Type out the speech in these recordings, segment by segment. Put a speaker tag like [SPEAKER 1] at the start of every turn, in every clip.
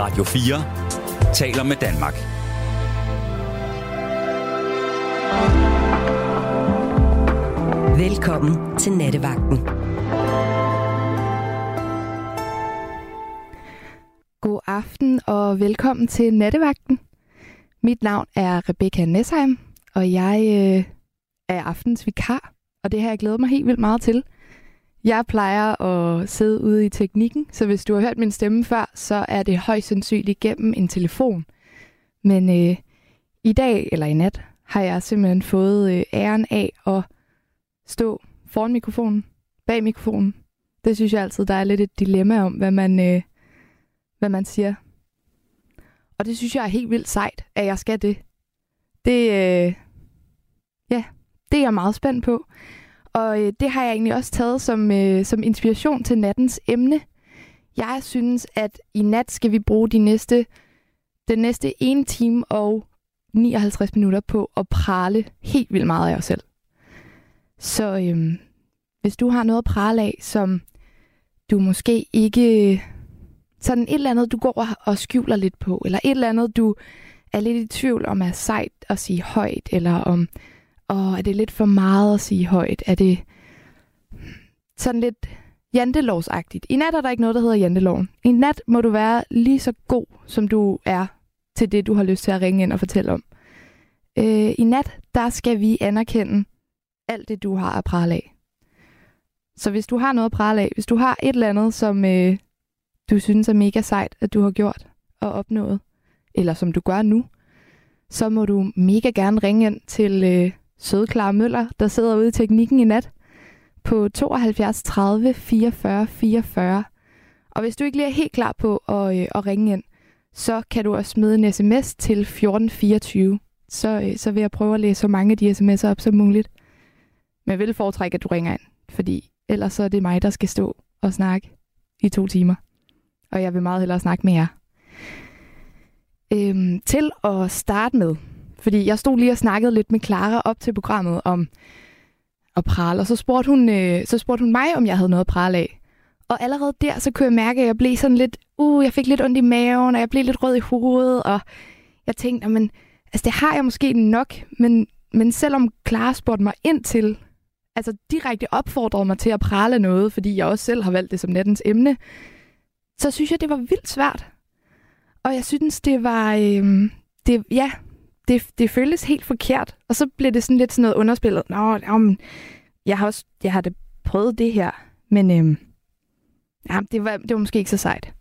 [SPEAKER 1] Radio 4 taler med Danmark.
[SPEAKER 2] Velkommen til Nattevagten.
[SPEAKER 3] God aften og velkommen til Nattevagten. Mit navn er Rebecca Nesheim, og jeg øh, er aftens vikar, og det har jeg glædet mig helt vildt meget til. Jeg plejer at sidde ude i teknikken, så hvis du har hørt min stemme før, så er det højst sandsynligt gennem en telefon. Men øh, i dag, eller i nat, har jeg simpelthen fået øh, æren af at stå foran mikrofonen, bag mikrofonen. Det synes jeg altid, der er lidt et dilemma om, hvad man, øh, hvad man siger. Og det synes jeg er helt vildt sejt, at jeg skal det. Det, øh, ja, det er jeg meget spændt på. Og øh, det har jeg egentlig også taget som, øh, som inspiration til nattens emne. Jeg synes, at i nat skal vi bruge de næste, den næste 1 time og 59 minutter på at prale helt vildt meget af os selv. Så øh, hvis du har noget at prale af, som du måske ikke... Sådan et eller andet, du går og skjuler lidt på, eller et eller andet, du er lidt i tvivl om er sejt at sige højt, eller om og er det lidt for meget at sige højt? Er det sådan lidt jantelovsagtigt? I nat er der ikke noget, der hedder janteloven. I nat må du være lige så god, som du er til det, du har lyst til at ringe ind og fortælle om. Øh, I nat, der skal vi anerkende alt det, du har at prale af. Så hvis du har noget at prale af, hvis du har et eller andet, som øh, du synes er mega sejt, at du har gjort og opnået, eller som du gør nu, så må du mega gerne ringe ind til øh, søde Clara Møller, der sidder ude i teknikken i nat, på 72 30 44 44. Og hvis du ikke lige er helt klar på at, øh, at ringe ind, så kan du også smide en sms til 1424. Så, øh, så vil jeg prøve at læse så mange af de sms'er op som muligt. Men jeg vil foretrække, at du ringer ind, fordi ellers så er det mig, der skal stå og snakke i to timer. Og jeg vil meget hellere snakke med jer. Øhm, til at starte med, fordi jeg stod lige og snakkede lidt med Clara op til programmet om at prale, og så spurgte, hun, øh, så spurgte hun mig, om jeg havde noget at prale af. Og allerede der, så kunne jeg mærke, at jeg blev sådan lidt, uh, jeg fik lidt ondt i maven, og jeg blev lidt rød i hovedet, og jeg tænkte, men altså det har jeg måske nok, men, men selvom Clara spurgte mig ind til, altså direkte opfordrede mig til at prale noget, fordi jeg også selv har valgt det som nattens emne, så synes jeg, det var vildt svært. Og jeg synes, det var, øh, det, ja, det, det føltes helt forkert. Og så blev det sådan lidt sådan noget underspillet. Nå, jamen, jeg har også jeg har det prøvet det her, men øhm, ja, det, var, det var måske ikke så sejt.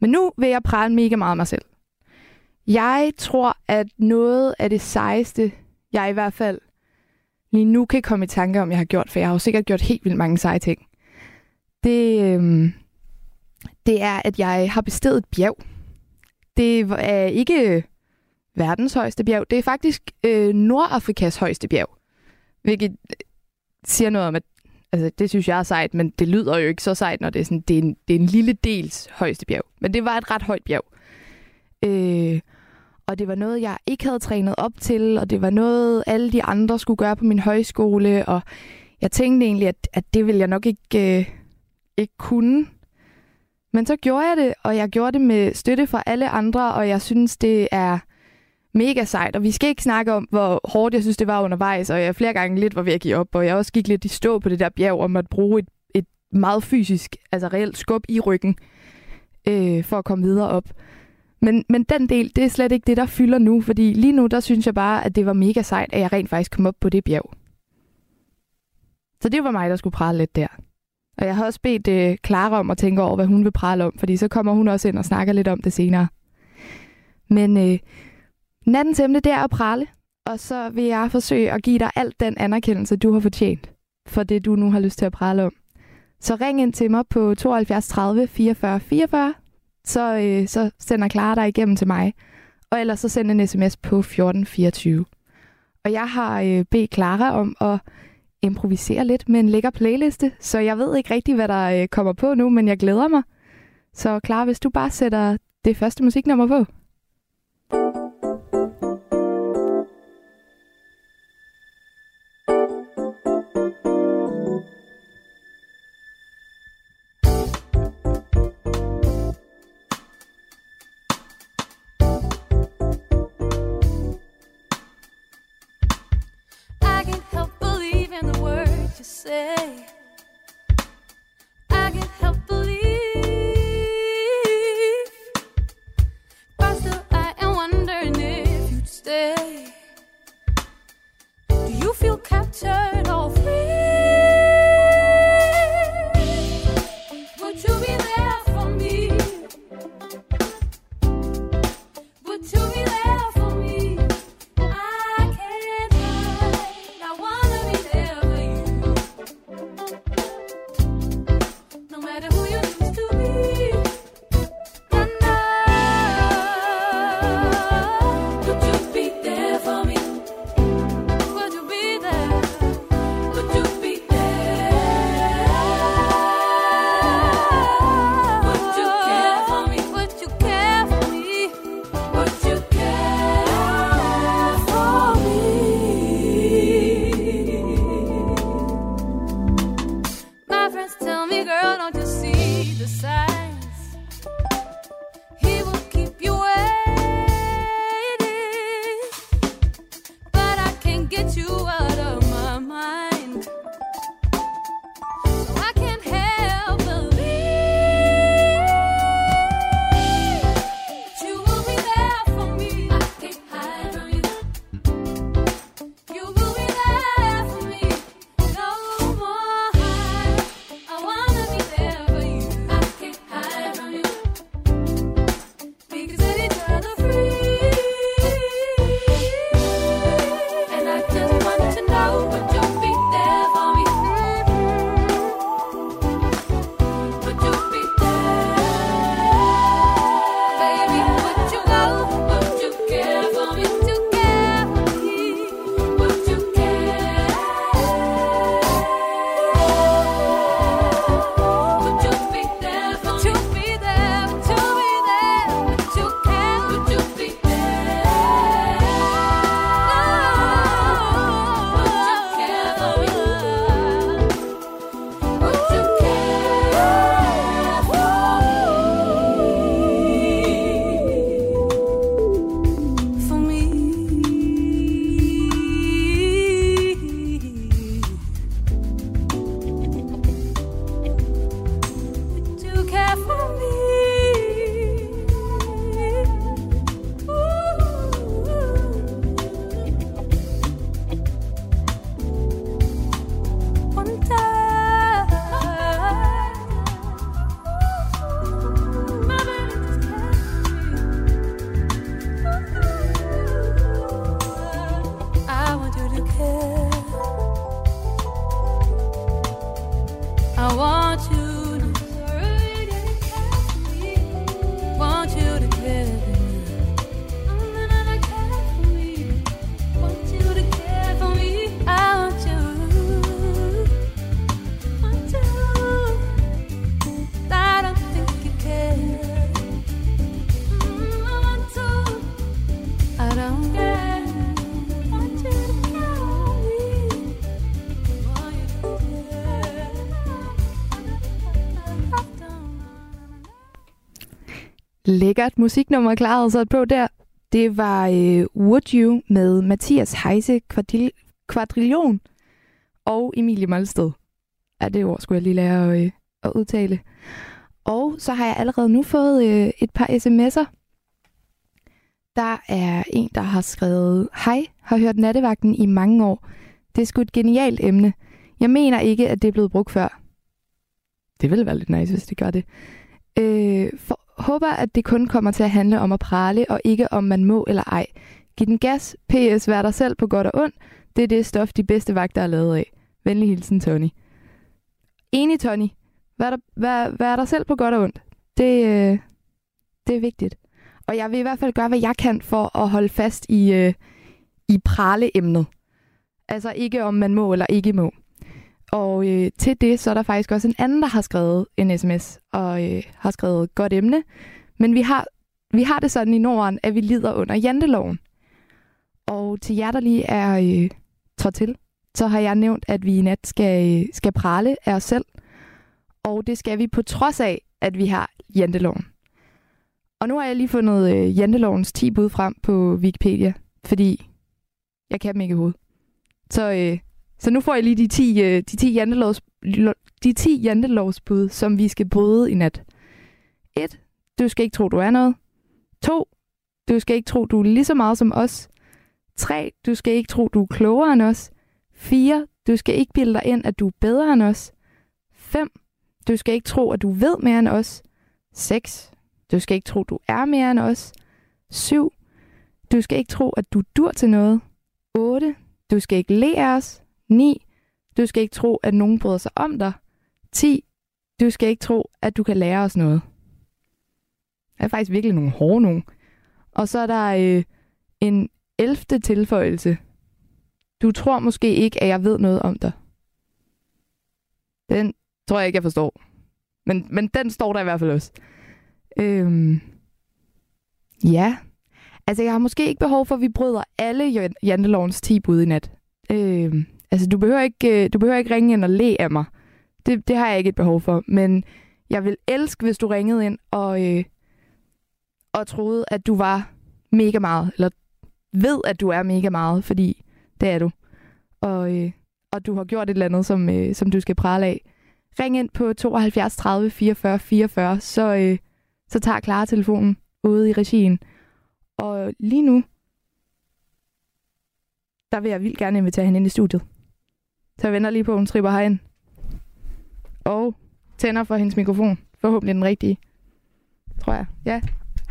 [SPEAKER 3] Men nu vil jeg prale mega meget af mig selv. Jeg tror, at noget af det sejeste, jeg i hvert fald lige nu kan komme i tanke om, jeg har gjort, for jeg har jo sikkert gjort helt vildt mange seje ting, det, øhm, det er, at jeg har bestedet et bjerg. Det er ikke verdens højeste bjerg. Det er faktisk øh, Nordafrikas højeste bjerg. Hvilket øh, siger noget om, at altså, det synes jeg er sejt, men det lyder jo ikke så sejt, når det er, sådan, det er, en, det er en lille dels højeste bjerg. Men det var et ret højt bjerg. Øh, og det var noget, jeg ikke havde trænet op til, og det var noget, alle de andre skulle gøre på min højskole, og jeg tænkte egentlig, at, at det ville jeg nok ikke, øh, ikke kunne. Men så gjorde jeg det, og jeg gjorde det med støtte fra alle andre, og jeg synes, det er mega sejt, og vi skal ikke snakke om, hvor hårdt jeg synes, det var undervejs, og jeg flere gange lidt var ved at give op, og jeg også gik lidt i stå på det der bjerg, om at bruge et, et meget fysisk, altså reelt skub i ryggen, øh, for at komme videre op. Men, men den del, det er slet ikke det, der fylder nu, fordi lige nu, der synes jeg bare, at det var mega sejt, at jeg rent faktisk kom op på det bjerg. Så det var mig, der skulle prale lidt der. Og jeg har også bedt øh, Clara om at tænke over, hvad hun vil prale om, fordi så kommer hun også ind og snakker lidt om det senere. Men øh, Nattens emne, det er at prale, og så vil jeg forsøge at give dig alt den anerkendelse, du har fortjent for det, du nu har lyst til at prale om. Så ring ind til mig på 72 30 44 44, så, øh, så sender Clara dig igennem til mig. Og ellers så send en sms på 1424. Og jeg har øh, bedt Clara om at improvisere lidt med en lækker playliste, så jeg ved ikke rigtig, hvad der øh, kommer på nu, men jeg glæder mig. Så Clara, hvis du bare sætter det første musiknummer på. Lækkert musiknummer klarede sig på der. Det var øh, Would You med Mathias Heise Quadril- Quadrillion og Emilie Molsted. Ja, det ord skulle jeg lige lære at, øh, at udtale. Og så har jeg allerede nu fået øh, et par sms'er. Der er en, der har skrevet, Hej, har hørt nattevagten i mange år. Det er sgu et genialt emne. Jeg mener ikke, at det er blevet brugt før. Det ville være lidt nice, hvis det gør det. Øh, for, håber, at det kun kommer til at handle om at prale, og ikke om man må eller ej. Giv den gas, PS, vær dig selv på godt og ondt. Det er det stof, de bedste vagter er lavet af. Venlig hilsen, Tony. Enig, Tony. Vær, der, vær, vær dig selv på godt og ondt. Det, øh, det er vigtigt. Og jeg vil i hvert fald gøre, hvad jeg kan for at holde fast i, øh, i praleemnet. Altså ikke om man må eller ikke må. Og øh, til det, så er der faktisk også en anden, der har skrevet en sms og øh, har skrevet godt emne. Men vi har, vi har det sådan i Norden, at vi lider under janteloven. Og til jer, der lige er øh, trådt til, så har jeg nævnt, at vi i nat skal, øh, skal prale af os selv. Og det skal vi på trods af, at vi har janteloven. Og nu har jeg lige fundet øh, jantelovens 10 bud frem på Wikipedia, fordi jeg kan dem ikke i hovedet. Så, øh, så nu får jeg lige de 10, øh, de 10 jantelovs, de 10 jantelovsbud, som vi skal bryde i nat. 1. Du skal ikke tro, du er noget. 2. Du skal ikke tro, du er lige så meget som os. 3. Du skal ikke tro, du er klogere end os. 4. Du skal ikke bilde dig ind, at du er bedre end os. 5. Du skal ikke tro, at du ved mere end os. 6. Du skal ikke tro, du er mere end os. 7. Du skal ikke tro, at du dur til noget. 8. Du skal ikke le af os. 9. Du skal ikke tro, at nogen bryder sig om dig. 10. Du skal ikke tro, at du kan lære os noget. Det er faktisk virkelig nogle hårde nogen. Og så er der øh, en 11. tilføjelse. Du tror måske ikke, at jeg ved noget om dig. Den tror jeg ikke, jeg forstår. Men, men den står der i hvert fald også. Øhm, ja. Altså, jeg har måske ikke behov for, at vi bryder alle jantelovens 10 bud i nat. Øhm, altså, du behøver, ikke, øh, du behøver ikke ringe ind og le af mig. Det, det har jeg ikke et behov for. Men jeg vil elske, hvis du ringede ind og, øh, og troede, at du var mega meget. Eller ved, at du er mega meget, fordi det er du. Og, øh, og du har gjort et eller andet, som, øh, som du skal prale af. Ring ind på 72 30 44 44, så, øh, så tager Clara telefonen ude i regien. Og lige nu, der vil jeg vildt gerne invitere hende ind i studiet. Så jeg venter lige på, at hun tripper herind. Og tænder for hendes mikrofon. Forhåbentlig den rigtige. Tror jeg. Ja.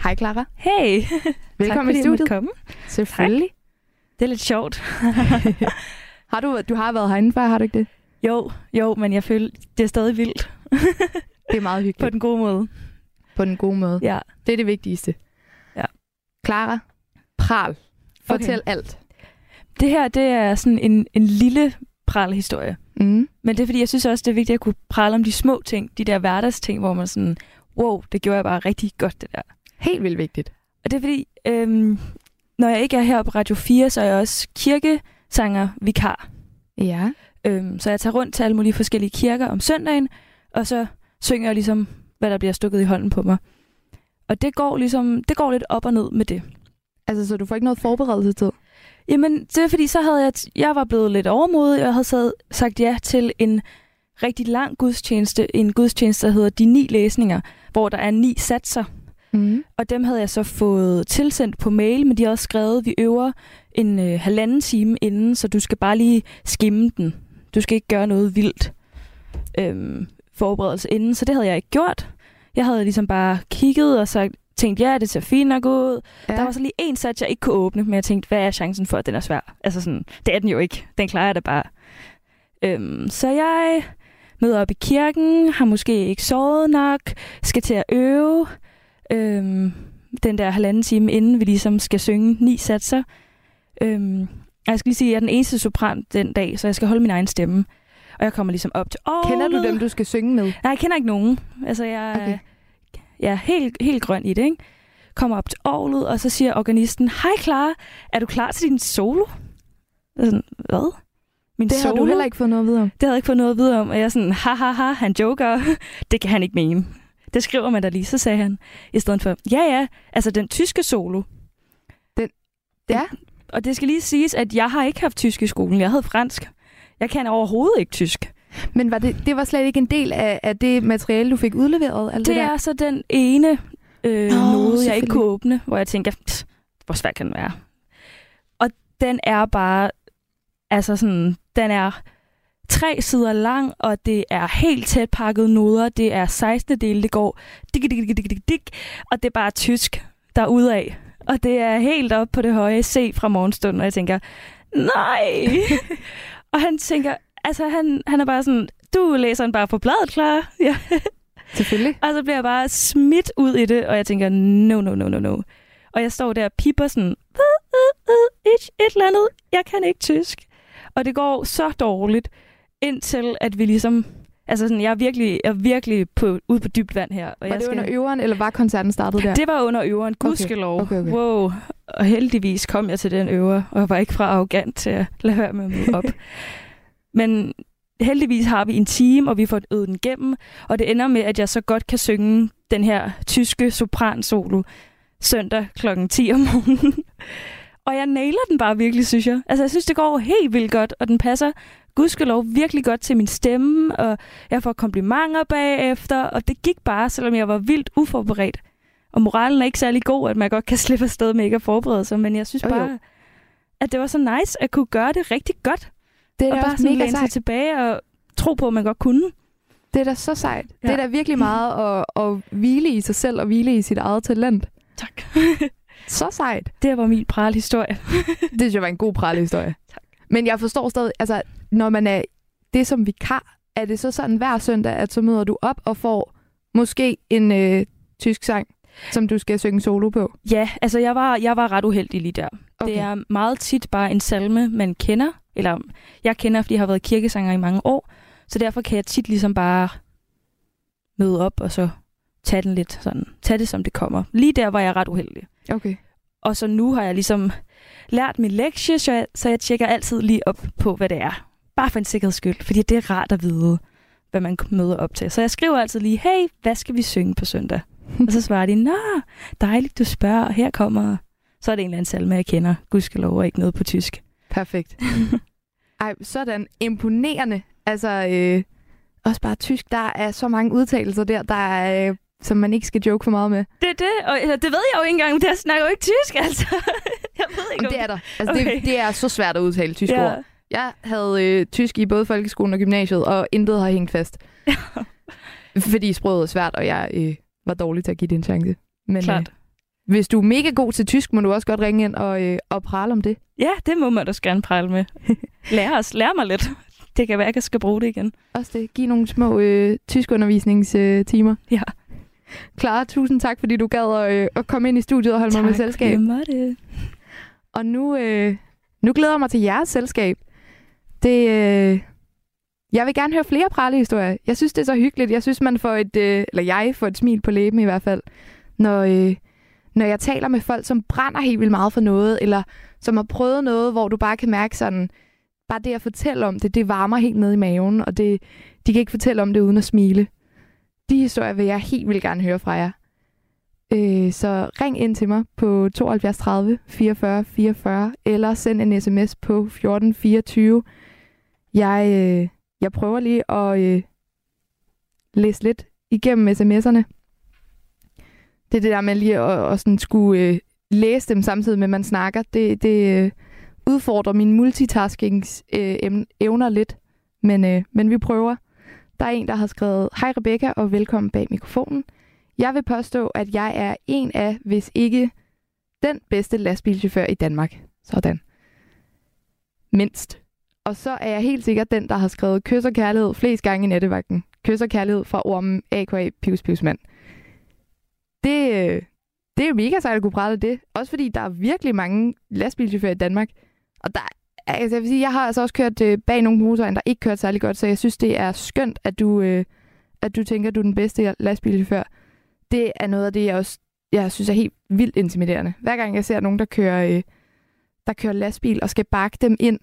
[SPEAKER 3] Hej Clara.
[SPEAKER 4] Hey.
[SPEAKER 3] Velkommen
[SPEAKER 4] tak,
[SPEAKER 3] i studiet.
[SPEAKER 4] Komme.
[SPEAKER 3] Selvfølgelig.
[SPEAKER 4] Det er lidt sjovt.
[SPEAKER 3] har du, du har været herinde før, har du ikke det?
[SPEAKER 4] Jo, jo, men jeg føler, det er stadig vildt.
[SPEAKER 3] det er meget hyggeligt.
[SPEAKER 4] På den gode måde.
[SPEAKER 3] På den gode måde.
[SPEAKER 4] Ja.
[SPEAKER 3] Det er det vigtigste.
[SPEAKER 4] Ja.
[SPEAKER 3] Clara, pral. Fortæl
[SPEAKER 4] Okay.
[SPEAKER 3] alt.
[SPEAKER 4] Det her, det er sådan en, en lille pralhistorie.
[SPEAKER 3] Mm.
[SPEAKER 4] Men det er fordi, jeg synes også, det er vigtigt at kunne prale om de små ting, de der hverdagsting, hvor man sådan, wow, det gjorde jeg bare rigtig godt, det der.
[SPEAKER 3] Helt vildt vigtigt.
[SPEAKER 4] Og det er fordi, øhm, når jeg ikke er her på Radio 4, så er jeg også kirkesanger vikar.
[SPEAKER 3] Ja.
[SPEAKER 4] Øhm, så jeg tager rundt til alle mulige forskellige kirker om søndagen, og så synger jeg ligesom, hvad der bliver stukket i hånden på mig. Og det går ligesom, det går lidt op og ned med det.
[SPEAKER 3] Altså, så du får ikke noget forberedelsestid?
[SPEAKER 4] Jamen, det er fordi, så havde jeg, jeg var blevet lidt overmodig, og jeg havde sad, sagt ja til en rigtig lang gudstjeneste, en gudstjeneste, der hedder De Ni Læsninger, hvor der er ni satser.
[SPEAKER 3] Mm.
[SPEAKER 4] Og dem havde jeg så fået tilsendt på mail, men de har også skrevet, at vi øver en øh, halvanden time inden, så du skal bare lige skimme den. Du skal ikke gøre noget vildt øhm, forberedelse inden, så det havde jeg ikke gjort. Jeg havde ligesom bare kigget og sagt, tænkt, ja, det ser fint nok ud.
[SPEAKER 3] Ja.
[SPEAKER 4] Der var så lige en sats, jeg ikke kunne åbne, men jeg tænkte, hvad er chancen for, at den er svær? Altså sådan, det er den jo ikke. Den klarer jeg da bare. Øhm, så jeg møder op i kirken, har måske ikke sovet nok, skal til at øve. Øhm, den der halvanden time, inden vi ligesom skal synge ni satser. Øhm, og jeg skal lige sige, at jeg er den eneste sopran den dag, så jeg skal holde min egen stemme. Og jeg kommer ligesom op til året.
[SPEAKER 3] Kender du dem, du skal synge med?
[SPEAKER 4] Nej, jeg kender ikke nogen. Altså, jeg
[SPEAKER 3] Okay.
[SPEAKER 4] Ja, helt, helt grøn i det, ikke? Kommer op til orlet, og så siger organisten, Hej Clara, er du klar til din solo? Jeg sådan, hvad? Min
[SPEAKER 3] Det
[SPEAKER 4] solo?
[SPEAKER 3] har du heller ikke fået noget at vide om.
[SPEAKER 4] Det havde jeg ikke fået noget at vide om, og jeg er sådan, ha ha ha, han joker. det kan han ikke mene. Det skriver man da lige. Så sagde han i stedet for, ja ja, altså den tyske solo.
[SPEAKER 3] Den- ja.
[SPEAKER 4] Og det skal lige siges, at jeg har ikke haft tysk i skolen. Jeg havde fransk. Jeg kan overhovedet ikke tysk.
[SPEAKER 3] Men var det, det var slet ikke en del af, af det materiale, du fik udleveret? Alt det,
[SPEAKER 4] Det
[SPEAKER 3] der?
[SPEAKER 4] er så den ene øh,
[SPEAKER 3] Nå,
[SPEAKER 4] noget, jeg ikke kunne åbne, hvor jeg tænker, "Pst, hvor svært kan den være? Og den er bare, altså sådan, den er tre sider lang, og det er helt tæt pakket noder. Det er 16. del, det går dik, dik, dik, dik, dik, dik, og det er bare tysk, der af. Og det er helt op på det høje C fra morgenstunden, og jeg tænker, nej! og han tænker, altså han, han er bare sådan, du læser den bare på bladet, klar. Ja.
[SPEAKER 3] Selvfølgelig.
[SPEAKER 4] Og så bliver jeg bare smidt ud i det, og jeg tænker, no, no, no, no, no. Og jeg står der og pipper sådan, "Øh, øh, øh, et, et eller andet, jeg kan ikke tysk. Og det går så dårligt, indtil at vi ligesom, altså sådan, jeg er virkelig, jeg er virkelig på, ude på dybt vand her. Og
[SPEAKER 3] Var
[SPEAKER 4] jeg
[SPEAKER 3] det
[SPEAKER 4] skal,
[SPEAKER 3] under øveren, eller var koncerten startet der?
[SPEAKER 4] det var under øveren, gudskelov.
[SPEAKER 3] okay, okay.
[SPEAKER 4] Wow. Og heldigvis kom jeg til den øver, og jeg var ikke fra arrogant til at lade være med møde op. Men heldigvis har vi en time, og vi får øvet den igennem, og det ender med, at jeg så godt kan synge den her tyske sopransolo søndag kl. 10 om morgenen. og jeg nailer den bare virkelig, synes jeg. Altså, jeg synes, det går helt vildt godt, og den passer gudskelov virkelig godt til min stemme, og jeg får komplimenter bagefter, og det gik bare, selvom jeg var vildt uforberedt. Og moralen er ikke særlig god, at man godt kan slippe afsted med ikke at forberede sig, men jeg synes
[SPEAKER 3] Jo, jo.
[SPEAKER 4] bare, at det var så nice at kunne gøre det rigtig godt.
[SPEAKER 3] Det er
[SPEAKER 4] og
[SPEAKER 3] da
[SPEAKER 4] bare
[SPEAKER 3] også
[SPEAKER 4] sådan
[SPEAKER 3] mega sejt.
[SPEAKER 4] tilbage og tro på, at man godt kunne.
[SPEAKER 3] Det er da så sejt. Ja. Det er da virkelig meget at, at hvile i sig selv og hvile i sit eget talent.
[SPEAKER 4] Tak.
[SPEAKER 3] Så sejt.
[SPEAKER 4] Det var min pralhistorie.
[SPEAKER 3] Det synes jeg var en god pralehistorie. Men jeg forstår stadig, altså, når man er det som vikar, er det så sådan hver søndag, at så møder du op og får måske en øh, tysk sang, som du skal synge solo på?
[SPEAKER 4] Ja, altså jeg var, jeg var ret uheldig lige der. Okay. Det er meget tit bare en salme, man kender. Eller jeg kender, fordi jeg har været kirkesanger i mange år. Så derfor kan jeg tit ligesom bare møde op og så tage den lidt sådan. Tage det, som det kommer. Lige der var jeg ret uheldig.
[SPEAKER 3] Okay.
[SPEAKER 4] Og så nu har jeg ligesom lært min lektie, så jeg, så jeg tjekker altid lige op på, hvad det er. Bare for en sikkerheds skyld, fordi det er rart at vide, hvad man møder op til. Så jeg skriver altid lige, hey, hvad skal vi synge på søndag? og så svarer de, nå, dejligt du spørger, her kommer... Så er det en eller anden salme, jeg kender. Gudskelov og ikke noget på tysk.
[SPEAKER 3] Perfekt. Ej, sådan imponerende. Altså, øh, også bare tysk. Der er så mange udtalelser der, der er, øh, som man ikke skal joke for meget med.
[SPEAKER 4] Det er det, og eller, det ved jeg jo ikke engang, men jeg snakker jo ikke tysk, altså. jeg ved ikke,
[SPEAKER 3] Om det er der. Altså, okay. Det, det er så svært at udtale tysk
[SPEAKER 4] ja.
[SPEAKER 3] ord. Jeg havde øh, tysk i både folkeskolen og gymnasiet, og intet har hængt fast. Fordi sproget er svært, og jeg øh, var dårlig til at give det en chance. Men øh,
[SPEAKER 4] Klart.
[SPEAKER 3] Hvis du er mega god til tysk, må du også godt ringe ind og, øh, og prale om det.
[SPEAKER 4] Ja, det må man også gerne prale med. Lær os, lær mig lidt. Det kan være, at jeg skal bruge det igen.
[SPEAKER 3] Også det. Giv nogle små øh, tyskundervisningstimer.
[SPEAKER 4] Ja.
[SPEAKER 3] Clara, tusind tak, fordi du gad at, øh, at komme ind i studiet og holde mig med selskab.
[SPEAKER 4] Tak, det.
[SPEAKER 3] Og nu, øh, nu glæder jeg mig til jeres selskab. Det, øh, jeg vil gerne høre flere pralehistorier. Jeg synes, det er så hyggeligt. Jeg synes, man får et, øh, eller jeg får et smil på læben i hvert fald, når, øh, når jeg taler med folk, som brænder helt vildt meget for noget, eller som har prøvet noget, hvor du bare kan mærke sådan, bare det at fortælle om det, det varmer helt ned i maven, og det, de kan ikke fortælle om det uden at smile. De historier vil jeg helt vildt gerne høre fra jer. Øh, så ring ind til mig på 72 30 44 44, eller send en sms på 1424. Jeg, øh, jeg prøver lige at øh, læse lidt igennem sms'erne. Det er det der med lige at, at sådan skulle øh, læse dem samtidig med, at man snakker. Det, det øh, udfordrer mine multitaskings øh, evner lidt, men, øh, men vi prøver. Der er en, der har skrevet, Hej Rebecca og velkommen bag mikrofonen. Jeg vil påstå, at jeg er en af, hvis ikke den bedste lastbilchauffør i Danmark. Sådan. Mindst. Og så er jeg helt sikkert den, der har skrevet kys og kærlighed flest gange i nettevagten. Kys og kærlighed fra ormen A.K.A. Pius Pius mand. Det, øh, det er jo mega sejt at kunne prale det. Også fordi der er virkelig mange lastbilchauffører i Danmark. Og der altså jeg vil sige, jeg har altså også kørt øh, bag nogle motorvejen, der ikke kørt særlig godt, så jeg synes, det er skønt, at du, øh, at du tænker, at du er den bedste lastbilchauffør. Det er noget af det, jeg også jeg synes er helt vildt intimiderende. Hver gang jeg ser nogen, der kører, øh, der kører lastbil og skal bakke dem ind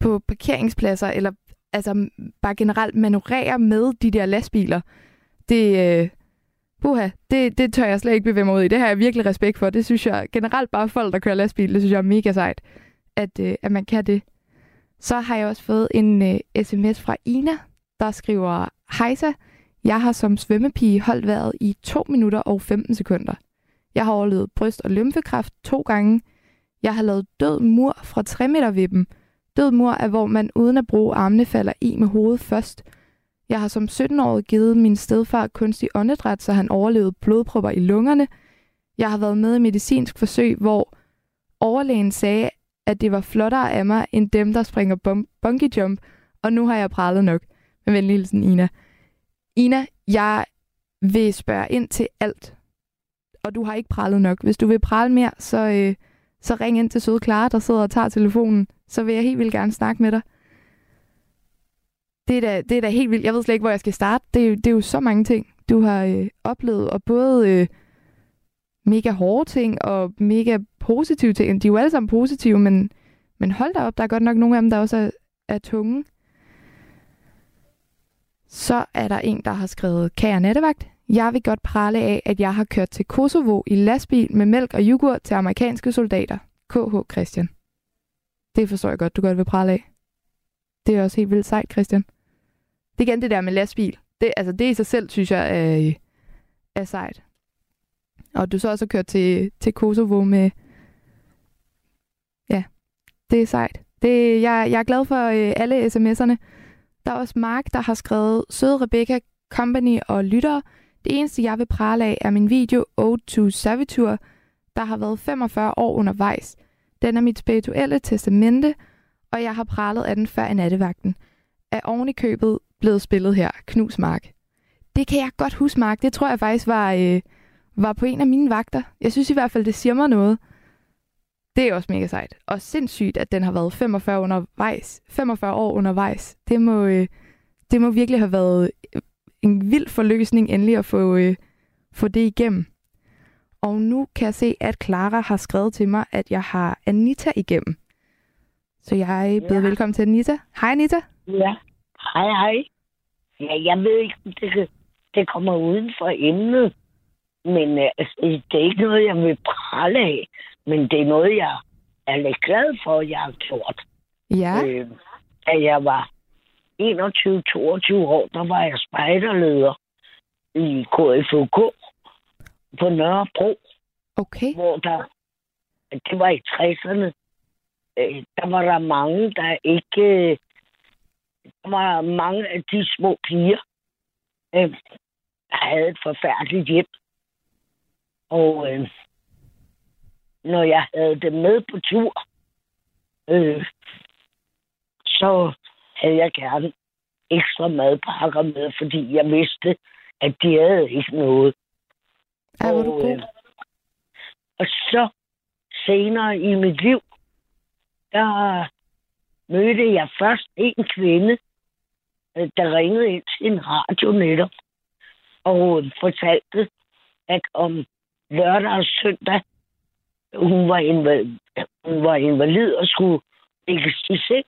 [SPEAKER 3] på parkeringspladser, eller altså bare generelt manøvrere med de der lastbiler, det, øh, Puha, det, det tør jeg slet ikke bevæge mig ud i. Det har jeg virkelig respekt for. Det synes jeg generelt bare folk, der kører lastbil, det synes jeg er mega sejt, at, øh, at man kan det. Så har jeg også fået en øh, sms fra Ina, der skriver, Hejsa, jeg har som svømmepige holdt vejret i 2 minutter og 15 sekunder. Jeg har overlevet bryst- og lymfekræft to gange. Jeg har lavet død mur fra 3 meter vippen. Død mur er, hvor man uden at bruge armene falder i med hovedet først. Jeg har som 17-årig givet min stedfar kunstig åndedræt, så han overlevede blodpropper i lungerne. Jeg har været med i medicinsk forsøg, hvor overlægen sagde, at det var flottere af mig, end dem, der springer bungee jump, og nu har jeg pralet nok. Med venlig hilsen, Ina. Ina, jeg vil spørge ind til alt, og du har ikke pralet nok. Hvis du vil prale mere, så, øh, så ring ind til søde Clara, der sidder og tager telefonen. Så vil jeg helt vildt gerne snakke med dig. Det er da, det er da helt vildt. Jeg ved slet ikke, hvor jeg skal starte. Det er, det er jo så mange ting, du har øh, oplevet, og både øh, mega hårde ting og mega positive ting. De er jo alle sammen positive, men, men hold da op, der er godt nok nogle af dem, der også er, er tunge. Så er der en, der har skrevet, kære nattevagt, jeg vil godt prale af, at jeg har kørt til Kosovo i lastbil med mælk og yoghurt til amerikanske soldater. KH Christian. Det forstår jeg godt, du godt vil prale af. Det er også helt vildt sejt, Christian. Det igen det der med lastbil. Det, altså, det i sig selv, synes jeg, er, øh, er sejt. Og du så også har kørt til, til Kosovo med... Ja, det er sejt. Det, jeg, jeg er glad for øh, alle sms'erne. Der er også Mark, der har skrevet, Søde Rebecca, Company og lyttere. Det eneste, jeg vil prale af, er min video Ode to Savitur, der har været 45 år undervejs. Den er mit spirituelle testamente, og jeg har pralet af den før i nattevagten. Er oven i købet blevet spillet her, Knus Mark. Det kan jeg godt huske, Mark. Det tror jeg faktisk var, øh, var på en af mine vagter. Jeg synes i hvert fald, det siger mig noget. Det er også mega sejt. Og sindssygt, at den har været 45, undervejs. 45 år undervejs. Det må, øh, det må virkelig have været en vild forløsning endelig at få, øh, få det igennem. Og nu kan jeg se, at Clara har skrevet til mig, at jeg har Anita igennem. Så jeg byder ja. velkommen til Anita. Hej Anita.
[SPEAKER 5] Ja, hej hej. Ja, jeg ved ikke, om det, det kommer uden for emnet. Men øh, altså, det er ikke noget, jeg vil prale af. Men det er noget, jeg er lidt glad for, at jeg har gjort.
[SPEAKER 3] Ja.
[SPEAKER 5] Øh, da jeg var 21-22 år, der var jeg spejderleder i KFUK på Nørrebro.
[SPEAKER 3] Okay.
[SPEAKER 5] Hvor der, det var i 60'erne, øh, der var der mange, der ikke... Var mange af de små piger, øh, der havde et forfærdeligt hjem. Og øh, når jeg havde dem med på tur, øh, så havde jeg gerne ekstra madpakker med, fordi jeg vidste, at de havde ikke noget.
[SPEAKER 3] Ej, hvor du
[SPEAKER 5] øh, og så senere i mit liv, der mødte jeg først en kvinde, øh, der ringede ind til en radio netop, og fortalte, at om lørdag og søndag, hun var, invalid, hun var invalid og skulle lægges i seng.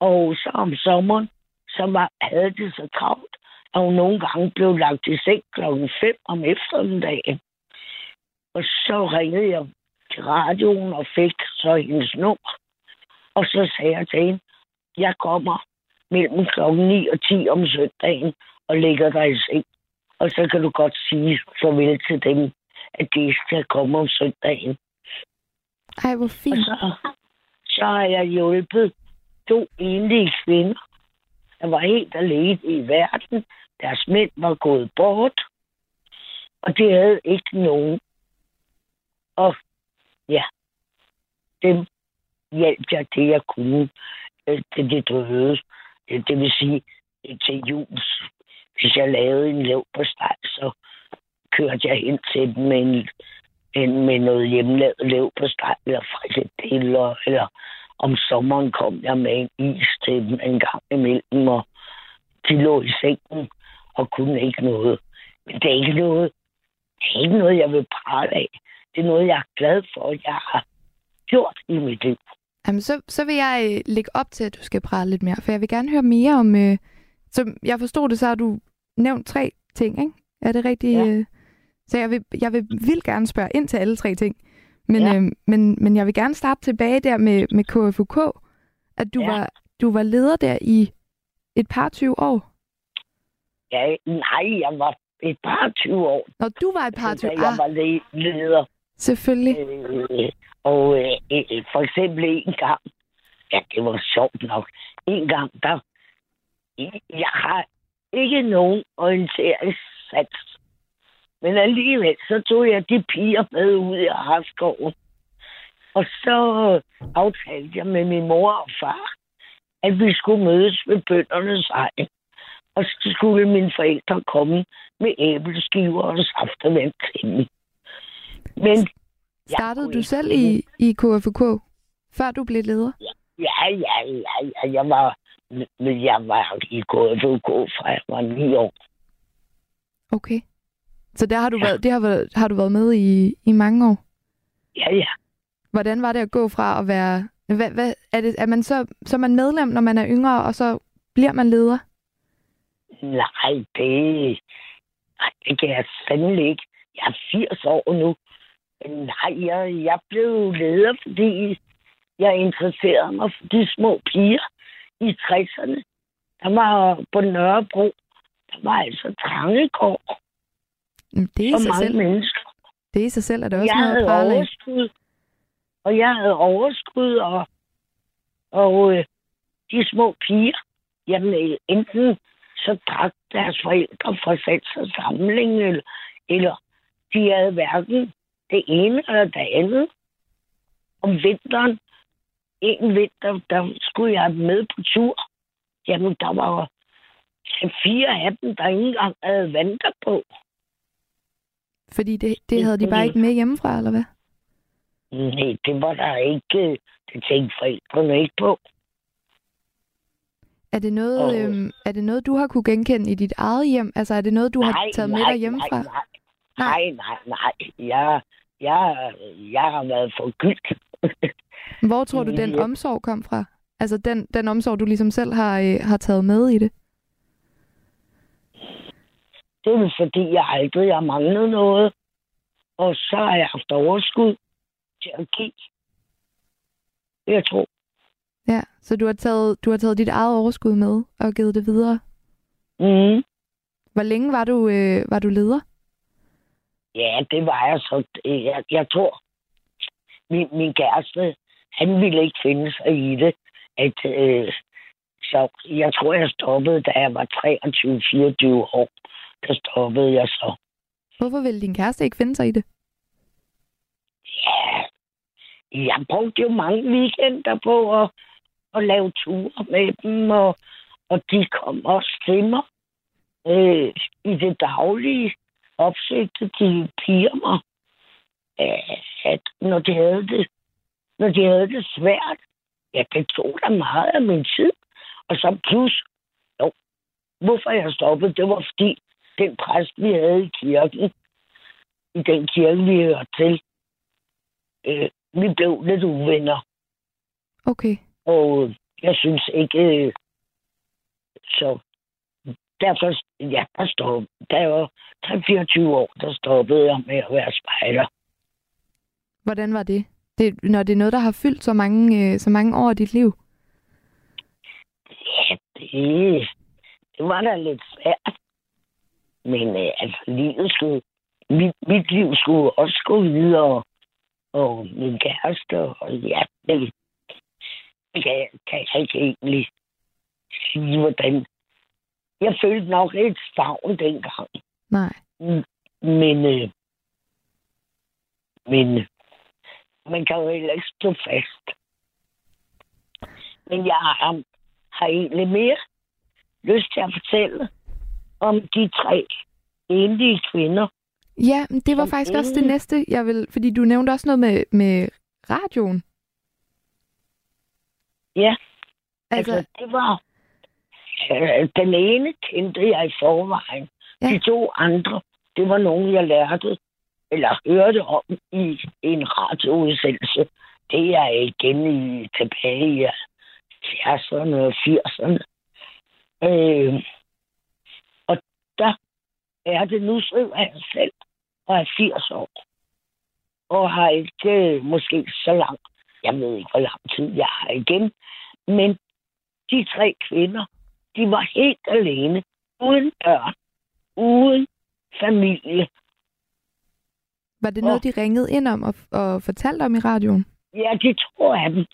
[SPEAKER 5] Og så om sommeren, så var, havde det så travlt, at hun nogle gange blev lagt i seng klokken 5 om eftermiddagen. Og så ringede jeg til radioen og fik så hendes nummer. Og så sagde jeg til hende, jeg kommer mellem klokken 9 og 10 om søndagen og ligger der i seng. Og så kan du godt sige farvel til dem, at de skal komme om søndagen.
[SPEAKER 3] Ej, hvor
[SPEAKER 5] Og
[SPEAKER 3] fint.
[SPEAKER 5] så, så har jeg hjulpet to enlige kvinder, der var helt alene i verden. Deres mænd var gået bort, og de havde ikke nogen. Og ja, dem hjalp jeg det, jeg kunne, øh, til det døde. Øh, Det vil sige, øh, til jul. Hvis jeg lavede en lav på steg, så kørte jeg hen til dem med, en, en, med noget hjemmelavet lav på steg, eller frikadeller, eller om sommeren kom jeg med en is til dem en gang imellem, og de lå i sengen og kunne ikke noget. Men det er ikke noget, det er ikke noget, jeg vil prale af. Det er noget, jeg er glad for, at jeg har gjort i mit liv.
[SPEAKER 3] Jamen, så, så vil jeg øh, lægge op til, at du skal prale lidt mere, for jeg vil gerne høre mere om... Øh, som jeg forstod det, så har du nævnt tre ting, ikke? Er det rigtigt?
[SPEAKER 5] Ja.
[SPEAKER 3] Øh, Så jeg vil, jeg vil vildt gerne spørge ind til alle tre ting. Men,
[SPEAKER 5] Ja.
[SPEAKER 3] øh, men, men jeg vil gerne starte tilbage der med, med KFUK. At du,
[SPEAKER 5] Ja.
[SPEAKER 3] var, du var leder der i et par 20 år.
[SPEAKER 5] Ja, nej, jeg var et par 20 år,
[SPEAKER 3] Når du var et par
[SPEAKER 5] da
[SPEAKER 3] 20
[SPEAKER 5] jeg
[SPEAKER 3] ah,
[SPEAKER 5] var le- leder
[SPEAKER 3] selvfølgelig.
[SPEAKER 5] Øh, og øh, øh, for eksempel en gang, ja, det var sjovt nok, en gang, der, jeg har ikke nogen orienteringssats, men alligevel, så tog jeg de piger med ud i Harskoven. Og så aftalte jeg med min mor og far, at vi skulle mødes ved bøndernes egen. Og så skulle mine forældre komme med æbleskiver og saftevand til mig. Men
[SPEAKER 3] Startede du selv i, i KFUK, før du blev leder?
[SPEAKER 5] Ja, ja, ja, ja. Jeg var, men jeg var i KFUK fra jeg var ni år.
[SPEAKER 3] Okay. Så der har du, været, det har, har du været med i, i mange år.
[SPEAKER 5] Ja, ja.
[SPEAKER 3] Hvordan var det at gå fra at være... Hvad, hvad, er, det, er man så, så er man medlem, når man er yngre, og så bliver man leder?
[SPEAKER 5] Nej, det, det kan jeg sandelig ikke. Jeg er 80 år nu. Nej, jeg, jeg blev leder, fordi jeg interesserede mig for de små piger i 60'erne. Der var på Nørrebro, der var altså trangekår
[SPEAKER 3] Det er
[SPEAKER 5] for mange
[SPEAKER 3] selv,
[SPEAKER 5] mennesker.
[SPEAKER 3] det er i sig selv er det også
[SPEAKER 5] jeg
[SPEAKER 3] noget
[SPEAKER 5] havde overskud. Og jeg havde overskud, og, og øh, de små piger, jamen øh, enten så drak deres forældre for sig samling, eller, eller de havde hverken det ene eller det andet. Om vinteren, en vinter, der skulle jeg med på tur. Jamen, der var fire af dem, der ikke engang havde vanter på.
[SPEAKER 3] Fordi det, det havde de bare ikke med hjemmefra, eller hvad?
[SPEAKER 5] Nej, det var der ikke. Det tænkte forældrene ikke på.
[SPEAKER 3] Er det noget,
[SPEAKER 5] Og-
[SPEAKER 3] øhm, er det noget, du har kunne genkende i dit eget hjem? Altså er det noget, du har taget med dig hjemmefra?
[SPEAKER 5] Nej, nej, nej, nej. Jeg, jeg, jeg har været forgyldt.
[SPEAKER 3] Hvor tror du, den omsorg kom fra? Altså den, den omsorg, du ligesom selv har, øh, har taget med i det?
[SPEAKER 5] Det er fordi, jeg aldrig har manglet noget. Og så har jeg haft overskud til at give. Jeg tror,
[SPEAKER 3] Ja, så du har taget, du har taget dit eget overskud med og givet det videre.
[SPEAKER 5] mm,
[SPEAKER 3] Hvor længe var du, øh, var du leder?
[SPEAKER 5] Ja, det var jeg så. Jeg, jeg tror, min, min kæreste, han ville ikke finde sig i det. At, øh, så jeg tror, jeg stoppede, da jeg var 23-24 år. Der stoppede jeg så.
[SPEAKER 3] Hvorfor ville din kæreste ikke finde sig i det?
[SPEAKER 5] Ja, jeg brugte jo mange weekender på at, at lave ture med dem, og, og de kom også til mig øh, i det daglige. Opsøgte de piger mig, at når de havde det, når de havde det svært, ja, det tog da meget af min tid. Og så plus, jo, hvorfor jeg stoppede, det var fordi den præst, vi havde i kirken, i den kirke, vi hørte til, øh, vi blev lidt uvenner,
[SPEAKER 3] Okay.
[SPEAKER 5] og jeg synes ikke, øh, så derfor, ja, der da jeg var 24 år, der stoppede jeg med at være spejder.
[SPEAKER 3] Hvordan var det? det? Når det er noget, der har fyldt så mange, øh, så mange år af dit liv?
[SPEAKER 5] Ja, det, det var da lidt svært. Men øh, altså, livet skulle, mit, mit liv skulle også gå videre. Og min kæreste, og ja, det, det kan, kan jeg ikke egentlig sige, hvordan. Jeg følte nok et savn dengang.
[SPEAKER 3] Nej.
[SPEAKER 5] Men, øh, men man kan jo heller ikke stå fast. Men jeg har, har egentlig mere lyst til at fortælle om de tre enlige kvinder.
[SPEAKER 3] Ja, men det var faktisk også det næste, jeg vil... Fordi du nævnte også noget med, med radioen.
[SPEAKER 5] Ja,
[SPEAKER 3] Altså,
[SPEAKER 5] altså, det var... Øh, den ene kendte jeg i forvejen.
[SPEAKER 3] Ja.
[SPEAKER 5] De to andre, det var nogen, jeg lærte eller hørte om i en radioudsendelse. Det er igen i, tilbage i 70'erne og 80'erne. Øh, og der er det nu, så jeg selv og er 80 år. Og har ikke øh, måske så lang, jeg ved ikke, hvor lang tid jeg har igen, men de tre kvinder, de var helt alene, uden børn, uden familie.
[SPEAKER 3] Var det noget,
[SPEAKER 5] Åh.
[SPEAKER 3] de ringede ind om og, og fortalte om i radioen?
[SPEAKER 5] Ja, de to af dem.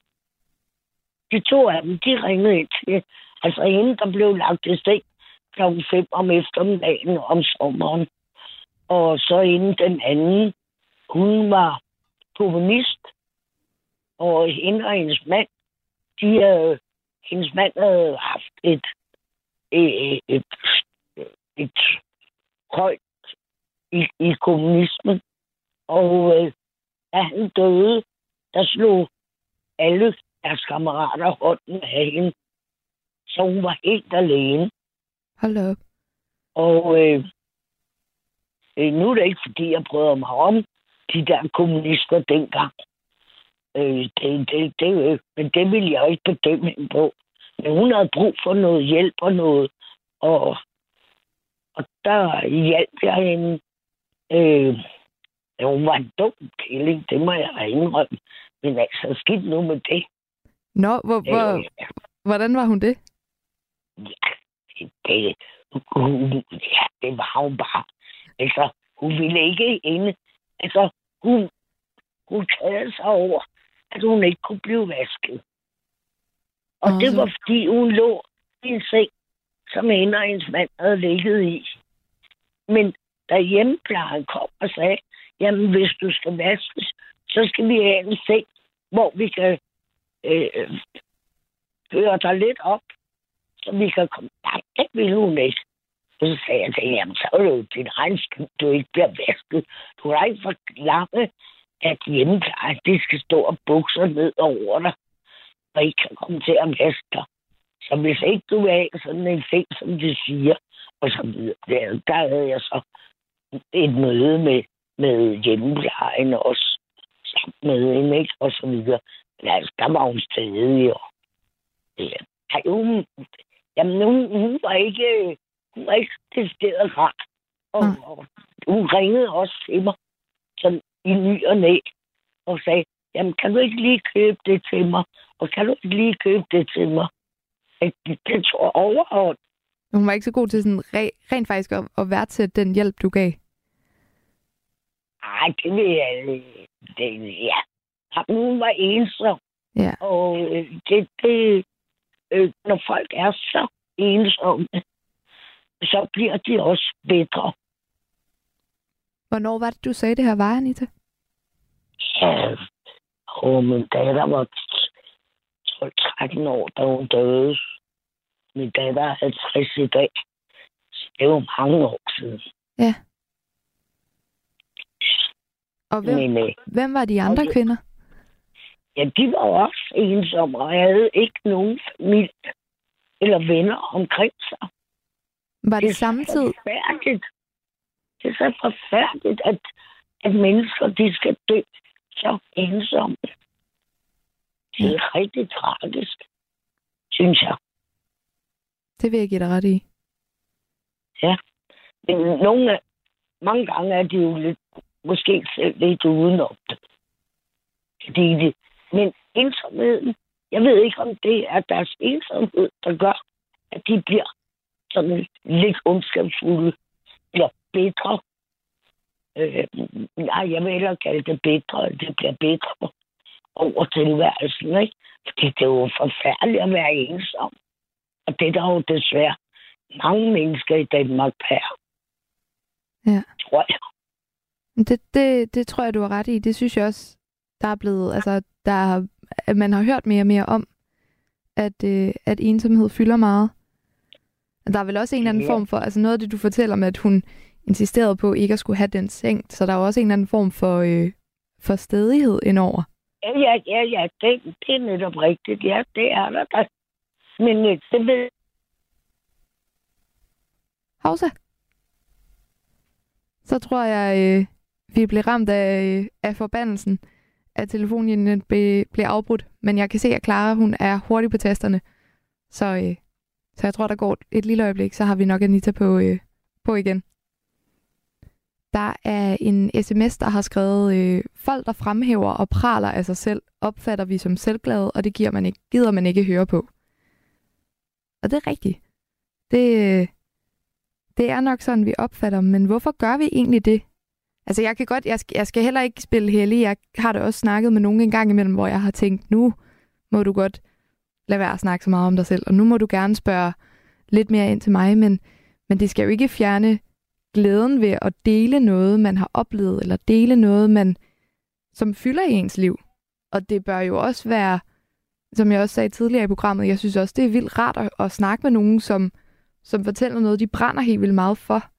[SPEAKER 5] De to af dem, de ringede ind til, altså hende, der blev lagt i seng klokken 5 om eftermiddagen om sommeren. Og så inden den anden, hun var kommunist, og hende og hendes mand, de havde, hendes mand havde haft et, et, et, højt i, i kommunismen. Og øh, da han døde, der slog alle deres kammerater hånden af hende. Så hun var helt alene.
[SPEAKER 3] Hold op.
[SPEAKER 5] Og øh, øh, nu er det ikke, fordi jeg bryder mig om de der kommunister dengang. Øh, det, det, det, men det ville jeg ikke bedømme hende på. Men hun havde brug for noget hjælp og noget. Og, og der hjalp jeg hende. Øh, ja, hun var en dum kælling, det må jeg indrømme. Men altså, skidt nu med det.
[SPEAKER 3] Nå, hvor, hvor,
[SPEAKER 5] Øh,
[SPEAKER 3] hvordan var hun det?
[SPEAKER 5] Ja, det, det, hun, ja, det var hun bare. Altså, hun ville ikke inde. Altså, hun, hun kædede sig over, at hun ikke kunne blive vasket. Og det var, fordi hun lå i en seng, som hende og hendes mand havde ligget i. Men da hjemmeplejeren kom og sagde, jamen hvis du skal vaskes, så skal vi have en seng, hvor vi kan øh, høre dig lidt op, så vi kan komme. Nej, det ville hun ikke. Og så sagde jeg til hende, jamen så er det jo din egen skyld, du ikke bliver vasket. Du har ikke forklaret, at hjemmeplejen, det skal stå og bukser ned over dig, og ikke kan komme til at vaske dig. Så hvis ikke du vil have sådan en ting, som de siger, og så videre, der, der havde jeg så et møde med, med hjemmeplejen også, sammen med hende, ikke? og så videre. Men altså, der var hun stadig, og ja, ej, hun, jamen, hun, hun var ikke, hun var ikke til stedet rar. Og,
[SPEAKER 3] Mm.
[SPEAKER 5] og, hun ringede også til mig, sådan i ny og næ, og sagde, jamen, kan du ikke lige købe det til mig? Og kan du ikke lige købe det til mig? Det, det tror jeg overhånd.
[SPEAKER 3] Hun var ikke så god til sådan re- rent faktisk at, at værdsætte den hjælp, du gav.
[SPEAKER 5] Ej, det vil jeg det, ja. Hun var ensom,
[SPEAKER 3] Ja.
[SPEAKER 5] og øh, det, det øh, når folk er så ensomme, så bliver de også bedre.
[SPEAKER 3] Hvornår var det, du sagde det her var, Anita?
[SPEAKER 5] Ja, og min datter var 12-13 år, da hun døde. Min datter er 50 i dag. Så det er jo mange år siden.
[SPEAKER 3] Og hvem,
[SPEAKER 5] Men øh,
[SPEAKER 3] hvem var de andre kvinder?
[SPEAKER 5] ja, de var også ensomme, og havde ikke nogen familie eller venner omkring sig.
[SPEAKER 3] Var det
[SPEAKER 5] er
[SPEAKER 3] samtidig?
[SPEAKER 5] så forfærdeligt. Det er så forfærdeligt, at, at mennesker de skal dø så ensomme. Det er rigtig tragisk, synes jeg.
[SPEAKER 3] Det vil jeg give dig ret i.
[SPEAKER 5] Men nogle, mange gange er de jo lidt, måske selv lidt udenom det. Fordi de, men ensomheden, jeg ved ikke, om det er deres ensomhed, der gør, at de bliver sådan lidt ondskabsfulde eller bedre. Øh, nej, jeg vil hellere kalde det bedre, det bliver bedre over tilværelsen, ikke? Fordi det er jo forfærdeligt at være ensom. Og det er der jo desværre mange mennesker i Danmark per.
[SPEAKER 3] Ja.
[SPEAKER 5] Tror jeg.
[SPEAKER 3] Det, det, det tror jeg, du har ret i. Det synes jeg også, der er blevet, altså, der er, at man har hørt mere og mere om, at, øh, at ensomhed fylder meget. Der er vel også en eller anden
[SPEAKER 5] Ja.
[SPEAKER 3] form for, altså noget af det, du fortæller med, at hun insisterede på ikke at skulle have den seng, så der er også en eller anden form for, øh, for stedighed indover.
[SPEAKER 5] Ja, ja, ja, ja, det, det er netop rigtigt. Ja, det er der da. Men øh, det ved
[SPEAKER 3] Havsa. Så tror jeg, øh, vi blev ramt af, øh, af forbandelsen, at telefonlinjen blev, blev afbrudt. Men jeg kan se, at Clara hun er hurtig på tasterne. Så, øh, så jeg tror, der går et lille øjeblik, så har vi nok Anita på, øh, på igen. Der er en sms, der har skrevet, øh, folk, der fremhæver og praler af sig selv, opfatter vi som selvglade, og det giver man ikke, gider man ikke høre på. Og det er rigtigt. Det, øh, det er nok sådan, vi opfatter men hvorfor gør vi egentlig det? Altså, jeg kan godt, jeg skal, jeg skal heller ikke spille heldig. Jeg har da også snakket med nogen en gang imellem, hvor jeg har tænkt, nu må du godt lade være at snakke så meget om dig selv, og nu må du gerne spørge lidt mere ind til mig, men, men det skal jo ikke fjerne glæden ved at dele noget, man har oplevet, eller dele noget, man som fylder i ens liv. Og det bør jo også være, som jeg også sagde tidligere i programmet, jeg synes også, det er vildt rart at, at snakke med nogen, som, som fortæller noget, de brænder helt vildt meget for.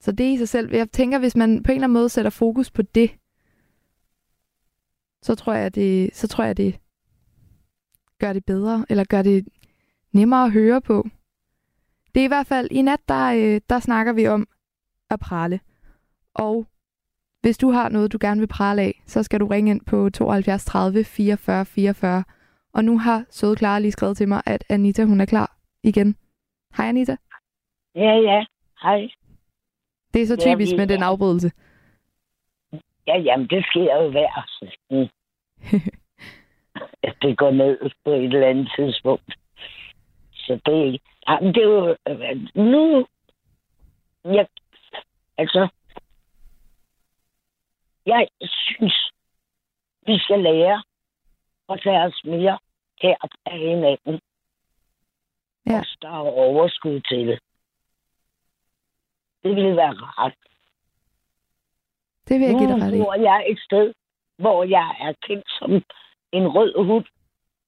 [SPEAKER 3] Så det i sig selv, jeg tænker, hvis man på en eller anden måde sætter fokus på det, så tror jeg, det, så tror jeg, det gør det bedre, eller gør det nemmere at høre på. Det er i hvert fald, i nat, der, øh, der snakker vi om at prale. Og hvis du har noget, du gerne vil prale af, så skal du ringe ind på 72 30 44 44. Og nu har Søde Clara lige skrevet til mig, at Anita, hun er klar igen. Hej Anita.
[SPEAKER 5] Ja, ja. Hej.
[SPEAKER 3] Det er så
[SPEAKER 5] Ja,
[SPEAKER 3] typisk
[SPEAKER 5] vi-
[SPEAKER 3] med den afbrydelse.
[SPEAKER 5] Ja, jamen, det sker jo hver. At det går ned på et eller andet tidspunkt. Så det er. Jamen, det er jo... øh, Nu... Jeg, altså... Jeg synes, vi skal lære at tage os mere her af hinanden.
[SPEAKER 3] Ja.
[SPEAKER 5] Os, der har overskud til det. Det ville være rart.
[SPEAKER 3] Det vil jeg give dig
[SPEAKER 5] Nu
[SPEAKER 3] ret i.
[SPEAKER 5] bor jeg et sted, hvor jeg er kendt som en rød hund,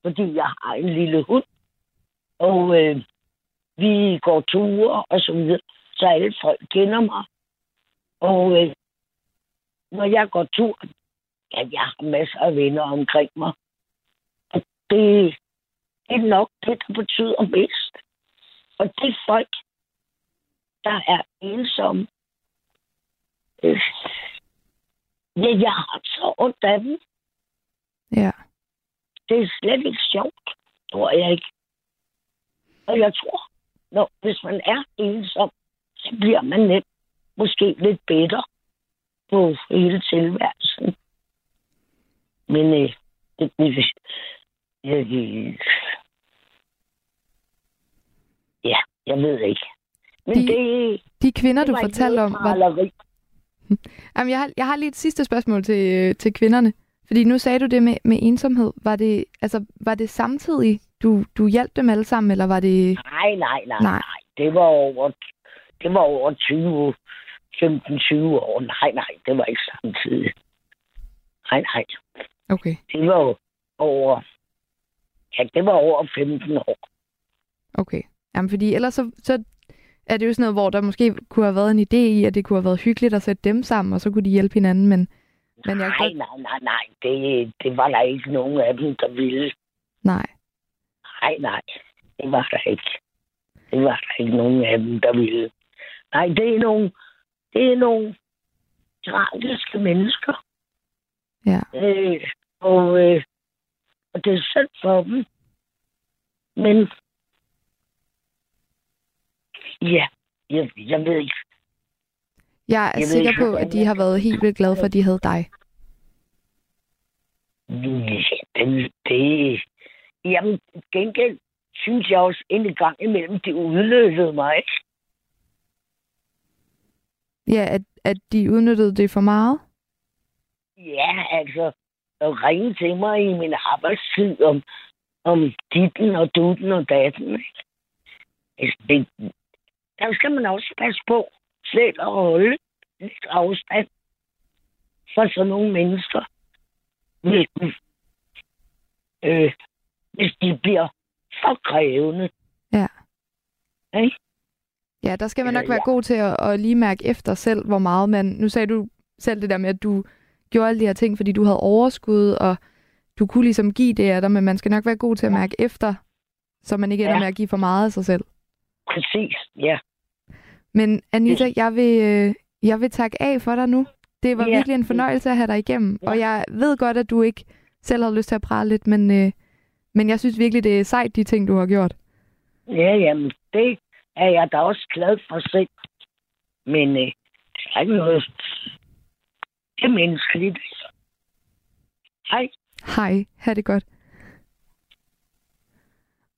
[SPEAKER 5] fordi jeg har en lille hund. Og øh, vi går ture og så videre, så alle folk kender mig. Og øh, når jeg går tur, ja, jeg har masser af venner omkring mig. Og det, det er nok det, der betyder mest. Og det er folk, der er ensomme. Øh, Ja, jeg har så ondt af dem.
[SPEAKER 3] Ja.
[SPEAKER 5] Det er slet ikke sjovt, tror jeg ikke. Og jeg tror, når, hvis man er ensom, så bliver man nemt måske lidt bedre på hele tilværelsen. Men øh, det, det, det, ja, jeg ved ikke. Men
[SPEAKER 3] De-
[SPEAKER 5] det,
[SPEAKER 3] De kvinder,
[SPEAKER 5] det
[SPEAKER 3] du fortalte om, var. Jamen, jeg, har, jeg har lige et sidste spørgsmål til, øh, til kvinderne. Fordi nu sagde du det med, med ensomhed. Var det, altså, var det samtidig, du, du hjalp dem alle sammen, eller var det...
[SPEAKER 5] Nej, nej, nej,
[SPEAKER 3] Nej.
[SPEAKER 5] nej. Det var over, det var over 20, 15-20 år. Nej, nej, det var ikke samtidig. Nej, nej.
[SPEAKER 3] Okay,
[SPEAKER 5] Det var over, ja, det var over 15 år.
[SPEAKER 3] okay. Jamen, fordi ellers så, så er det jo sådan noget, hvor der måske kunne have været en idé i, at det kunne have været hyggeligt at sætte dem sammen, og så kunne de hjælpe hinanden, men... Men jeg
[SPEAKER 5] nej,
[SPEAKER 3] godt...
[SPEAKER 5] nej, nej, nej. Det, det var der ikke nogen af dem, der ville.
[SPEAKER 3] Nej.
[SPEAKER 5] Nej, nej. Det var der ikke. Det var der ikke nogen af dem, der ville. Nej, det er nogle, det er nogle tragiske mennesker.
[SPEAKER 3] Ja.
[SPEAKER 5] Øh, og, øh, og det er synd for dem. Men ja, jeg, jeg ved ikke.
[SPEAKER 3] Jeg er
[SPEAKER 5] Jeg
[SPEAKER 3] sikker
[SPEAKER 5] ikke,
[SPEAKER 3] på, at de har været helt vildt glade for, at de havde dig.
[SPEAKER 5] Ja, det, det, jamen, gengæld synes jeg også en gang imellem, det udnyttede mig.
[SPEAKER 3] Ja, at, at de udnyttede det for meget.
[SPEAKER 5] Ja, altså, at ringe til mig i min arbejdstid om, om ditten og dutten og datten. Altså, det, der skal man også passe på selv at holde lidt afstand for sådan nogle mennesker. Hvis, øh, hvis de bliver for krævende.
[SPEAKER 3] Ja.
[SPEAKER 5] Ikke?
[SPEAKER 3] Ja, der skal man nok være
[SPEAKER 5] ja.
[SPEAKER 3] god til at, at lige mærke efter selv, hvor meget man... Nu sagde du selv det der med, at du gjorde alle de her ting, fordi du havde overskud, og du kunne ligesom give det af dig, men man skal nok være god til at mærke efter, så man ikke ender
[SPEAKER 5] Ja.
[SPEAKER 3] med at give for meget af sig selv.
[SPEAKER 5] Præcis, ja.
[SPEAKER 3] Men Anita, jeg vil, øh, jeg vil takke af for dig nu. Det var
[SPEAKER 5] Ja.
[SPEAKER 3] virkelig en fornøjelse at have dig igennem,
[SPEAKER 5] Ja.
[SPEAKER 3] og jeg ved godt, at du ikke selv havde lyst til at prale lidt, men, øh, men jeg synes virkelig, det er sejt, de ting, du har gjort.
[SPEAKER 5] Ja, jamen, det er jeg da også glad for selv. Men øh, Der er ikke noget. Det er menneskeligt. Hej.
[SPEAKER 3] Hej, ha' det godt.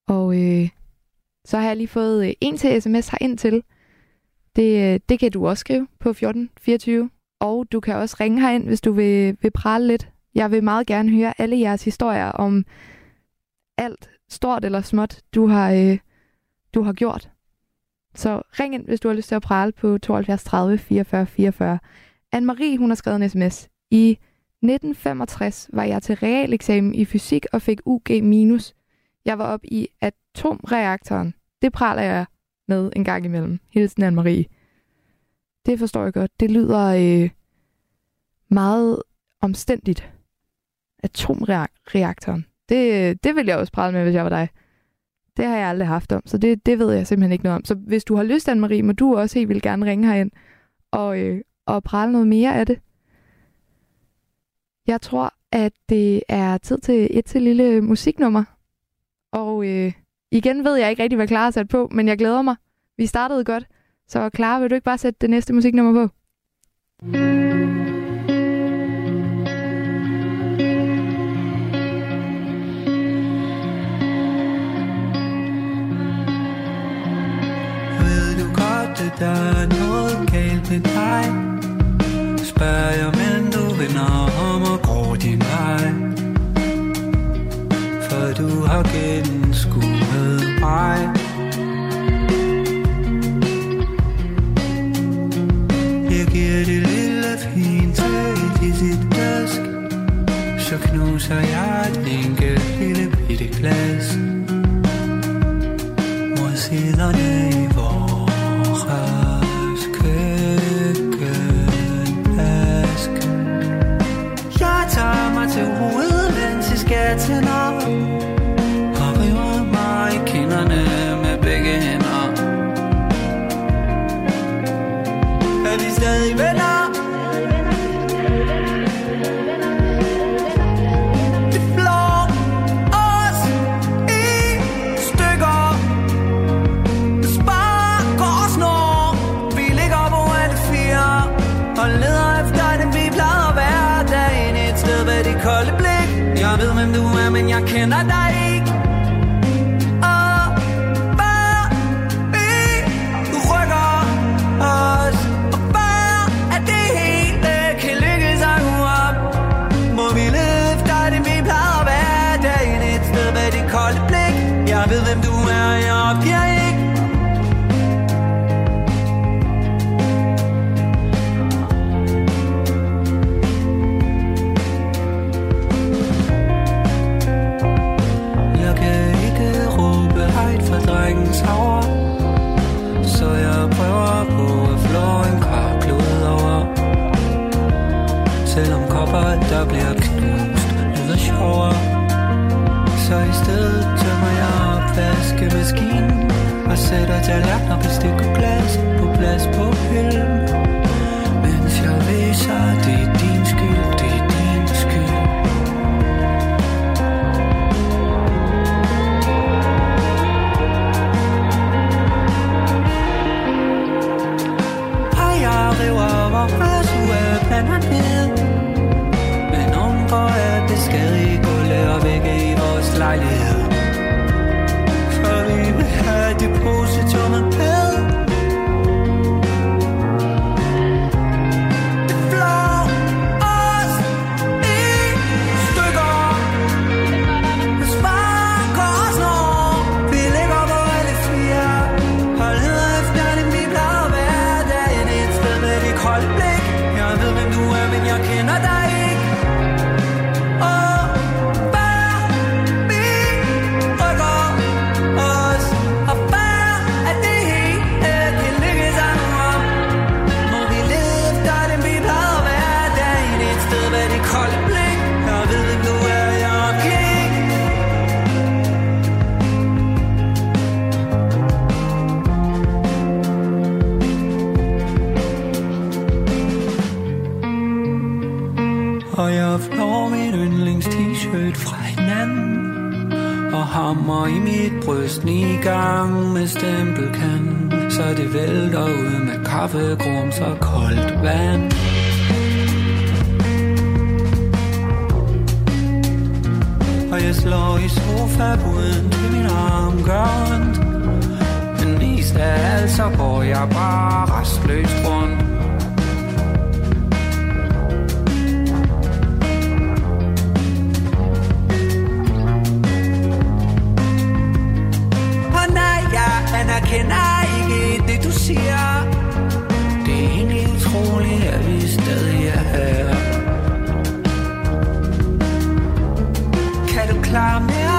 [SPEAKER 3] Og øh, så har jeg lige fået øh, en til sms ind til. Det, øh, det kan du også skrive på 1424. Og du kan også ringe herind, hvis du vil, vil prale lidt. Jeg vil meget gerne høre alle jeres historier om alt, stort eller småt, du har, øh, du har gjort. Så ring ind, hvis du har lyst til at prale på 72 30 44 44. Anne-Marie, hun har skrevet en sms. I 1965 var jeg til realeksamen i fysik og fik UG minus. Jeg var op i atomreaktoren. Det praler jeg med en gang imellem. Hilsen Anne-Marie. Det forstår jeg godt. Det lyder øh, meget omstændigt. Atomreaktoren. Det, det vil jeg også prale med, hvis jeg var dig. Det har jeg aldrig haft om, så det, det ved jeg simpelthen ikke noget om. Så hvis du har lyst, Anne-Marie, må du også helt vildt gerne ringe herind og, øh, og prale noget mere af det. Jeg tror, at det er tid til et til lille musiknummer. Og øh, igen ved jeg ikke rigtig, hvad Clara har sat på, men jeg glæder mig. Vi startede godt. Så Clara, vil du ikke bare sætte det næste musiknummer på?
[SPEAKER 6] Mm. Der er noget galt med dig? Spørger jeg, men du vender om og går din vej. For du har gennemskuet mig. Jeg giver det lille fint til i sit dask Så knuser jeg et enkelt lille bitte glas. Mod siderne til hovedet, mens jeg skal op Og river mig i kinderne med begge hænder. Er vi stadig venner? Det Jeg ved, hvem du er, men jeg kender dig vaskemaskinen Og sætter tallerkener, bestik og glas på plads på hylden. Mens jeg viser, det er din skyld, det er din skyld. Og jeg river vores ugeplaner ned Men undgår at beskadige gulvet og vægge i vores lejlighed have depositummet med Det hinanden i mit bryst ni gang med stempelkant så det vælter ud med kaffegrums og koldt vand. Og jeg slår i sofabuden til min arm gør ondt. Men mest af alt så går jeg bare restløst rundt. Jeg kender ikke det, du siger. Det er egentlig utroligt, at vi stadig er her. Kan du klare mere?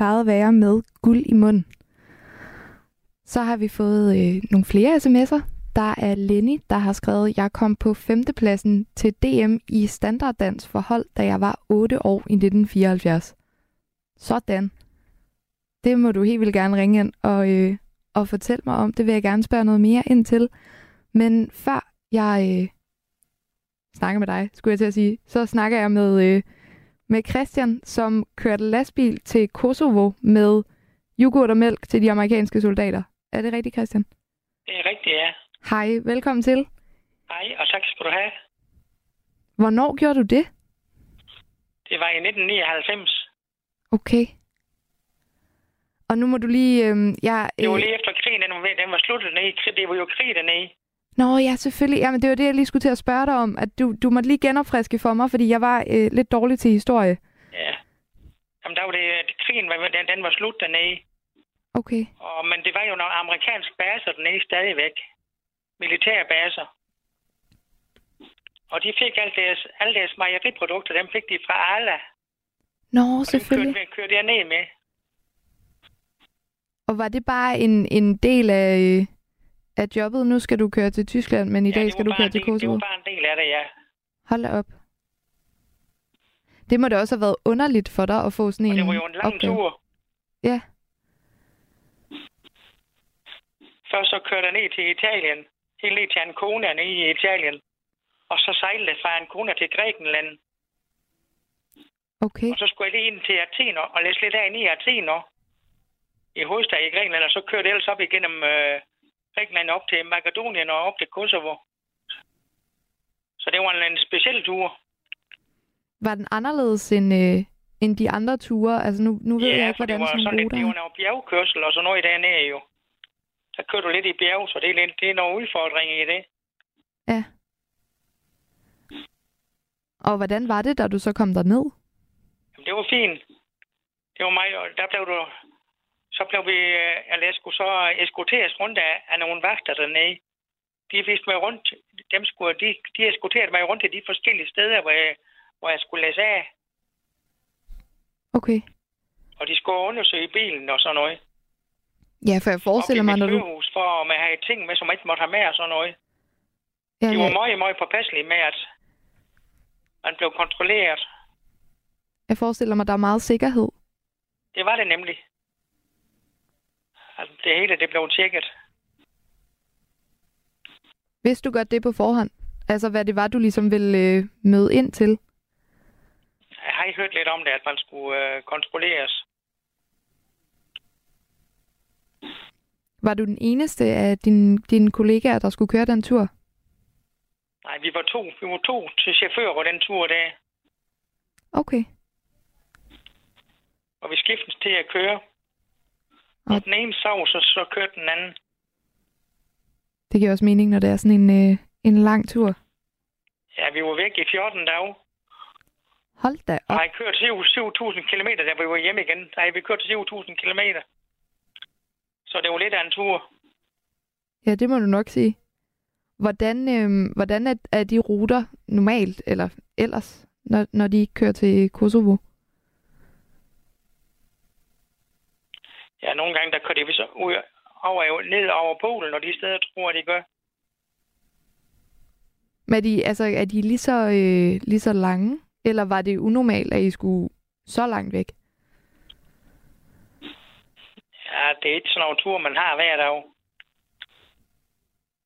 [SPEAKER 3] Plejede at være med guld i munden. Så har vi fået øh, nogle flere sms'er. Der er Lenny, der har skrevet, jeg kom på femtepladsen til DM i standarddans for hold, da jeg var 8 år i 1974. Sådan. Det må du helt vildt gerne ringe ind og, øh, og fortælle mig om. Det vil jeg gerne spørge noget mere ind til. Men før jeg øh, snakker med dig, skulle jeg til at sige, så snakker jeg med, øh, med Christian, som kørte lastbil til Kosovo med yoghurt og mælk til de amerikanske soldater. Er det rigtigt, Christian?
[SPEAKER 7] Det er rigtigt, ja.
[SPEAKER 3] Hej, velkommen til.
[SPEAKER 7] Hej, og tak skal du have.
[SPEAKER 3] Hvornår gjorde du det?
[SPEAKER 7] Det var i 1999.
[SPEAKER 3] Okay. Og nu må du lige... Øh, jeg,
[SPEAKER 7] Det var
[SPEAKER 3] øh,
[SPEAKER 7] lige efter krigen, den var, den var sluttet ned. Det var jo krig dernede.
[SPEAKER 3] Nå ja, selvfølgelig. Jamen, det var det, jeg lige skulle til at spørge dig om. At du, du måtte lige genopfriske for mig, fordi jeg var øh, lidt dårlig til historie.
[SPEAKER 7] Ja. Jamen, der var det, det krigen, var, den, den var slut dernede.
[SPEAKER 3] Okay.
[SPEAKER 7] Og, men det var jo nogle amerikanske baser dernede stadigvæk. Militære baser. Og de fik alt deres, alle deres mejeriprodukter, dem fik de fra Arla.
[SPEAKER 3] Nå,
[SPEAKER 7] Og dem
[SPEAKER 3] selvfølgelig.
[SPEAKER 7] kørte, kørte jeg ned med.
[SPEAKER 3] Og var det bare en, en del af, øh, af jobbet? Nu skal du køre til Tyskland, men i
[SPEAKER 7] ja,
[SPEAKER 3] dag skal du køre til
[SPEAKER 7] del, Det
[SPEAKER 3] Kosovo.
[SPEAKER 7] var bare en del af det, ja.
[SPEAKER 3] Hold da op. Det må da også have været underligt for dig at få sådan
[SPEAKER 7] Og
[SPEAKER 3] en
[SPEAKER 7] det var jo en lang
[SPEAKER 3] opgave.
[SPEAKER 7] tur.
[SPEAKER 3] Ja.
[SPEAKER 7] Først så kørte jeg ned til Italien. Helt ned til Ancona nede i Italien. Og så sejlede jeg fra Ancona til Grækenland.
[SPEAKER 3] Okay.
[SPEAKER 7] Og så skulle jeg lige ind til Athen og og læse lidt af i Athen. I hovedstaden i Grækenland. Og så kørte jeg ellers op igennem øh, Grækenland op til Makedonien og op til Kosovo. Så det var en, en speciel tur.
[SPEAKER 3] Var den anderledes end, øh, end de andre ture? Altså nu, nu ved jeg ikke,
[SPEAKER 7] for det
[SPEAKER 3] hvordan
[SPEAKER 7] var
[SPEAKER 3] sådan
[SPEAKER 7] sådan lidt, det var noget bjergkørsel og sådan noget dernede jo. Der kører du lidt i bjerg, så det er, lidt, det er nogle udfordringer i det.
[SPEAKER 3] Ja. Og hvordan var det, da du så kom derned?
[SPEAKER 7] Jamen, det var fint. Det var mig, og der blev du... Så blev vi, øh, eller jeg skulle så eskorteres rundt af, af nogle vagter dernede. De viste mig rundt, dem skulle, de, de eskorterede mig rundt til de forskellige steder, hvor jeg, hvor jeg skulle læse af.
[SPEAKER 3] Okay.
[SPEAKER 7] Og de skulle undersøge bilen og sådan noget.
[SPEAKER 3] Ja, for jeg forestiller mig, når du...
[SPEAKER 7] for om jeg havde ting med, som jeg ikke måtte have med og sådan noget.
[SPEAKER 3] Ja,
[SPEAKER 7] De var
[SPEAKER 3] ja,
[SPEAKER 7] meget, meget påpasselige med, at man blev kontrolleret.
[SPEAKER 3] jeg forestiller mig, der er meget sikkerhed.
[SPEAKER 7] Det var det nemlig. Altså, det hele, det blev tjekket.
[SPEAKER 3] Vidste du godt det på forhånd? Altså, hvad det var, du ligesom ville øh, møde ind til?
[SPEAKER 7] Jeg har hørt lidt om det, at man skulle øh, kontrolleres.
[SPEAKER 3] Var du den eneste af dine, dine kollegaer, der skulle køre den tur?
[SPEAKER 7] Nej, vi var to. Vi var to til chauffører på den tur der.
[SPEAKER 3] Okay.
[SPEAKER 7] Og vi skiftes til at køre. Og den ene sov, så, så kørte den anden.
[SPEAKER 3] Det giver også mening, når det er sådan en, øh, en lang tur.
[SPEAKER 7] Ja, vi var væk i 14 dage.
[SPEAKER 3] Hold da op.
[SPEAKER 7] har kørt 7.000 km, da vi var hjemme igen. Har vi kørt 7.000 km. Så det var lidt af en tur.
[SPEAKER 3] Ja, det må du nok sige. Hvordan, øh, hvordan er, er de ruter normalt, eller ellers, når, når de kører til Kosovo?
[SPEAKER 7] Ja, nogle gange, der kører de så ud over, ned over Polen, og de steder tror, de gør.
[SPEAKER 3] Men er de, altså, er de lige så, øh, lige så lange? Eller var det unormalt, at I skulle så langt væk?
[SPEAKER 7] Ja, det er ikke sådan nogle tur, man har hver dag.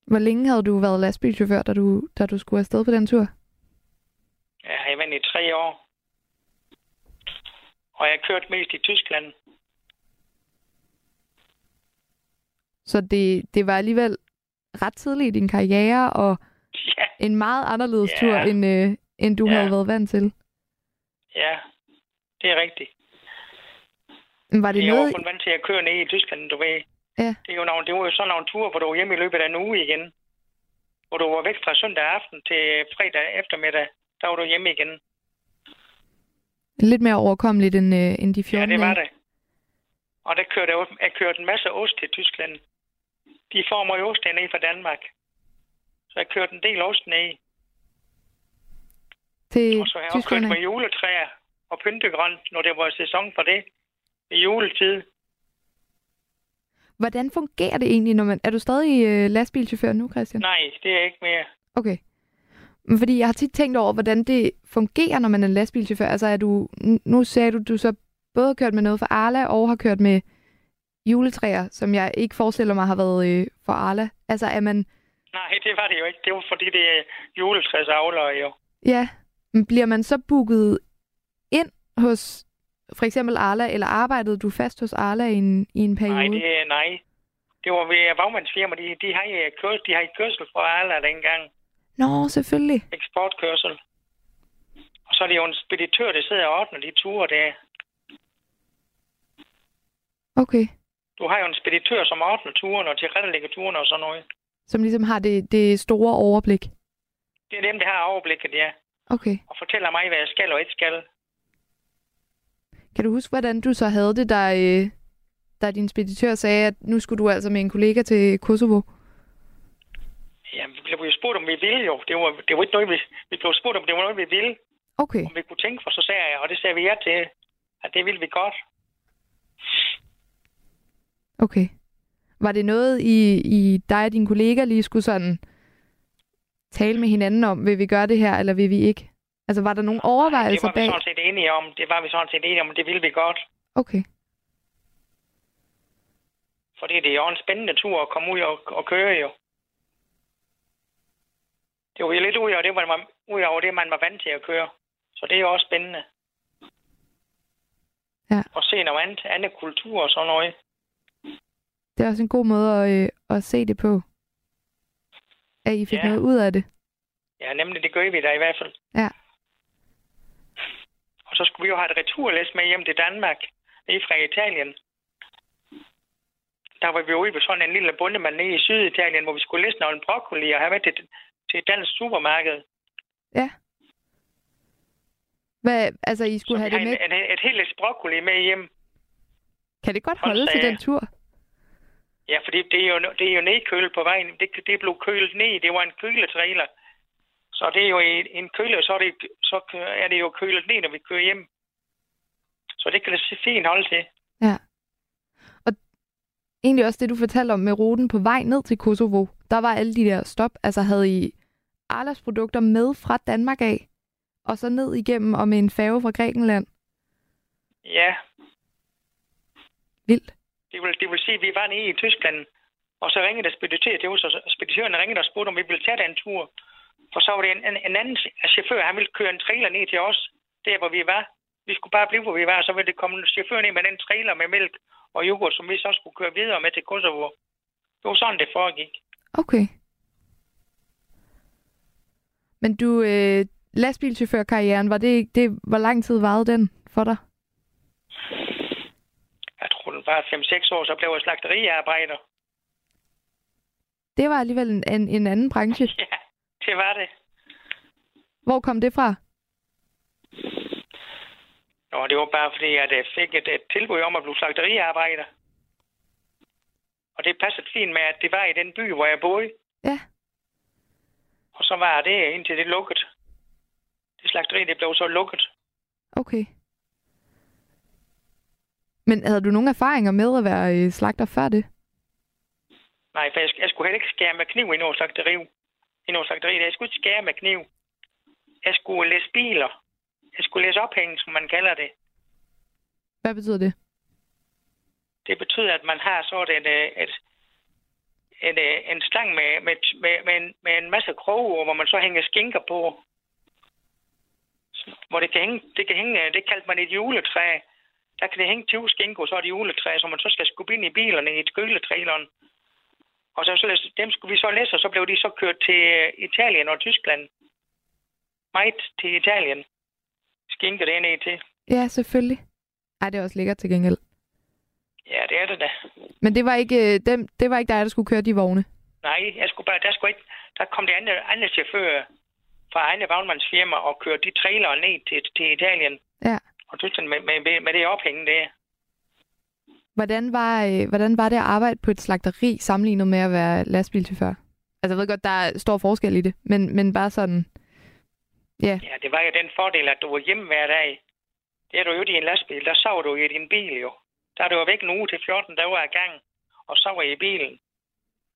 [SPEAKER 3] Hvor længe havde du været lastbilchauffør, da du, da du skulle afsted på den tur?
[SPEAKER 7] Jeg har været i tre år. Og jeg kørt mest i Tyskland.
[SPEAKER 3] Så det, det var alligevel ret tidligt i din karriere, og
[SPEAKER 7] Ja,
[SPEAKER 3] en meget anderledes
[SPEAKER 7] Ja.
[SPEAKER 3] tur, end, øh, end du
[SPEAKER 7] Ja.
[SPEAKER 3] havde været vant til.
[SPEAKER 7] ja. Det er rigtigt.
[SPEAKER 3] Men var det
[SPEAKER 7] Jeg var
[SPEAKER 3] noget...
[SPEAKER 7] kun vant til at køre ned i Tyskland, du ved.
[SPEAKER 3] Ja.
[SPEAKER 7] Det, er jo nogle, det var jo sådan nogle ture, hvor du var hjemme i løbet af en uge igen. Hvor du var væk fra søndag aften til fredag eftermiddag. Der var du hjemme igen.
[SPEAKER 3] Lidt mere overkommeligt end, øh, end de 14
[SPEAKER 7] Ja, det var det. Og der kørte jeg, jeg kørte en masse ost til Tyskland. De får mig ost ned fra Danmark. Så jeg kørte en del ost ned.
[SPEAKER 3] Til
[SPEAKER 7] Og så har jeg også kørt med juletræer og pyntegrønt, når det var sæson for det. I juletid.
[SPEAKER 3] Hvordan fungerer det egentlig, når man... Er du stadig øh, lastbilchauffør nu, Christian?
[SPEAKER 7] Nej, det er ikke mere.
[SPEAKER 3] Okay. Men Fordi jeg har tit tænkt over, hvordan det fungerer, når man er lastbilchauffør. Altså er du... Nu sagde du, du så både har kørt med noget for Arla, og har kørt med juletræer, som jeg ikke forestiller mig har været øh, for Arla. Altså er man...
[SPEAKER 7] Nej, det var det jo ikke. Det var fordi, det er juletræsavler jo.
[SPEAKER 3] Ja, men bliver man så booket ind hos for eksempel Arla, eller arbejdede du fast hos Arla i en, i en periode?
[SPEAKER 7] Nej, det er nej. Det var ved Vagmandsfirma. De, de, har, øh, kørs, de har kørsel for alle dengang.
[SPEAKER 3] Nå, selvfølgelig.
[SPEAKER 7] Eksportkørsel. Og så er det jo en speditør, der sidder og ordner de ture der.
[SPEAKER 3] Okay.
[SPEAKER 7] Du har jo en speditør, som ordner turen og tilrettelægger turen og sådan noget.
[SPEAKER 3] Som ligesom har det, det store overblik.
[SPEAKER 7] Det er dem, der har overblikket, ja.
[SPEAKER 3] Okay.
[SPEAKER 7] Og fortæller mig, hvad jeg skal og ikke skal.
[SPEAKER 3] Kan du huske, hvordan du så havde det, da, øh, da din speditør sagde, at nu skulle du altså med en kollega til Kosovo?
[SPEAKER 7] Ja, vi blev jo spurgt, om vi ville jo. Det var, det var ikke noget, vi, vi blev spurgt, om det var noget, vi ville.
[SPEAKER 3] Okay.
[SPEAKER 7] Om vi kunne tænke for, så sagde jeg, og det sagde vi ja til, at det ville vi godt.
[SPEAKER 3] Okay. Var det noget, I, I dig og din kollega lige skulle sådan tale med hinanden om? Vil vi gøre det her, eller vil vi ikke? Altså, var der nogle
[SPEAKER 7] det
[SPEAKER 3] overvejelser
[SPEAKER 7] var vi
[SPEAKER 3] bag?
[SPEAKER 7] sådan set enige om. Det var vi sådan set enige om, det ville vi godt.
[SPEAKER 3] Okay.
[SPEAKER 7] Fordi det er jo en spændende tur at komme ud og, og køre jo. Det var jo lidt ud over det, man, ud over det, man var vant til at køre. Så det er jo også spændende.
[SPEAKER 3] Ja.
[SPEAKER 7] Og se noget andet, andet kultur og sådan noget.
[SPEAKER 3] Det er også en god måde at, øh, at se det på. At I fik
[SPEAKER 7] Ja.
[SPEAKER 3] noget ud af det.
[SPEAKER 7] Ja, nemlig det gør vi da i hvert fald.
[SPEAKER 3] Ja.
[SPEAKER 7] Og så skulle vi jo have et returlæs med hjem til Danmark, nede fra Italien. Der var vi ude ved sådan en lille bundemand nede i Syditalien, hvor vi skulle læse noget broccoli og have med til, til et dansk supermarked.
[SPEAKER 3] Ja. Hvad, altså, I skulle
[SPEAKER 7] Så
[SPEAKER 3] have det med.
[SPEAKER 7] har en, et, helt læs broccoli med hjem.
[SPEAKER 3] Kan det godt
[SPEAKER 7] Hold
[SPEAKER 3] holde til
[SPEAKER 7] da.
[SPEAKER 3] den tur?
[SPEAKER 7] Ja, fordi det er jo, det er jo nedkølet på vejen. Det, det blev kølet ned. Det var en køletrailer. Så det er jo en, en køle, så er, det, så er det jo kølet ned, når vi kører hjem. Så det kan det se fint holde til.
[SPEAKER 3] Ja. Og egentlig også det, du fortalte om med ruten på vej ned til Kosovo. Der var alle de der stop. Altså havde I Arlas produkter med fra Danmark af, og så ned igennem og med en færge fra Grækenland.
[SPEAKER 7] Ja,
[SPEAKER 3] Vildt
[SPEAKER 7] det vil, det vil sige, at vi var nede i Tyskland, og så ringede der speditør til os, og speditøren ringede og spurgte, om vi ville tage den tur. For så var det en, en, en anden chauffør, han ville køre en trailer ned til os, der hvor vi var. Vi skulle bare blive, hvor vi var, og så ville det komme en chauffør ned med den trailer med mælk og yoghurt, som vi så skulle køre videre med til Kosovo. Det var sådan, det foregik.
[SPEAKER 3] Okay. Men du, øh, lastbilchaufførkarrieren, var det, det, hvor lang tid varede den for dig?
[SPEAKER 7] Jeg tror, det var 5-6 år, så blev jeg slagteriarbejder.
[SPEAKER 3] Det var alligevel en, en, en anden branche.
[SPEAKER 7] Ja, det var det.
[SPEAKER 3] Hvor kom det fra?
[SPEAKER 7] Nå, det var bare fordi, at jeg fik et, et tilbud om at blive slagteriarbejder. Og det passede fint med, at det var i den by, hvor jeg boede.
[SPEAKER 3] Ja.
[SPEAKER 7] Og så var det indtil det lukket. Det slagteri, det blev så lukket.
[SPEAKER 3] Okay. Men havde du nogle erfaringer med at være øh, slagter før det?
[SPEAKER 7] Nej, for jeg, jeg skulle heller ikke skære med kniv i noget slagteri. I noget slagteri, jeg skulle ikke skære med kniv. Jeg skulle læse biler. Jeg skulle læse ophæng, som man kalder det.
[SPEAKER 3] Hvad betyder det?
[SPEAKER 7] Det betyder, at man har sådan et, øh, et, et, et, en stang med, med, med, med, en, med en masse kroge, hvor man så hænger skinker på. Hvor det kan hænge, det kan hænge, det kaldte man et juletræ. Der kan det hænge 20 skinker, så er det juletræ, som man så skal skubbe ind i bilerne i et køletraileren. Og så, så dem skulle vi så læse, og så blev de så kørt til øh, Italien og Tyskland. Meget til Italien. Skinker det ned til.
[SPEAKER 3] Ja, selvfølgelig. Ej, det er også lækkert til gengæld.
[SPEAKER 7] Ja, det er det da.
[SPEAKER 3] Men det var ikke, øh, dem, det var ikke dig, der skulle køre de vogne?
[SPEAKER 7] Nej, jeg skulle bare, der, skulle ikke, der kom det andre, andre chauffører fra egne vognmandsfirma og kørte de trailere ned til, til Italien
[SPEAKER 3] Ja.
[SPEAKER 7] Og Tyskland med, med, med, med det ophæng der.
[SPEAKER 3] Hvordan var, øh, hvordan var det at arbejde på et slagteri sammenlignet med at være lastbilchauffør? Altså, jeg ved godt, der er stor forskel i det, men, men bare sådan... Ja,
[SPEAKER 7] Ja, det var jo den fordel, at du var hjemme hver dag. Det er du jo i en lastbil. Der sov du i din bil jo. Der er du jo væk en uge til 14 dage ad gang, og sover i bilen.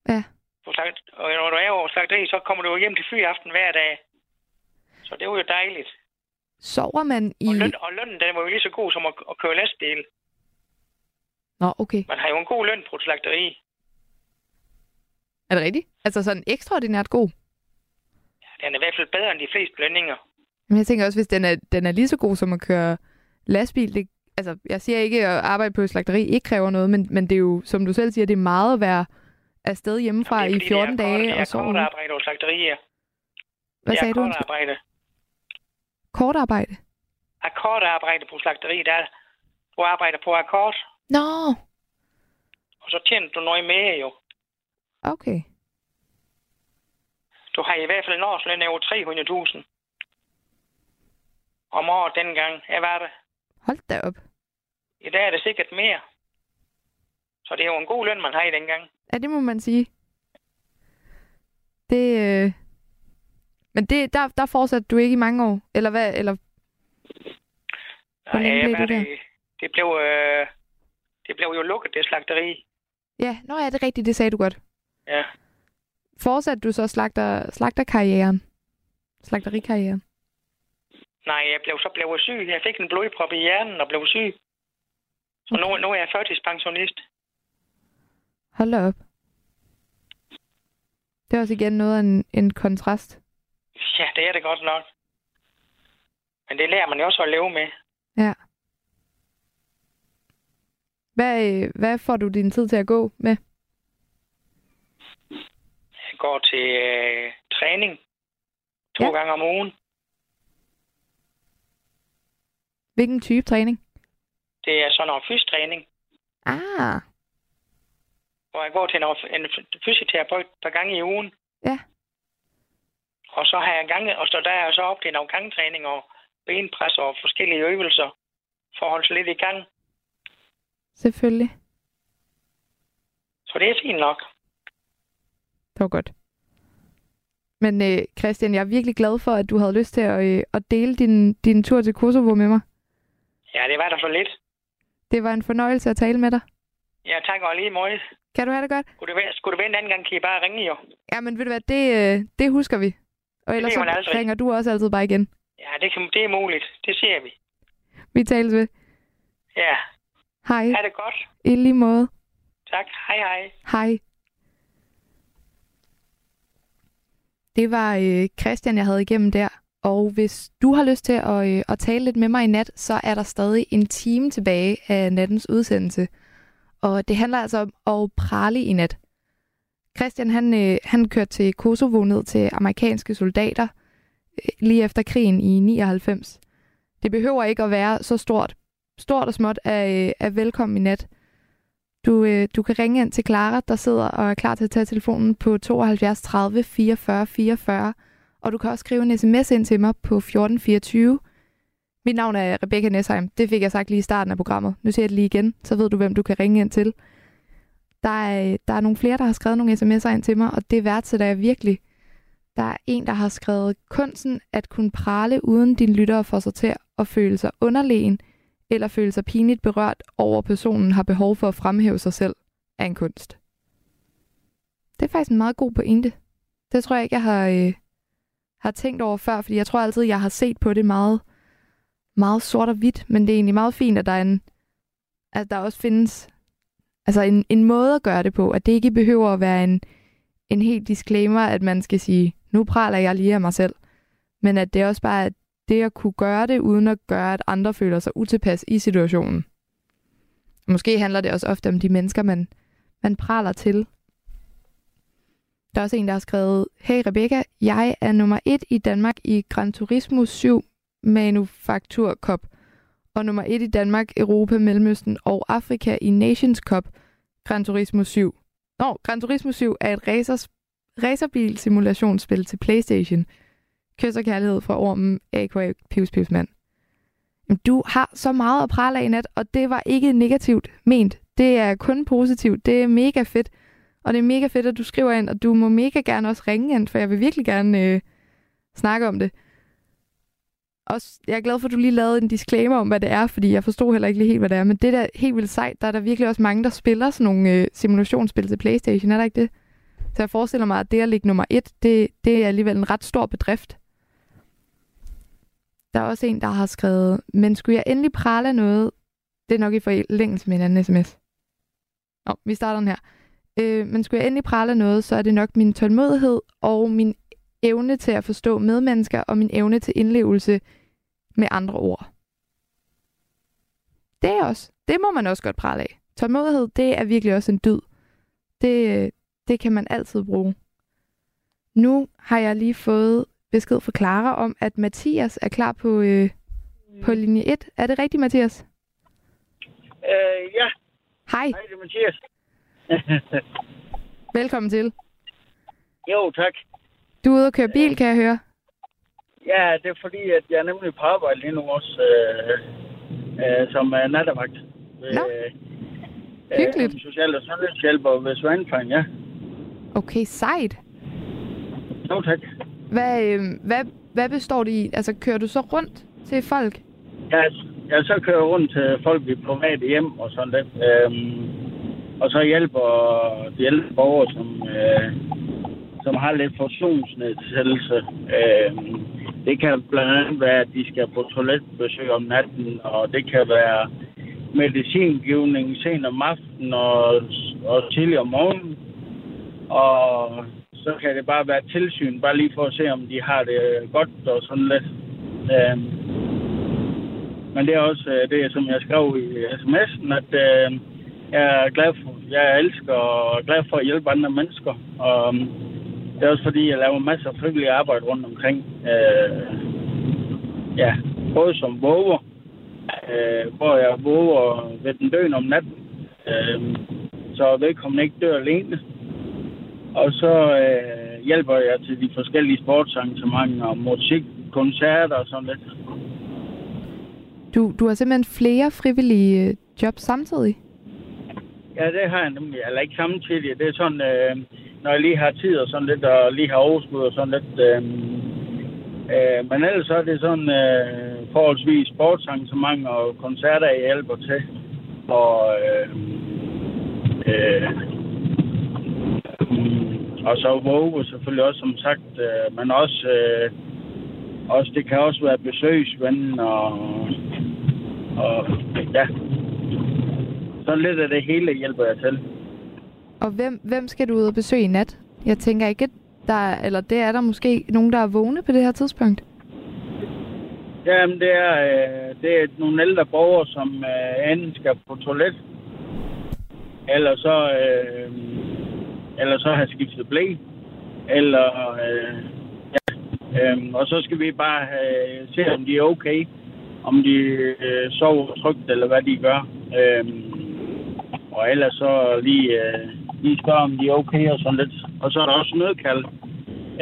[SPEAKER 3] ja.
[SPEAKER 7] På slagt, og når du er over slagteri, så kommer du jo hjem til fyraften hver dag. Så det var jo dejligt.
[SPEAKER 3] Sover man i...
[SPEAKER 7] Og, løn, og lønnen, den var jo lige så god som at, at køre lastbil.
[SPEAKER 3] Nå, okay.
[SPEAKER 7] Man har jo en god løn på et slagteri.
[SPEAKER 3] Er det rigtigt? Altså sådan ekstraordinært god?
[SPEAKER 7] Den er i hvert fald bedre end de fleste lønninger.
[SPEAKER 3] Men jeg tænker også, hvis den er, den er lige så god som at køre lastbil, det, altså jeg siger ikke, at arbejde på et slagteri ikke kræver noget, men, men det er jo, som du selv siger, det er meget at være afsted hjemmefra
[SPEAKER 7] Jamen,
[SPEAKER 3] i
[SPEAKER 7] det er fordi,
[SPEAKER 3] 14
[SPEAKER 7] det er kort-
[SPEAKER 3] dage
[SPEAKER 7] det er
[SPEAKER 3] og så
[SPEAKER 7] kort arbejde på slagterier.
[SPEAKER 3] Hvad
[SPEAKER 7] det er
[SPEAKER 3] sagde du?
[SPEAKER 7] kort arbejde.
[SPEAKER 3] Kort arbejde?
[SPEAKER 7] Akkord arbejde på slagteri, der er, du arbejder på akkord,
[SPEAKER 3] Nå,
[SPEAKER 7] og så tjener du noget mere jo.
[SPEAKER 3] okay.
[SPEAKER 7] Du har i hvert fald en årsløn af over 300.000 om året dengang. Jeg var det.
[SPEAKER 3] Hold da op.
[SPEAKER 7] I dag er det sikkert mere. Så det er jo en god løn, man har i dengang.
[SPEAKER 3] Ja, det må man sige. Det, øh... Men det, der, der fortsatte du ikke i mange år? Eller hvad? Eller, længe
[SPEAKER 7] jeg
[SPEAKER 3] blev der?
[SPEAKER 7] det, det, blev, øh, det blev jo lukket, det slagteri.
[SPEAKER 3] ja, nå ja, det er rigtigt, det sagde du godt.
[SPEAKER 7] Ja.
[SPEAKER 3] Fortsatte du så slagter, slagterkarrieren? Slagterikarrieren?
[SPEAKER 7] Nej, jeg blev, så blev syg. Jeg fik en blodprop i hjernen og blev syg. Så nu, nu er jeg førtidspensionist.
[SPEAKER 3] Hold da op. Det er også igen noget af en, en kontrast.
[SPEAKER 7] Ja, det er det godt nok. Men det lærer man jo også at leve med.
[SPEAKER 3] Ja. Hvad, øh, hvad får du din tid til at gå med?
[SPEAKER 7] Jeg går til øh, træning to
[SPEAKER 3] Ja.
[SPEAKER 7] gange om ugen.
[SPEAKER 3] Hvilken type træning?
[SPEAKER 7] Det er sådan noget fystræning,
[SPEAKER 3] Ah,
[SPEAKER 7] hvor jeg går til noget, en fysioterapeut et par gange i ugen.
[SPEAKER 3] Ja.
[SPEAKER 7] Og så har jeg gange, og så der er jeg så op til nogle gangtræning og benpres og forskellige øvelser for at holde sig lidt i gang.
[SPEAKER 3] selvfølgelig.
[SPEAKER 7] Så det er fint nok.
[SPEAKER 3] Det var godt. Men øh, Christian, jeg er virkelig glad for, at du havde lyst til at, øh, at dele din, din tur til Kosovo med mig.
[SPEAKER 7] Ja, det var der så lidt.
[SPEAKER 3] Det var en fornøjelse at tale med dig.
[SPEAKER 7] Ja, tak og lige måde.
[SPEAKER 3] Kan du have det godt?
[SPEAKER 7] Skulle det være, skulle det være en anden gang, kan I bare ringe jo.
[SPEAKER 3] Ja, men ved du hvad, det, øh, det husker vi. Og ellers så
[SPEAKER 7] aldrig.
[SPEAKER 3] ringer du også altid bare igen.
[SPEAKER 7] Ja, det, kan, det er muligt. Det ser vi.
[SPEAKER 3] Vi tales ved.
[SPEAKER 7] Ja,
[SPEAKER 3] Hej.
[SPEAKER 7] ha' det godt.
[SPEAKER 3] I lige måde.
[SPEAKER 7] Tak. Hej hej.
[SPEAKER 3] Hej. Det var øh, Christian, jeg havde igennem der. Og hvis du har lyst til at, øh, at tale lidt med mig i nat, så er der stadig en time tilbage af nattens udsendelse. Og det handler altså om at prale i nat. Christian, han, øh, han kørte til Kosovo ned til amerikanske soldater øh, lige efter krigen i 99. Det behøver ikke at være så stort. Stort og småt er, øh, er velkommen i nat. Du, øh, du kan ringe ind til Clara, der sidder og er klar til at tage telefonen på 72 30 44 44. Og du kan også skrive en sms ind til mig på 1424. Mit navn er Rebecca Nesheim. Det fik jeg sagt lige i starten af programmet. Nu siger jeg det lige igen, så ved du, hvem du kan ringe ind til. Der er, der er nogle flere, der har skrevet nogle sms'er ind til mig, og det værdsætter jeg virkelig. Der er en, der har skrevet, kunsten at kunne prale uden din lyttere får sig til at føle sig underlegen, eller føle sig pinligt berørt over, personen har behov for at fremhæve sig selv, er en kunst. Det er faktisk en meget god pointe. Det tror jeg ikke, jeg har, øh, har tænkt over før, fordi jeg tror altid, jeg har set på det meget, meget sort og hvidt, men det er egentlig meget fint, at der, er en, at der også findes altså en, en måde at gøre det på, at det ikke behøver at være en, en helt disclaimer, at man skal sige, nu praler jeg lige af mig selv, men at det også bare er det at kunne gøre det, uden at gøre, at andre føler sig utilpas i situationen. Måske handler det også ofte om de mennesker, man, man praler til. Der er også en, der har skrevet, Hey Rebecca, jeg er nummer et i Danmark i Gran Turismo 7 Manufaktur Cup, og nummer 1 i Danmark, Europa, Mellemøsten og Afrika i Nations Cup Gran Turismo 7. Nå, Gran Turismo 7 er et racers, racerbil-simulationsspil til Playstation. Kys og kærlighed fra Ormen, A.K.A. Pius Pius Mand. Du har så meget at prale af i nat, og det var ikke negativt ment. Det er kun positivt. Det er mega fedt. Og det er mega fedt, at du skriver ind, og du må mega gerne også ringe ind, for jeg vil virkelig gerne øh, snakke om det. Også, jeg er glad for, at du lige lavede en disclaimer om, hvad det er, fordi jeg forstod heller ikke lige helt, hvad det er. Men det der helt vildt sejt, der er der virkelig også mange, der spiller sådan nogle øh, simulationsspil til Playstation, er der ikke det? Så jeg forestiller mig, at det at ligge nummer et, det, det er alligevel en ret stor bedrift. Der er også en, der har skrevet, men skulle jeg endelig prale noget, det er nok i forlængelse med en anden sms. Nå, vi starter den her. Øh, men skulle jeg endelig prale noget, så er det nok min tålmodighed og min evne til at forstå medmennesker og min evne til indlevelse med andre ord. Det er også, det må man også godt prale af. Tålmodighed, det er virkelig også en dyd. Det, det kan man altid bruge. Nu har jeg lige fået besked fra Clara om, at Mathias er klar på, øh, på linje 1. Er det rigtigt, Mathias?
[SPEAKER 8] Øh, ja.
[SPEAKER 3] Hej,
[SPEAKER 8] Hej, det er Mathias.
[SPEAKER 3] velkommen til.
[SPEAKER 8] jo, tak.
[SPEAKER 3] Du er ude og køre bil, kan jeg høre.
[SPEAKER 8] Ja, det er fordi, at jeg er nemlig på arbejde lige nu også, øh, øh, som uh, nattevagt. Ved,
[SPEAKER 3] Nå.
[SPEAKER 8] øh,
[SPEAKER 3] Hyggeligt.
[SPEAKER 8] Øh, social- og sundhedshjælper ved Svanfang, ja.
[SPEAKER 3] Okay, sejt.
[SPEAKER 8] Jo, tak.
[SPEAKER 3] Hvad, øh, hvad, hvad består det i? Altså, kører du så rundt til folk?
[SPEAKER 8] Jeg, jeg så kører rundt til folk i private hjem og sådan lidt. Øhm, og så hjælper de ældre borgere, som, øh, som har lidt funktionsnedsættelse. Øhm, det kan blandt andet være, at de skal på toiletbesøg om natten, og det kan være medicingivning sent om aftenen og, og tidlig om morgenen. Og så kan det bare være tilsyn, bare lige for at se, om de har det godt og sådan lidt. Øhm, men det er også øh, det, som jeg skrev i sms'en, at øh, jeg er glad for, jeg elsker og er glad for at hjælpe andre mennesker. Og det er også fordi, jeg laver masser af frivillig arbejde rundt omkring. Øh, ja, både som våger, øh, hvor jeg våger ved den døen om natten, øh, så vedkommende ikke dør alene. Og så øh, hjælper jeg til de forskellige sportsarrangementer og musik, koncerter og sådan lidt.
[SPEAKER 3] Du, du har simpelthen flere frivillige øh, jobs samtidig?
[SPEAKER 8] Ja, det har jeg nemlig. Eller ikke samtidig. Det er sådan, øh, når jeg lige har tid og sådan lidt, og lige har overskud og sådan lidt. Øh, øh, men ellers så er det sådan øh, forholdsvis sportsarrangementer og koncerter, jeg hjælper til. Og, øh, øh, og så Våge selvfølgelig også, som sagt. Øh, men også, øh, også, det kan også være besøgsven og, og ja, så lidt af det hele hjælper jeg til.
[SPEAKER 3] Og hvem, hvem skal du ud og besøge i nat? Jeg tænker ikke, at der er, eller det er der måske nogen, der er vågne på det her tidspunkt.
[SPEAKER 8] Jamen, det er, øh, det er nogle ældre borgere, som øh, enten skal på toilet, eller så, øh, eller så have skiftet blæ, eller øh, ja, øh, og så skal vi bare øh, se, om de er okay, om de øh, sover trygt, eller hvad de gør. Øh, og ellers så lige, øh, lige spørge, om de er okay og sådan lidt. Og så er der også nødkald.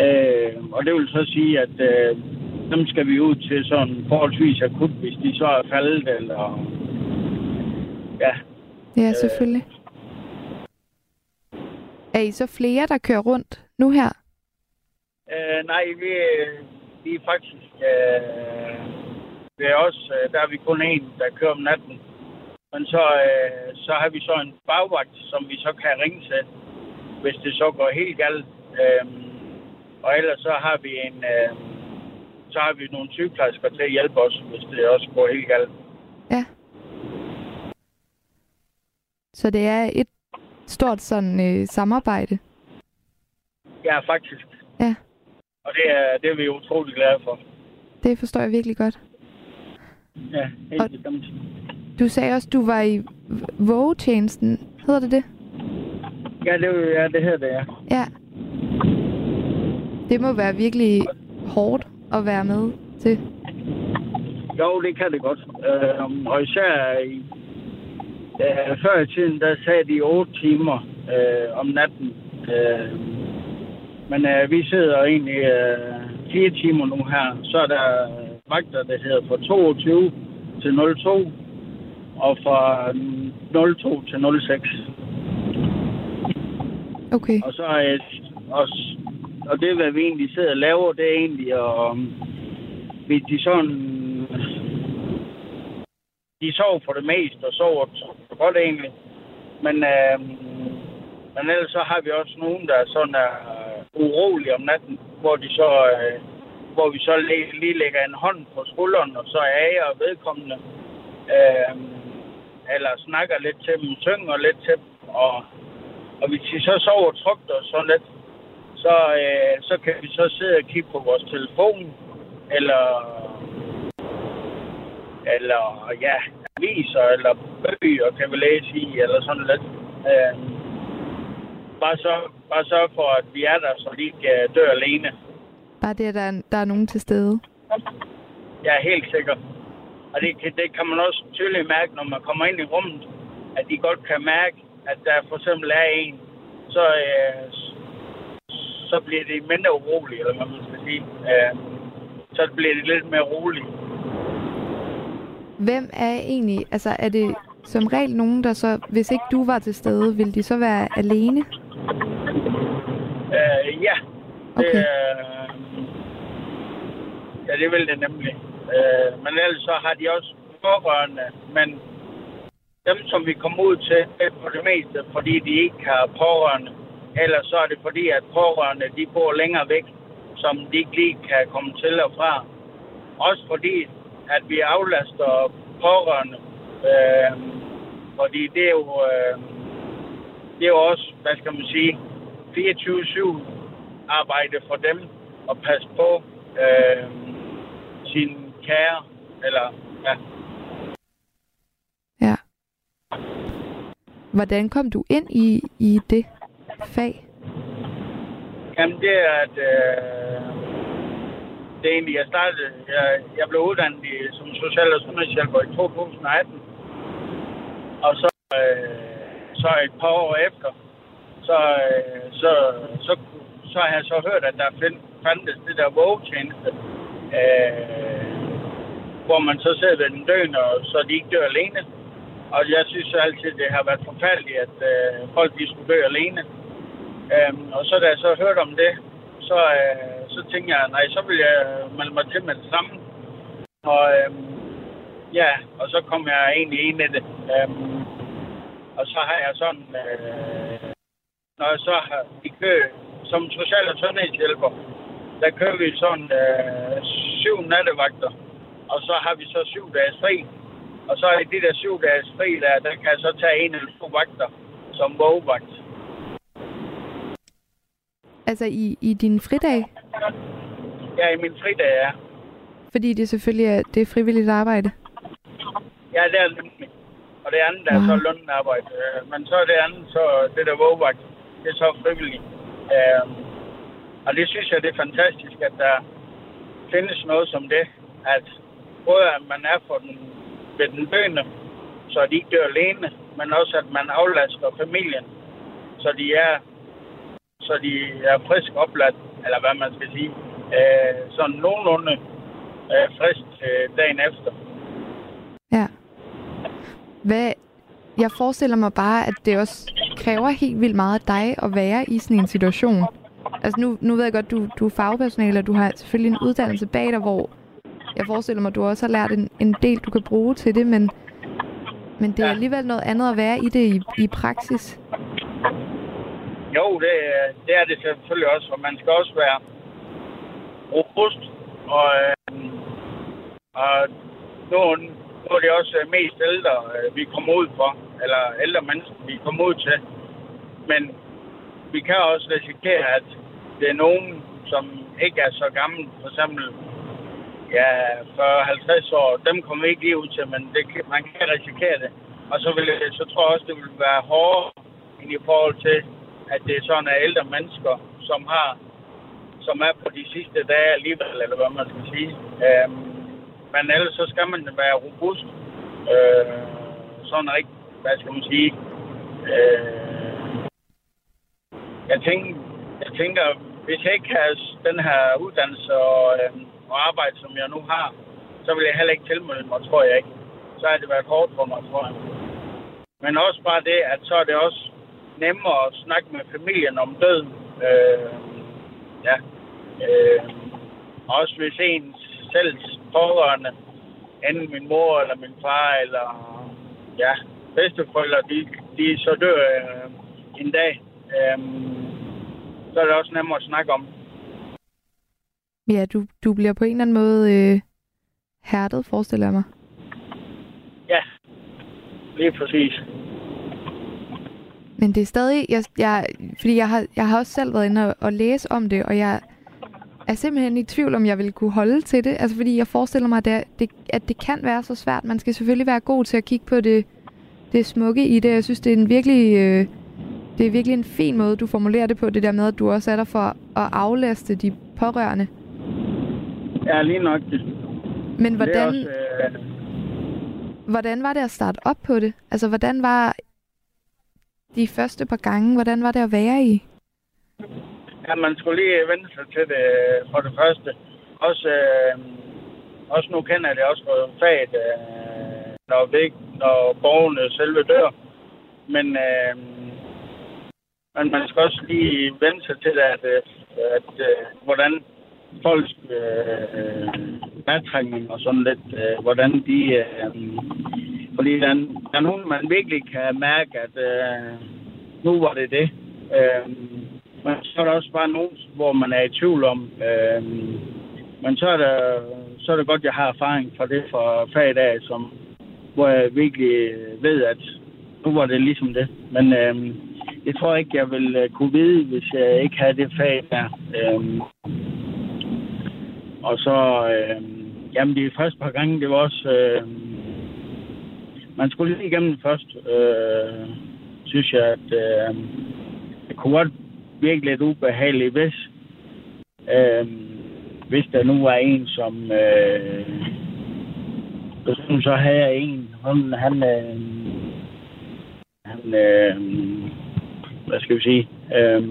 [SPEAKER 8] Øh, og det vil så sige, at øh, dem skal vi ud til sådan forholdsvis akut, hvis de så er faldet, eller... Ja,
[SPEAKER 3] Ja, selvfølgelig. Er I så flere, der kører rundt nu her?
[SPEAKER 8] Øh, nej, vi, vi er faktisk... Øh, vi er også, øh, der er vi kun en, der kører om natten. Men så, øh, så har vi så en bagvagt, som vi så kan ringe til, hvis det så går helt galt. Øh, og ellers så har vi en... Øh, så har vi nogle sygeplejersker til at hjælpe os, hvis det også går helt galt.
[SPEAKER 3] Ja. Så det er et stort sådan øh, samarbejde.
[SPEAKER 8] Ja, faktisk.
[SPEAKER 3] Ja.
[SPEAKER 8] Og det er, det er vi utrolig glade for.
[SPEAKER 3] Det forstår jeg virkelig godt.
[SPEAKER 8] Ja, helt
[SPEAKER 3] Og-
[SPEAKER 8] bestemt.
[SPEAKER 3] Du sagde også, du var i vågetjenesten. Hedder det det?
[SPEAKER 8] Ja, det, ja, det hedder det, ja.
[SPEAKER 3] Ja. Det må være virkelig hårdt at være med til.
[SPEAKER 8] Jo, det kan det godt. Øh, og især i, øh, før i tiden, der sagde de 8 timer øh, om natten. Øh, men øh, vi sidder egentlig øh, 4 timer nu her. Så er der vagter, der hedder fra 22 til 02 og fra 02 til 06.
[SPEAKER 3] Okay.
[SPEAKER 8] Og så er og, og det, hvad vi egentlig sidder og laver, det er egentlig at hvis de sådan de sover for det meste og sover så godt egentlig. Men, øh, men ellers så har vi også nogen, der sådan er urolige om natten, hvor de så øh, hvor vi så lige, lige lægger en hånd på skulderen, og så ager vedkommende. Øh, eller snakker lidt til dem, synger lidt til dem, og, og hvis de så sover trygt og sådan lidt, så, øh, så kan vi så sidde og kigge på vores telefon, eller, eller ja, aviser, eller bøger kan vi læse i, eller sådan lidt. Øh, bare, så, bare sørg for, at vi er der, så de ikke øh, dør alene.
[SPEAKER 3] Bare det, at der er, der er nogen til stede.
[SPEAKER 8] Jeg er helt sikker. Og det, kan- det kan man også tydeligt mærke, når man kommer ind i rummet, at de godt kan mærke, at der for eksempel er en, så, øh, så bliver de mindre urolige, eller hvad man skal sige. Øh, så bliver de lidt mere rolige.
[SPEAKER 3] Hvem er egentlig, altså er det som regel nogen, der så, hvis ikke du var til stede, ville de så være alene?
[SPEAKER 8] Øh, ja. Det,
[SPEAKER 3] Okay.
[SPEAKER 8] øh, ja, det vil det nemlig. Øh, men ellers så har de også pårørende, men dem, som vi kommer ud til, er på det meste, fordi de ikke har pårørende. Eller så er det fordi, at pårørende, de bor længere væk, som de ikke lige kan komme til og fra. Også fordi, at vi aflaster pårørende. Øh, fordi det er jo, øh, det er jo også, hvad skal man sige, 24-7 arbejde for dem at passe på øh, sin kære, eller ja.
[SPEAKER 3] Ja. Hvordan kom du ind i, i det fag?
[SPEAKER 8] Jamen det er, at øh, det er egentlig, jeg startede, jeg, jeg blev uddannet i, som social- og sundhedshjælper i 2018. Og så, øh, så et par år efter, så, øh, så, så, så har jeg så hørt, at der find, fandtes det der vågetjeneste, øh, hvor man så sidder ved den døende, og så de ikke dør alene. Og jeg synes altid, det har været forfærdeligt, at øh, folk de skulle dø alene. Øhm, og så da jeg så hørte om det, så, øh, så tænkte jeg, nej, så vil jeg øh, melde mig til med det samme. Og øhm, ja, og så kom jeg egentlig ind i det. Øhm, og så har jeg sådan, øh, når jeg så har i kø som social- og sundhedshjælper, der kører vi sådan øh, syv nattevagter, og så har vi så syv dages fri. Og så i de der syv dages fri, der, der kan jeg så tage en eller to vagter som vågevagt.
[SPEAKER 3] Altså i, i din fridag?
[SPEAKER 8] Ja, i min fridag, ja.
[SPEAKER 3] Fordi det selvfølgelig er, det er frivilligt arbejde.
[SPEAKER 8] Ja, det er det nemlig. Og det andet er så
[SPEAKER 3] Wow.
[SPEAKER 8] lønnet arbejde. Øh, Men så er det andet, så det der vågevagt, det er så frivilligt. Øh, og det synes jeg, det er fantastisk, at der findes noget som det, at både at man er for den, ved den døende, så de ikke dør alene, men også at man aflaster familien, så de er, så de er frisk opladt, eller hvad man skal sige, øh, sådan nogenlunde øh, frisk øh, dagen efter.
[SPEAKER 3] Ja. Hvad, jeg forestiller mig bare, at det også kræver helt vildt meget af dig at være i sådan en situation. Altså nu, nu ved jeg godt, du, du er fagpersonale, og du har selvfølgelig en uddannelse bag dig, hvor jeg forestiller mig, at du også har lært en, en del, du kan bruge til det, men, men det er
[SPEAKER 8] Ja.
[SPEAKER 3] alligevel noget andet at være i det i, i praksis.
[SPEAKER 8] Jo, det, det er det selvfølgelig også, og man skal også være robust. Og, øh, og nu, nu er det også mest ældre, øh, vi kommer ud for, eller ældre mennesker, vi kommer ud til. Men vi kan også risikere, at det er nogen, som ikke er så gamle, for eksempel ja, 40-50 år, dem kommer vi ikke lige ud til, men det, kan- man kan risikere det. Og så, vil, så tror jeg også, det vil være hårdere end i forhold til, at det er sådan, at ældre mennesker, som har som er på de sidste dage alligevel, eller hvad man skal sige. Øhm, men ellers så skal man være robust. Øh, sådan rigtig, hvad skal man sige. Øh, jeg, tænker, jeg tænker, hvis jeg ikke havde den her uddannelse og, øh, og arbejde, som jeg nu har, så vil jeg heller ikke tilmelde mig, tror jeg ikke. Så har det været hårdt for mig, tror jeg. Men også bare det, at så er det også nemmere at snakke med familien om døden. Øh, ja. Øh, også hvis ens selv pårørende, enten min mor eller min far, eller ja, bedsteforældre, de, de så dør øh, en dag, øh, så er det også nemmere at snakke om.
[SPEAKER 3] Ja, du, du bliver på en eller anden måde øh, hærdet, forestiller jeg mig.
[SPEAKER 8] Ja, lige præcis.
[SPEAKER 3] Men det er stadig, jeg, jeg, fordi jeg har, jeg har også selv været inde og, og læse om det, og jeg er simpelthen i tvivl, om jeg vil kunne holde til det. Altså fordi jeg forestiller mig, at det, det, at det kan være så svært. Man skal selvfølgelig være god til at kigge på det, det smukke i det. Jeg synes, det er en virkelig, øh, det er virkelig en fin måde, du formulerer det på, det der med, at du også er der for at aflaste de pårørende.
[SPEAKER 8] Ja, lige nok. Det,
[SPEAKER 3] Men
[SPEAKER 8] det
[SPEAKER 3] hvordan,
[SPEAKER 8] også, øh,
[SPEAKER 3] hvordan var det at starte op på det? Altså, hvordan var de første par gange, hvordan var det at være i?
[SPEAKER 8] Ja, man skulle lige vende sig til det øh, for det første. Også, øh, også nu kender jeg det også fra faget, øh, når, vi, når borgerne selve dør. Men, øh, men man skal også lige vende sig til det, at, øh, at øh, hvordan folks øh, madtrækning og sådan lidt, øh, hvordan de... Øh, fordi der, der er nogen, man virkelig kan mærke, at øh, nu var det det. Øh, men så er der også bare nogen, hvor man er i tvivl om. Øh, men så er, det, så er det godt, at jeg har erfaring fra det fra faget af, som, hvor jeg virkelig ved, at nu var det ligesom det. Men øh, jeg tror ikke, jeg ville øh, kunne vide, hvis jeg ikke havde det fag der. Øh, og så, øh, jamen de første par gange, det var også, øh, man skulle lige igennem først, øh, synes jeg, at øh, det kunne godt virke lidt ubehageligt, hvis, øh, hvis der nu var en, som, øh, som så havde jeg en, han, han, øh, han øh, hvad skal vi sige, øh,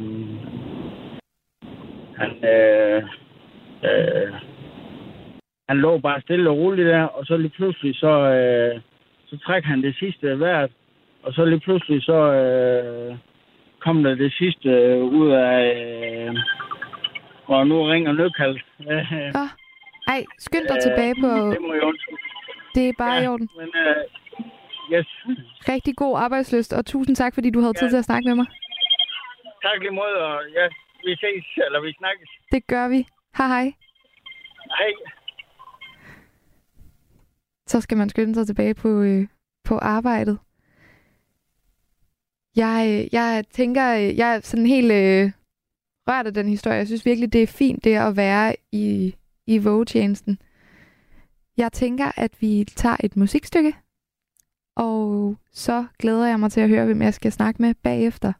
[SPEAKER 8] han, øh, øh, han lå bare stille og roligt der, og så lige pludselig så, øh, så træk han det sidste hvert, og så lige pludselig så øh, kom der det sidste øh, ud af, øh, og nu ringer nødkald. Øh,
[SPEAKER 3] Nå, ej, skynd dig
[SPEAKER 8] Øh,
[SPEAKER 3] tilbage på,
[SPEAKER 8] det må jeg undskylde.
[SPEAKER 3] det er bare
[SPEAKER 8] Ja.
[SPEAKER 3] i orden.
[SPEAKER 8] Men øh, yes,
[SPEAKER 3] Rigtig god arbejdsløst, og tusind tak, fordi du havde tid
[SPEAKER 8] Ja.
[SPEAKER 3] til at snakke med mig.
[SPEAKER 8] tak lige måde, og ja, vi ses, eller vi snakkes.
[SPEAKER 3] Det gør vi. Hej hej.
[SPEAKER 8] Hej.
[SPEAKER 3] Så skal man skynde sig tilbage på, øh, på arbejdet. Jeg, øh, jeg tænker, øh, jeg er sådan helt øh, rørt af den historie. Jeg synes virkelig, det er fint det at være i, i vågetjenesten. Jeg tænker, at vi tager et musikstykke, og så glæder jeg mig til at høre, hvem jeg skal snakke med bagefter.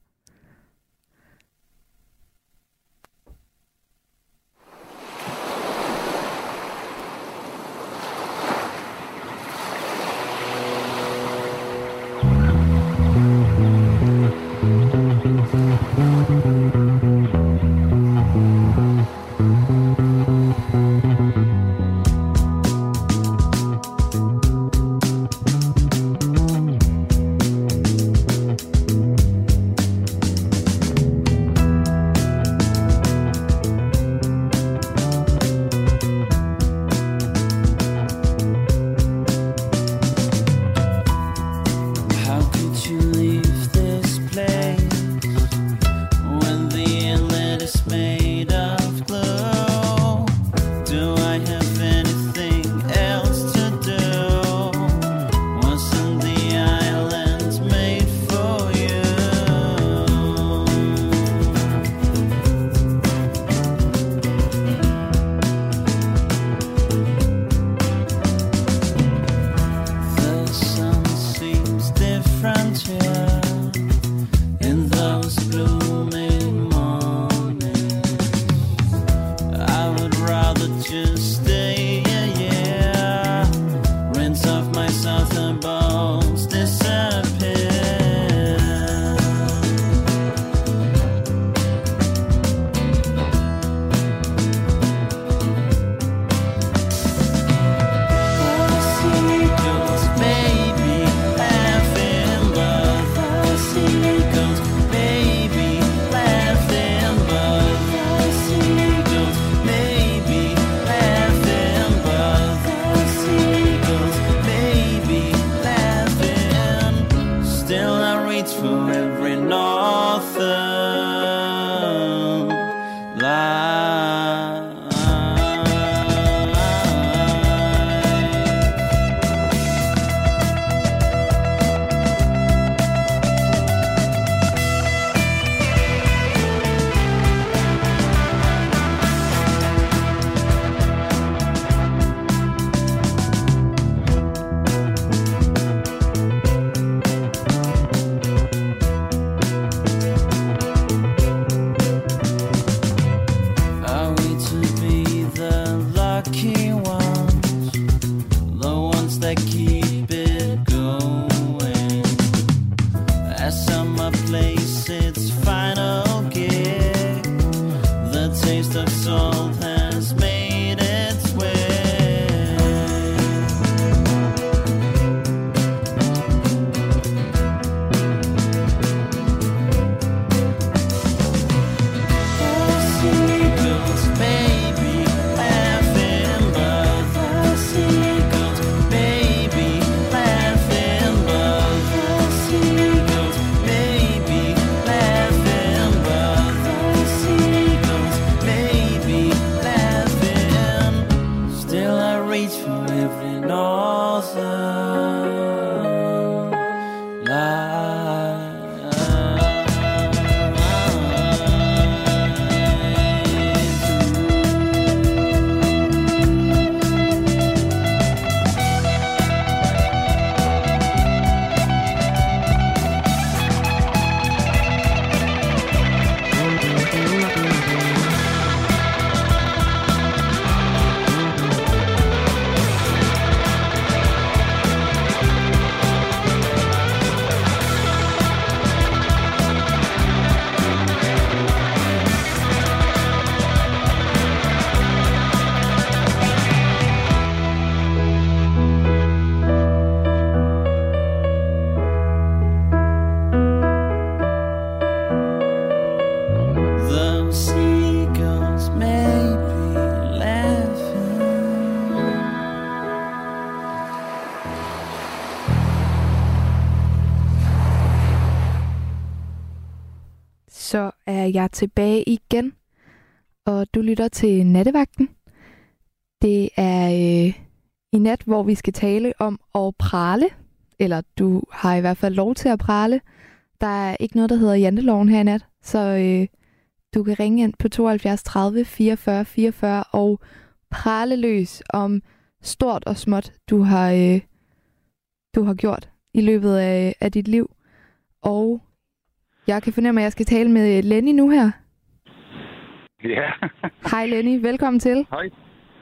[SPEAKER 3] Så er jeg tilbage igen, og du lytter til Nattevagten. Det er øh, i nat, hvor vi skal tale om at prale, eller du har i hvert fald lov til at prale. Der er ikke noget, der hedder janteloven her i nat, så øh, du kan ringe ind på 72 30 44 44 og prale løs om stort og småt, du har, øh, du har gjort i løbet af, af dit liv. Og jeg kan fornemme, at jeg skal tale med Lenny nu her.
[SPEAKER 9] Ja,
[SPEAKER 3] Hej Lenny, velkommen til.
[SPEAKER 9] hej.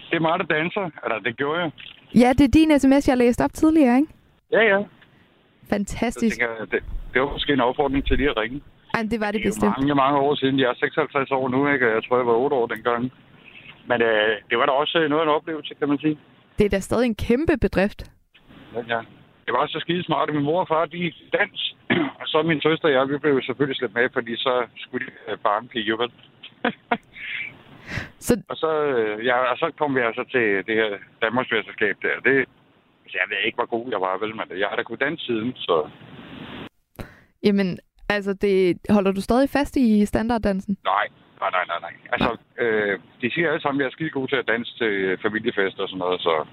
[SPEAKER 9] Det er mig, der danser. Eller det gjorde jeg.
[SPEAKER 3] Ja, det er din sms, jeg læste op tidligere, ikke?
[SPEAKER 9] Ja, ja.
[SPEAKER 3] Fantastisk.
[SPEAKER 9] tænker jeg, det, det var måske en opfordring til lige at ringe.
[SPEAKER 3] Ej, det var det
[SPEAKER 9] Det er
[SPEAKER 3] bestemt.
[SPEAKER 9] mange, mange år siden. Jeg er 56 år nu, ikke? Og Jeg tror, jeg var 8 år dengang. Men øh, det var da også noget af en oplevelse, kan man sige.
[SPEAKER 3] Det er da stadig en kæmpe bedrift.
[SPEAKER 9] Ja, ja. Det var så skide smart. Min mor og far, de dans. og så min søster og jeg, vi blev selvfølgelig slæbt med, fordi så skulle de have jo vel?
[SPEAKER 3] Så
[SPEAKER 9] Og så, øh, ja, og så kom vi altså til det her Danmarksmesterskab der. Det, altså, jeg ved ikke, hvor god jeg var, vel, men jeg har da kunnet danse siden, så
[SPEAKER 3] jamen, altså, det, holder du stadig fast i standarddansen?
[SPEAKER 9] nej, nej, nej, nej, nej. Altså, øh, de siger alle sammen, at jeg er skide god til at danse til familiefester og sådan noget, så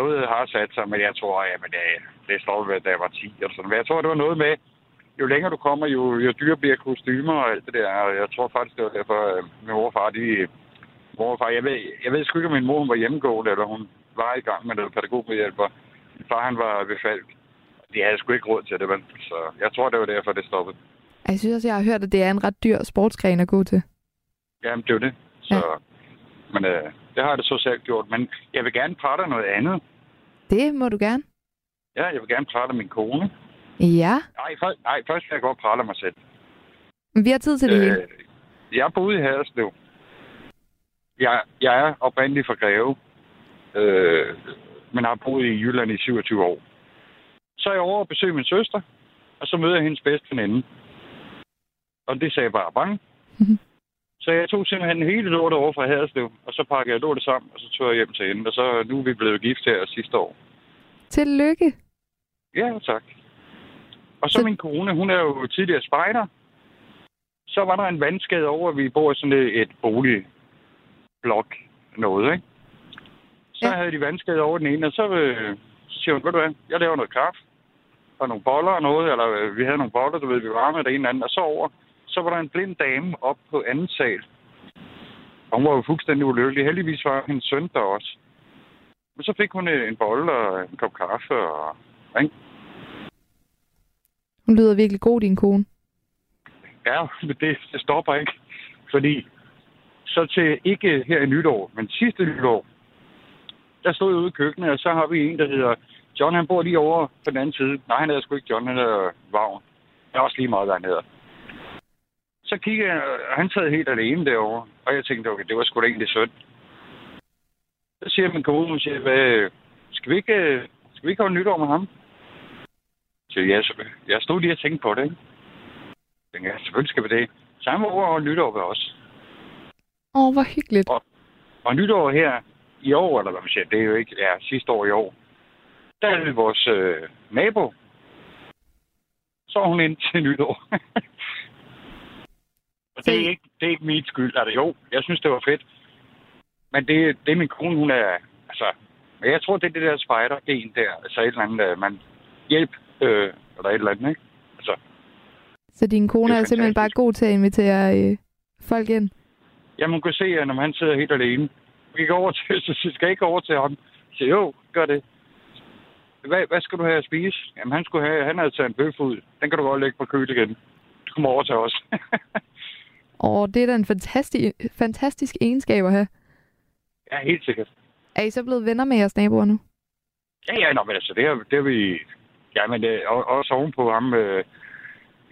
[SPEAKER 9] noget har sat sig, men jeg tror, at det, det står ved, da jeg var 10 eller sådan. Men jeg tror, det var noget med, jo længere du kommer, jo, jo dyrere bliver kostymer og alt det der. Og jeg tror faktisk, det var derfor, at min mor og far, de... Mor og far, jeg ved, jeg ved sgu ikke, om min mor hun var hjemmegående, eller hun var i gang med noget pædagogmedhjælper. Min far, han var ved Falk. De havde sgu ikke råd til det, vel? Så jeg tror, det var derfor, det stoppede.
[SPEAKER 3] Jeg synes også, jeg har hørt, at det er en ret dyr sportsgren at gå til.
[SPEAKER 9] Jamen, det er jo det. Så, ja. Men øh, det har det så selv gjort. Men jeg vil gerne prate noget andet.
[SPEAKER 3] Det må du gerne.
[SPEAKER 9] Ja, jeg vil gerne prate min kone.
[SPEAKER 3] Ja,
[SPEAKER 9] Nej, først, nej, først vil jeg godt prate mig selv.
[SPEAKER 3] vi har tid til det hele.
[SPEAKER 9] Øh, jeg boede i Haderslev. Jeg, jeg er oprindelig fra Greve, øh, men har boet i Jylland i 27 år. Så er jeg over og besøger min søster, og så møder jeg hendes bedste veninde. Og det sagde bare bang.
[SPEAKER 3] Mhm.
[SPEAKER 9] Så jeg tog simpelthen hele lortet over fra Haderslev, og så pakkede jeg lortet sammen, og så tog jeg hjem til hende. Og så nu er vi blevet gift her sidste år.
[SPEAKER 3] Tillykke.
[SPEAKER 9] Ja, tak. Og så
[SPEAKER 3] Så-
[SPEAKER 9] min kone, hun er jo tidligere spejder. Så var der en vandskade over, at vi bor i sådan et, et boligblok noget, ikke? Så
[SPEAKER 3] Ja.
[SPEAKER 9] havde de vandskade over den ene, og så, øh, så siger hun, ved du hvad, jeg laver noget kaffe og nogle boller og noget, eller øh, vi havde nogle boller, du ved, vi var med det ene eller andet, og så over, så var der en blind dame op på anden sal. Og hun var jo fuldstændig ulykkelig. Heldigvis var hendes søn der også. Men så fik hun en bolle og en kop kaffe, og ikke?
[SPEAKER 3] Hun lyder virkelig god, din kone.
[SPEAKER 9] Ja, men det, det stopper ikke. Fordi så til ikke her i nytår, men sidste nytår, der stod jeg ude i køkkenet, og så har vi en, der hedder John, han bor lige over på den anden side. Nej, han hedder sgu ikke John, han hedder Vagn. Det er også lige meget, hvad han hedder. Så kigger jeg, og han sad helt alene derovre, og jeg tænkte, okay, det var sgu da egentlig sødt. Så siger min kone, hun siger, hvad, skal vi ikke, skal vi ikke holde nytår med ham? Så ja, så, jeg stod lige og tænkte på det, ikke? Jeg tænkte, ja, selvfølgelig skal vi det. Var over og nytår ved os.
[SPEAKER 3] Åh, oh, hvor hyggeligt.
[SPEAKER 9] Og nytår her i år, eller hvad man siger, det er jo ikke, ja, sidste år i år, der er det vores øh, nabo. Så er hun ind til nytår. og det er, ikke, det er ikke min skyld. Altså, jo, jeg synes, det var fedt. Men det, det er min kone, hun er... Altså, men jeg tror, det er det der spider-gen der. Altså et eller andet, øh, man hjælp, øh, eller et eller andet, ikke? Altså,
[SPEAKER 3] Så din kone
[SPEAKER 9] er
[SPEAKER 3] er, simpelthen bare god til at invitere øh, folk ind?
[SPEAKER 9] ja, man kan se, at når han sidder helt alene, vi går over til, så skal jeg ikke over til ham. Så jo, gør det. Hvad, hvad skal du have at spise? Jamen, han, skulle have, han havde taget en bøf ud. Den kan du godt lægge på køl igen. Du kommer over til os.
[SPEAKER 3] Og det er da en fantastisk, fantastisk egenskab at have.
[SPEAKER 9] ja, helt sikkert.
[SPEAKER 3] Er I så blevet venner med jeres naboer nu?
[SPEAKER 9] Ja, ja, nå, men altså, det er, det er vi... Ja, men øh, og- også ovenpå ham, øh,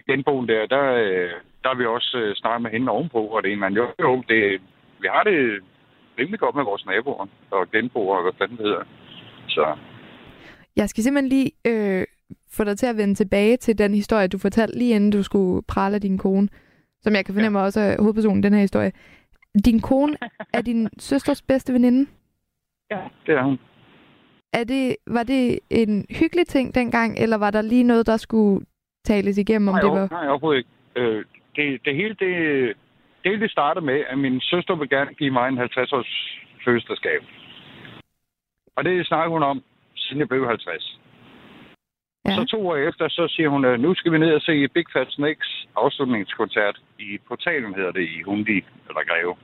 [SPEAKER 9] genboen der, der, øh, der har vi også øh, snakket med hende ovenpå, og det er man jo, jo det, vi har det rimelig godt med vores naboer og genboer, og hvad fanden det hedder. Så
[SPEAKER 3] Jeg skal simpelthen lige øh, få dig til at vende tilbage til den historie, du fortalte lige inden du skulle prale af din kone, som jeg kan fornemme ja. også er hovedpersonen i den her historie. Din kone er din søsters bedste veninde.
[SPEAKER 9] ja, det er hun.
[SPEAKER 3] Er det, var det en hyggelig ting dengang, eller var der lige noget, der skulle tales igennem, om
[SPEAKER 9] nej,
[SPEAKER 3] det var...
[SPEAKER 9] nej, overhovedet ikke. Øh, det, det hele, det, det hele startede med, at min søster vil gerne give mig en 50-års fødselsdagsgave. Og det snakkede hun om, siden jeg blev 50.
[SPEAKER 3] Ja.
[SPEAKER 9] Så to år efter, så siger hun, øh, nu skal vi ned og se Big Fat Snakes afslutningskoncert i portalen, hedder det, i Hundi, eller Greve.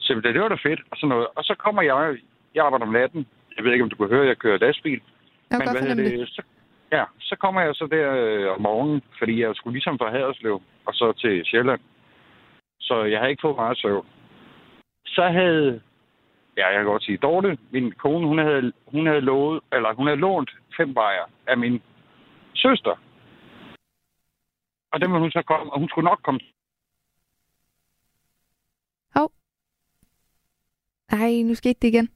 [SPEAKER 9] Så det, det var da fedt, og sådan noget. Og så kommer jeg, jeg arbejder om natten. Jeg ved ikke, om du kan høre, jeg kører lastbil.
[SPEAKER 3] Jeg godt
[SPEAKER 9] hvad
[SPEAKER 3] det.
[SPEAKER 9] Så, ja, så kommer jeg så der øh, om morgenen, fordi jeg skulle ligesom fra Haderslev og så til Sjælland. Så jeg havde ikke fået meget søvn. Så havde, ja, jeg kan godt sige, Dorte, min kone, hun havde, hun havde lovet, eller hun havde lånt fem bajer af min søster. Og dem ville hun så komme, og hun skulle nok komme.
[SPEAKER 3] Nej, nu skete det igen.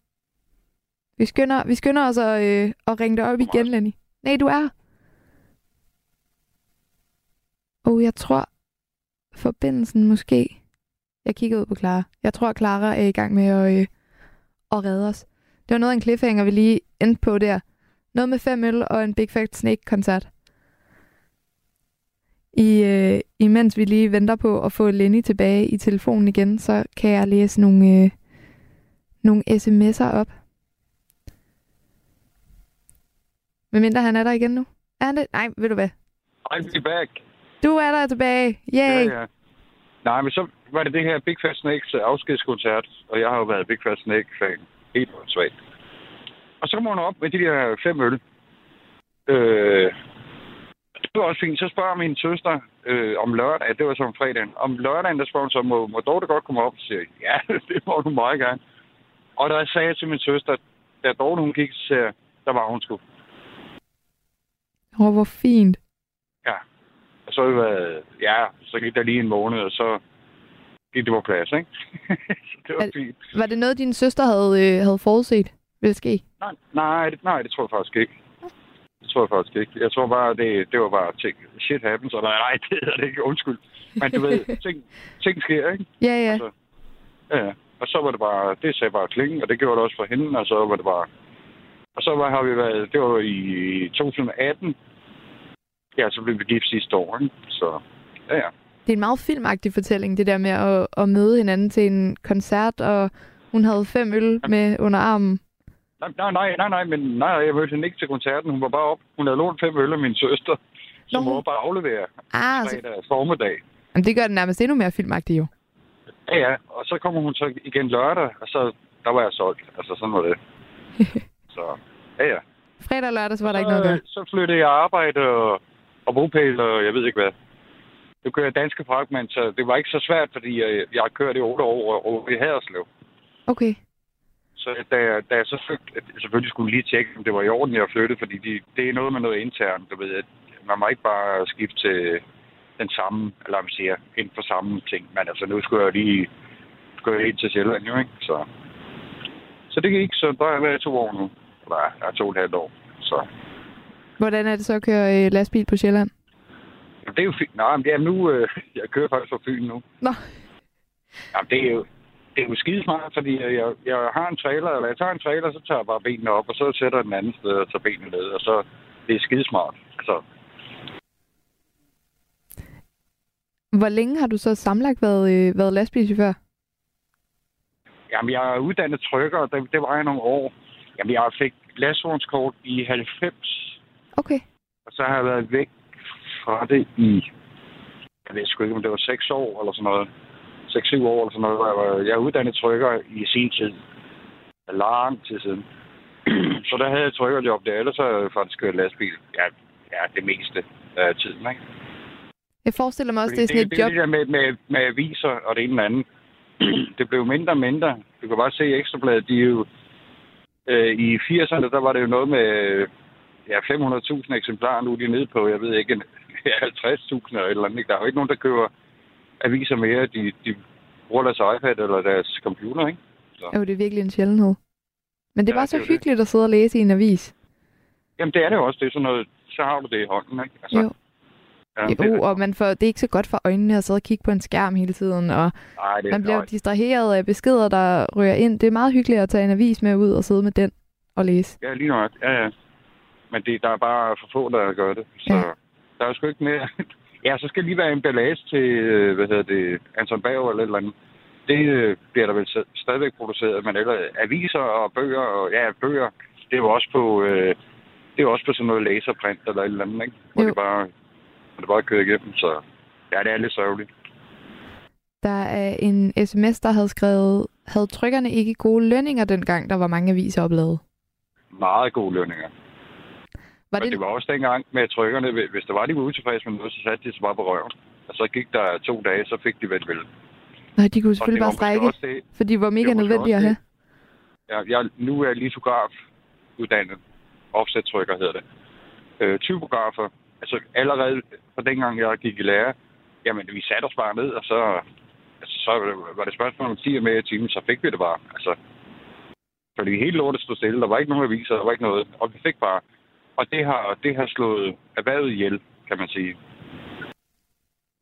[SPEAKER 3] Vi skynder, vi skynder os at, øh, at ringe dig op igen, Lenny. Nej, du er. Oh, jeg tror, forbindelsen måske... Jeg kigger ud på Clara. Jeg tror, Clara er i gang med at, øh, at redde os. Det var noget af en cliffhanger, vi lige endte på der. Noget med fem øl og en Big Fat Snake-koncert. I, øh, imens vi lige venter på at få Lenny tilbage i telefonen igen, så kan jeg læse nogle, øh, nogle sms'er op. Men mindre han er der igen nu. Er han det? Nej, ved du hvad?
[SPEAKER 9] I'll be back.
[SPEAKER 3] Du er der tilbage. Yay!
[SPEAKER 9] Ja, ja. Nej, men så var det det her Big Fat Snakes øh, afskedskoncert, og jeg har jo været Big Fat Snake-fan. Helt svagt. Og så kommer hun op med de der fem øl. Øh, det var også fint. Så spørger min søster øh, om lørdag, det var som fredag. fredagen. Om lørdagen, der spørger hun så, må, må Dorte godt komme op? Og siger ja, det må du meget gerne. Og der sagde jeg til min søster, da Dorte hun gik, så der var hun sgu.
[SPEAKER 3] Åh, oh, hvor fint.
[SPEAKER 9] Og så, øh, ja, så gik der lige en måned, og så gik det på plads, ikke? så det var fint.
[SPEAKER 3] Var det noget, din søster havde, øh, havde forudset ville ske?
[SPEAKER 9] Nej, nej, det, nej, det tror jeg faktisk ikke. Det tror jeg faktisk ikke. Jeg tror bare, det, det var bare ting. Shit happens, og nej, nej, det hedder det ikke. Undskyld. Men du ved, ting, ting sker, ikke?
[SPEAKER 3] Ja, ja.
[SPEAKER 9] Altså, ja. Og så var det bare, det sagde bare kling, og det gjorde det også for hende, og så var det bare... Og så var, har vi været, det var i 2018. Ja, så blev vi gift sidste år, ikke? Så, ja, ja.
[SPEAKER 3] Det er en meget filmagtig fortælling, det der med at, at møde hinanden til en koncert, og hun havde fem øl med under armen.
[SPEAKER 9] Nej, nej, nej, nej, nej, men nej, jeg mødte hende ikke til koncerten. Hun var bare op. Hun havde lånt fem øl af min søster, som
[SPEAKER 3] Nå.
[SPEAKER 9] var bare aflevere
[SPEAKER 3] Ah, så,
[SPEAKER 9] fredag formiddag.
[SPEAKER 3] jamen, det gør det nærmest endnu mere filmagtigt jo.
[SPEAKER 9] Ja, ja, og så kommer hun så igen lørdag, og så der var jeg solgt. Altså, sådan var det. så, ja, ja.
[SPEAKER 3] Fredag og lørdag, så var der ikke noget gøre.
[SPEAKER 9] Så, så flyttede jeg arbejde og, og bopæl, og jeg ved ikke hvad. Nu kører jeg danske fragtmand, så det var ikke så svært, fordi jeg, jeg har kørt i otte år over i Haderslev.
[SPEAKER 3] Okay.
[SPEAKER 9] Så da, jeg- da jeg så flyttede, selvfølgelig skulle lige tjekke, om det var i orden, jeg flyttede, fordi de, det er noget med noget internt, du ved. At man må ikke bare skifte til den samme, eller man siger, inden for samme ting. Men altså, nu skulle jeg lige jeg ind til Sjælland, jo, ikke? Så, så det gik, så der har jeg været i to år nu. Eller, jeg er to og et halvt år. Så
[SPEAKER 3] Hvordan er det så at køre øh, lastbil på Sjælland?
[SPEAKER 9] Jamen, det er jo fint. Nej, men det er nu... Øh, jeg kører faktisk fra Fyn nu.
[SPEAKER 3] Nå.
[SPEAKER 9] Jamen, det er jo, det er jo skidesmart, fordi jeg, jeg, har en trailer, eller jeg tager en trailer, så tager jeg bare benene op, og så sætter jeg den anden sted og tager benene ned, og så det er skidesmart. Altså,
[SPEAKER 3] Hvor længe har du så sammenlagt været, øh, været lastbilchauffør?
[SPEAKER 9] jamen, jeg er uddannet trykker, og det, det var jeg nogle år. Jamen, jeg fik lastvognskort i 90,
[SPEAKER 3] Okay.
[SPEAKER 9] og så har jeg været væk fra det i, jeg ved sgu ikke, om det var 6 år eller sådan noget. 6-7 år eller sådan noget. Jeg, var, jeg er uddannet trykker i sin tid. Lang tid siden. så der havde jeg trykkerjob der, ellers har jeg faktisk kørt lastbil. Ja, ja det meste af tiden, ikke?
[SPEAKER 3] Jeg forestiller mig også,
[SPEAKER 9] Fordi
[SPEAKER 3] det er sådan
[SPEAKER 9] det,
[SPEAKER 3] et
[SPEAKER 9] det,
[SPEAKER 3] job...
[SPEAKER 9] det der med, med, med aviser og det ene eller andet. det blev mindre og mindre. Du kan bare se Ekstrabladet, de er jo... Øh, I 80'erne, der var det jo noget med ja, 500.000 eksemplarer, nu er de nede på, jeg ved ikke, en- 50.000 eller et eller andet. Der er jo ikke nogen, der køber aviser mere. De, de bruger deres iPad eller deres computer, ikke?
[SPEAKER 3] Jo, det er virkelig en sjældenhed. Men det er
[SPEAKER 9] Ja,
[SPEAKER 3] bare så
[SPEAKER 9] det jo det.
[SPEAKER 3] hyggeligt at sidde og læse i en avis.
[SPEAKER 9] Jamen, det er det også. Det er sådan noget, så har du det i hånden, ikke? Altså,
[SPEAKER 3] Jo.
[SPEAKER 9] ja,
[SPEAKER 3] Jo,
[SPEAKER 9] det,
[SPEAKER 3] og man får, det er ikke så godt for øjnene at sidde og kigge på en skærm hele tiden, og
[SPEAKER 9] det,
[SPEAKER 3] man bliver
[SPEAKER 9] nej.
[SPEAKER 3] distraheret af beskeder, der rører ind. Det er meget hyggeligt at tage en avis med ud og sidde med den og læse.
[SPEAKER 9] Ja, lige nok. Ja, ja. Men det, der er bare for få, der gør det. Så
[SPEAKER 3] Ja.
[SPEAKER 9] der er sgu ikke mere. ja, så skal lige være emballage til, øh, hvad hedder det, Anton Bager eller et eller andet. Det øh, bliver der vel st- stadigvæk produceret, men eller aviser og bøger, og ja, bøger, det er jo også på, øh, det er jo også på sådan noget laserprint eller et eller andet, ikke? Hvor
[SPEAKER 3] Jo.
[SPEAKER 9] det bare, hvor det bare kører igennem, så ja, det er lidt sørgeligt.
[SPEAKER 3] Der er en sms, der havde skrevet, havde trykkerne ikke gode lønninger dengang, der var mange aviser opladet?
[SPEAKER 9] Meget gode lønninger.
[SPEAKER 3] Var det,
[SPEAKER 9] det var også dengang med trykkerne, hvis der var de var utilfredse med noget, så satte de sig bare på røven. Og så gik der to dage, så fik de vel vel.
[SPEAKER 3] nej, de kunne selvfølgelig bare strække,
[SPEAKER 9] det,
[SPEAKER 3] for de var mega nødvendige at have.
[SPEAKER 9] Ja, jeg, nu er jeg litograf uddannet. Offset-trykker hedder det. Øh, typografer. Altså allerede fra dengang, jeg gik i lære, jamen vi satte os bare ned, og så, altså, så var det spørgsmål om 10 med i timen, så fik vi det bare. Altså, fordi hele lortet stod stille. Der var ikke nogen aviser, der var ikke noget. Og vi fik bare... Og det har, det har slået erhvervet ihjel, kan man sige.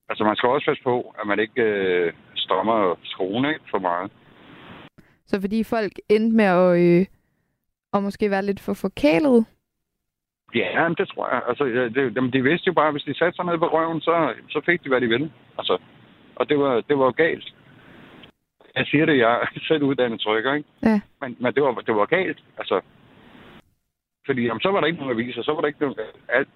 [SPEAKER 9] Altså man skal også passe på, at man ikke øh, strømmer skruen ikke, for meget.
[SPEAKER 3] Så fordi folk endte med at, øh, at måske være lidt for forkælet,
[SPEAKER 9] Ja, men det tror jeg. Altså, det, jamen, de vidste jo bare, at hvis de satte sig ned på røven, så, så fik de, hvad de ville. Altså, og det var, det var galt. Jeg siger det, jeg er selv uddannet trykker, ikke?
[SPEAKER 3] Ja.
[SPEAKER 9] Men, men det, var, det var galt. Altså, fordi jamen, så var der ikke nogen aviser, så var der ikke nogen, alt,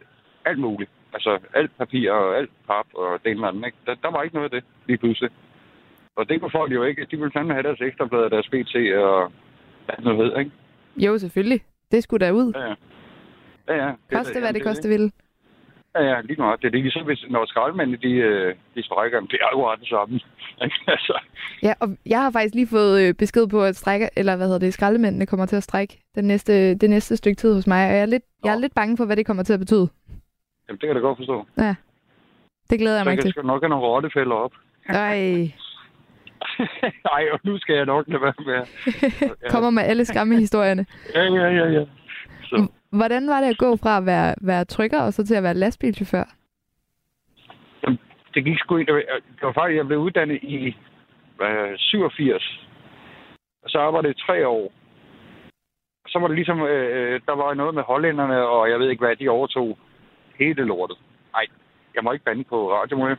[SPEAKER 9] alt muligt. Altså, alt papir og alt pap og det ene eller andet, ikke? Der, der var ikke noget af det lige pludselig. Og det kunne folk jo ikke. De ville fandme have deres ekstrablad og deres BT og hvad det nu hed, ikke?
[SPEAKER 3] jo selvfølgelig, det skulle der ud.
[SPEAKER 9] Ja, ja. Ja, ja.
[SPEAKER 3] Koste hvad det
[SPEAKER 9] er
[SPEAKER 3] koste vil.
[SPEAKER 9] Ja, ja, lige meget. Det er ligesom, hvis, når skraldemændene, de, øh, de strækker, det er jo ret det samme. Altså,
[SPEAKER 3] Ja, og jeg har faktisk lige fået øh, besked på, at strække, eller hvad hedder det, skraldemændene kommer til at strække den næste, det næste stykke tid hos mig, og jeg er, lidt, jeg er
[SPEAKER 9] Nå.
[SPEAKER 3] lidt bange for, hvad det kommer til at betyde.
[SPEAKER 9] jamen, det kan jeg da godt forstå.
[SPEAKER 3] Det glæder jeg
[SPEAKER 9] Så
[SPEAKER 3] mig
[SPEAKER 9] kan
[SPEAKER 3] til.
[SPEAKER 9] jeg nok have nogle rottefælder op.
[SPEAKER 3] Ej,
[SPEAKER 9] Nej, og nu skal jeg nok lade være med. at-
[SPEAKER 3] kommer med alle skræmmehistorierne.
[SPEAKER 9] Ja, ja, ja, ja. Så,
[SPEAKER 3] Hvordan var det at gå fra at være, være trykker, og så til at være lastbilchauffør?
[SPEAKER 9] det gik sgu ind. Det var faktisk, jeg blev uddannet i øh, 87. Og så arbejdede jeg tre år. Så var det ligesom, øh, der var noget med hollænderne, og jeg ved ikke hvad, de overtog hele lortet. Nej, jeg må ikke bande på radio, må jeg?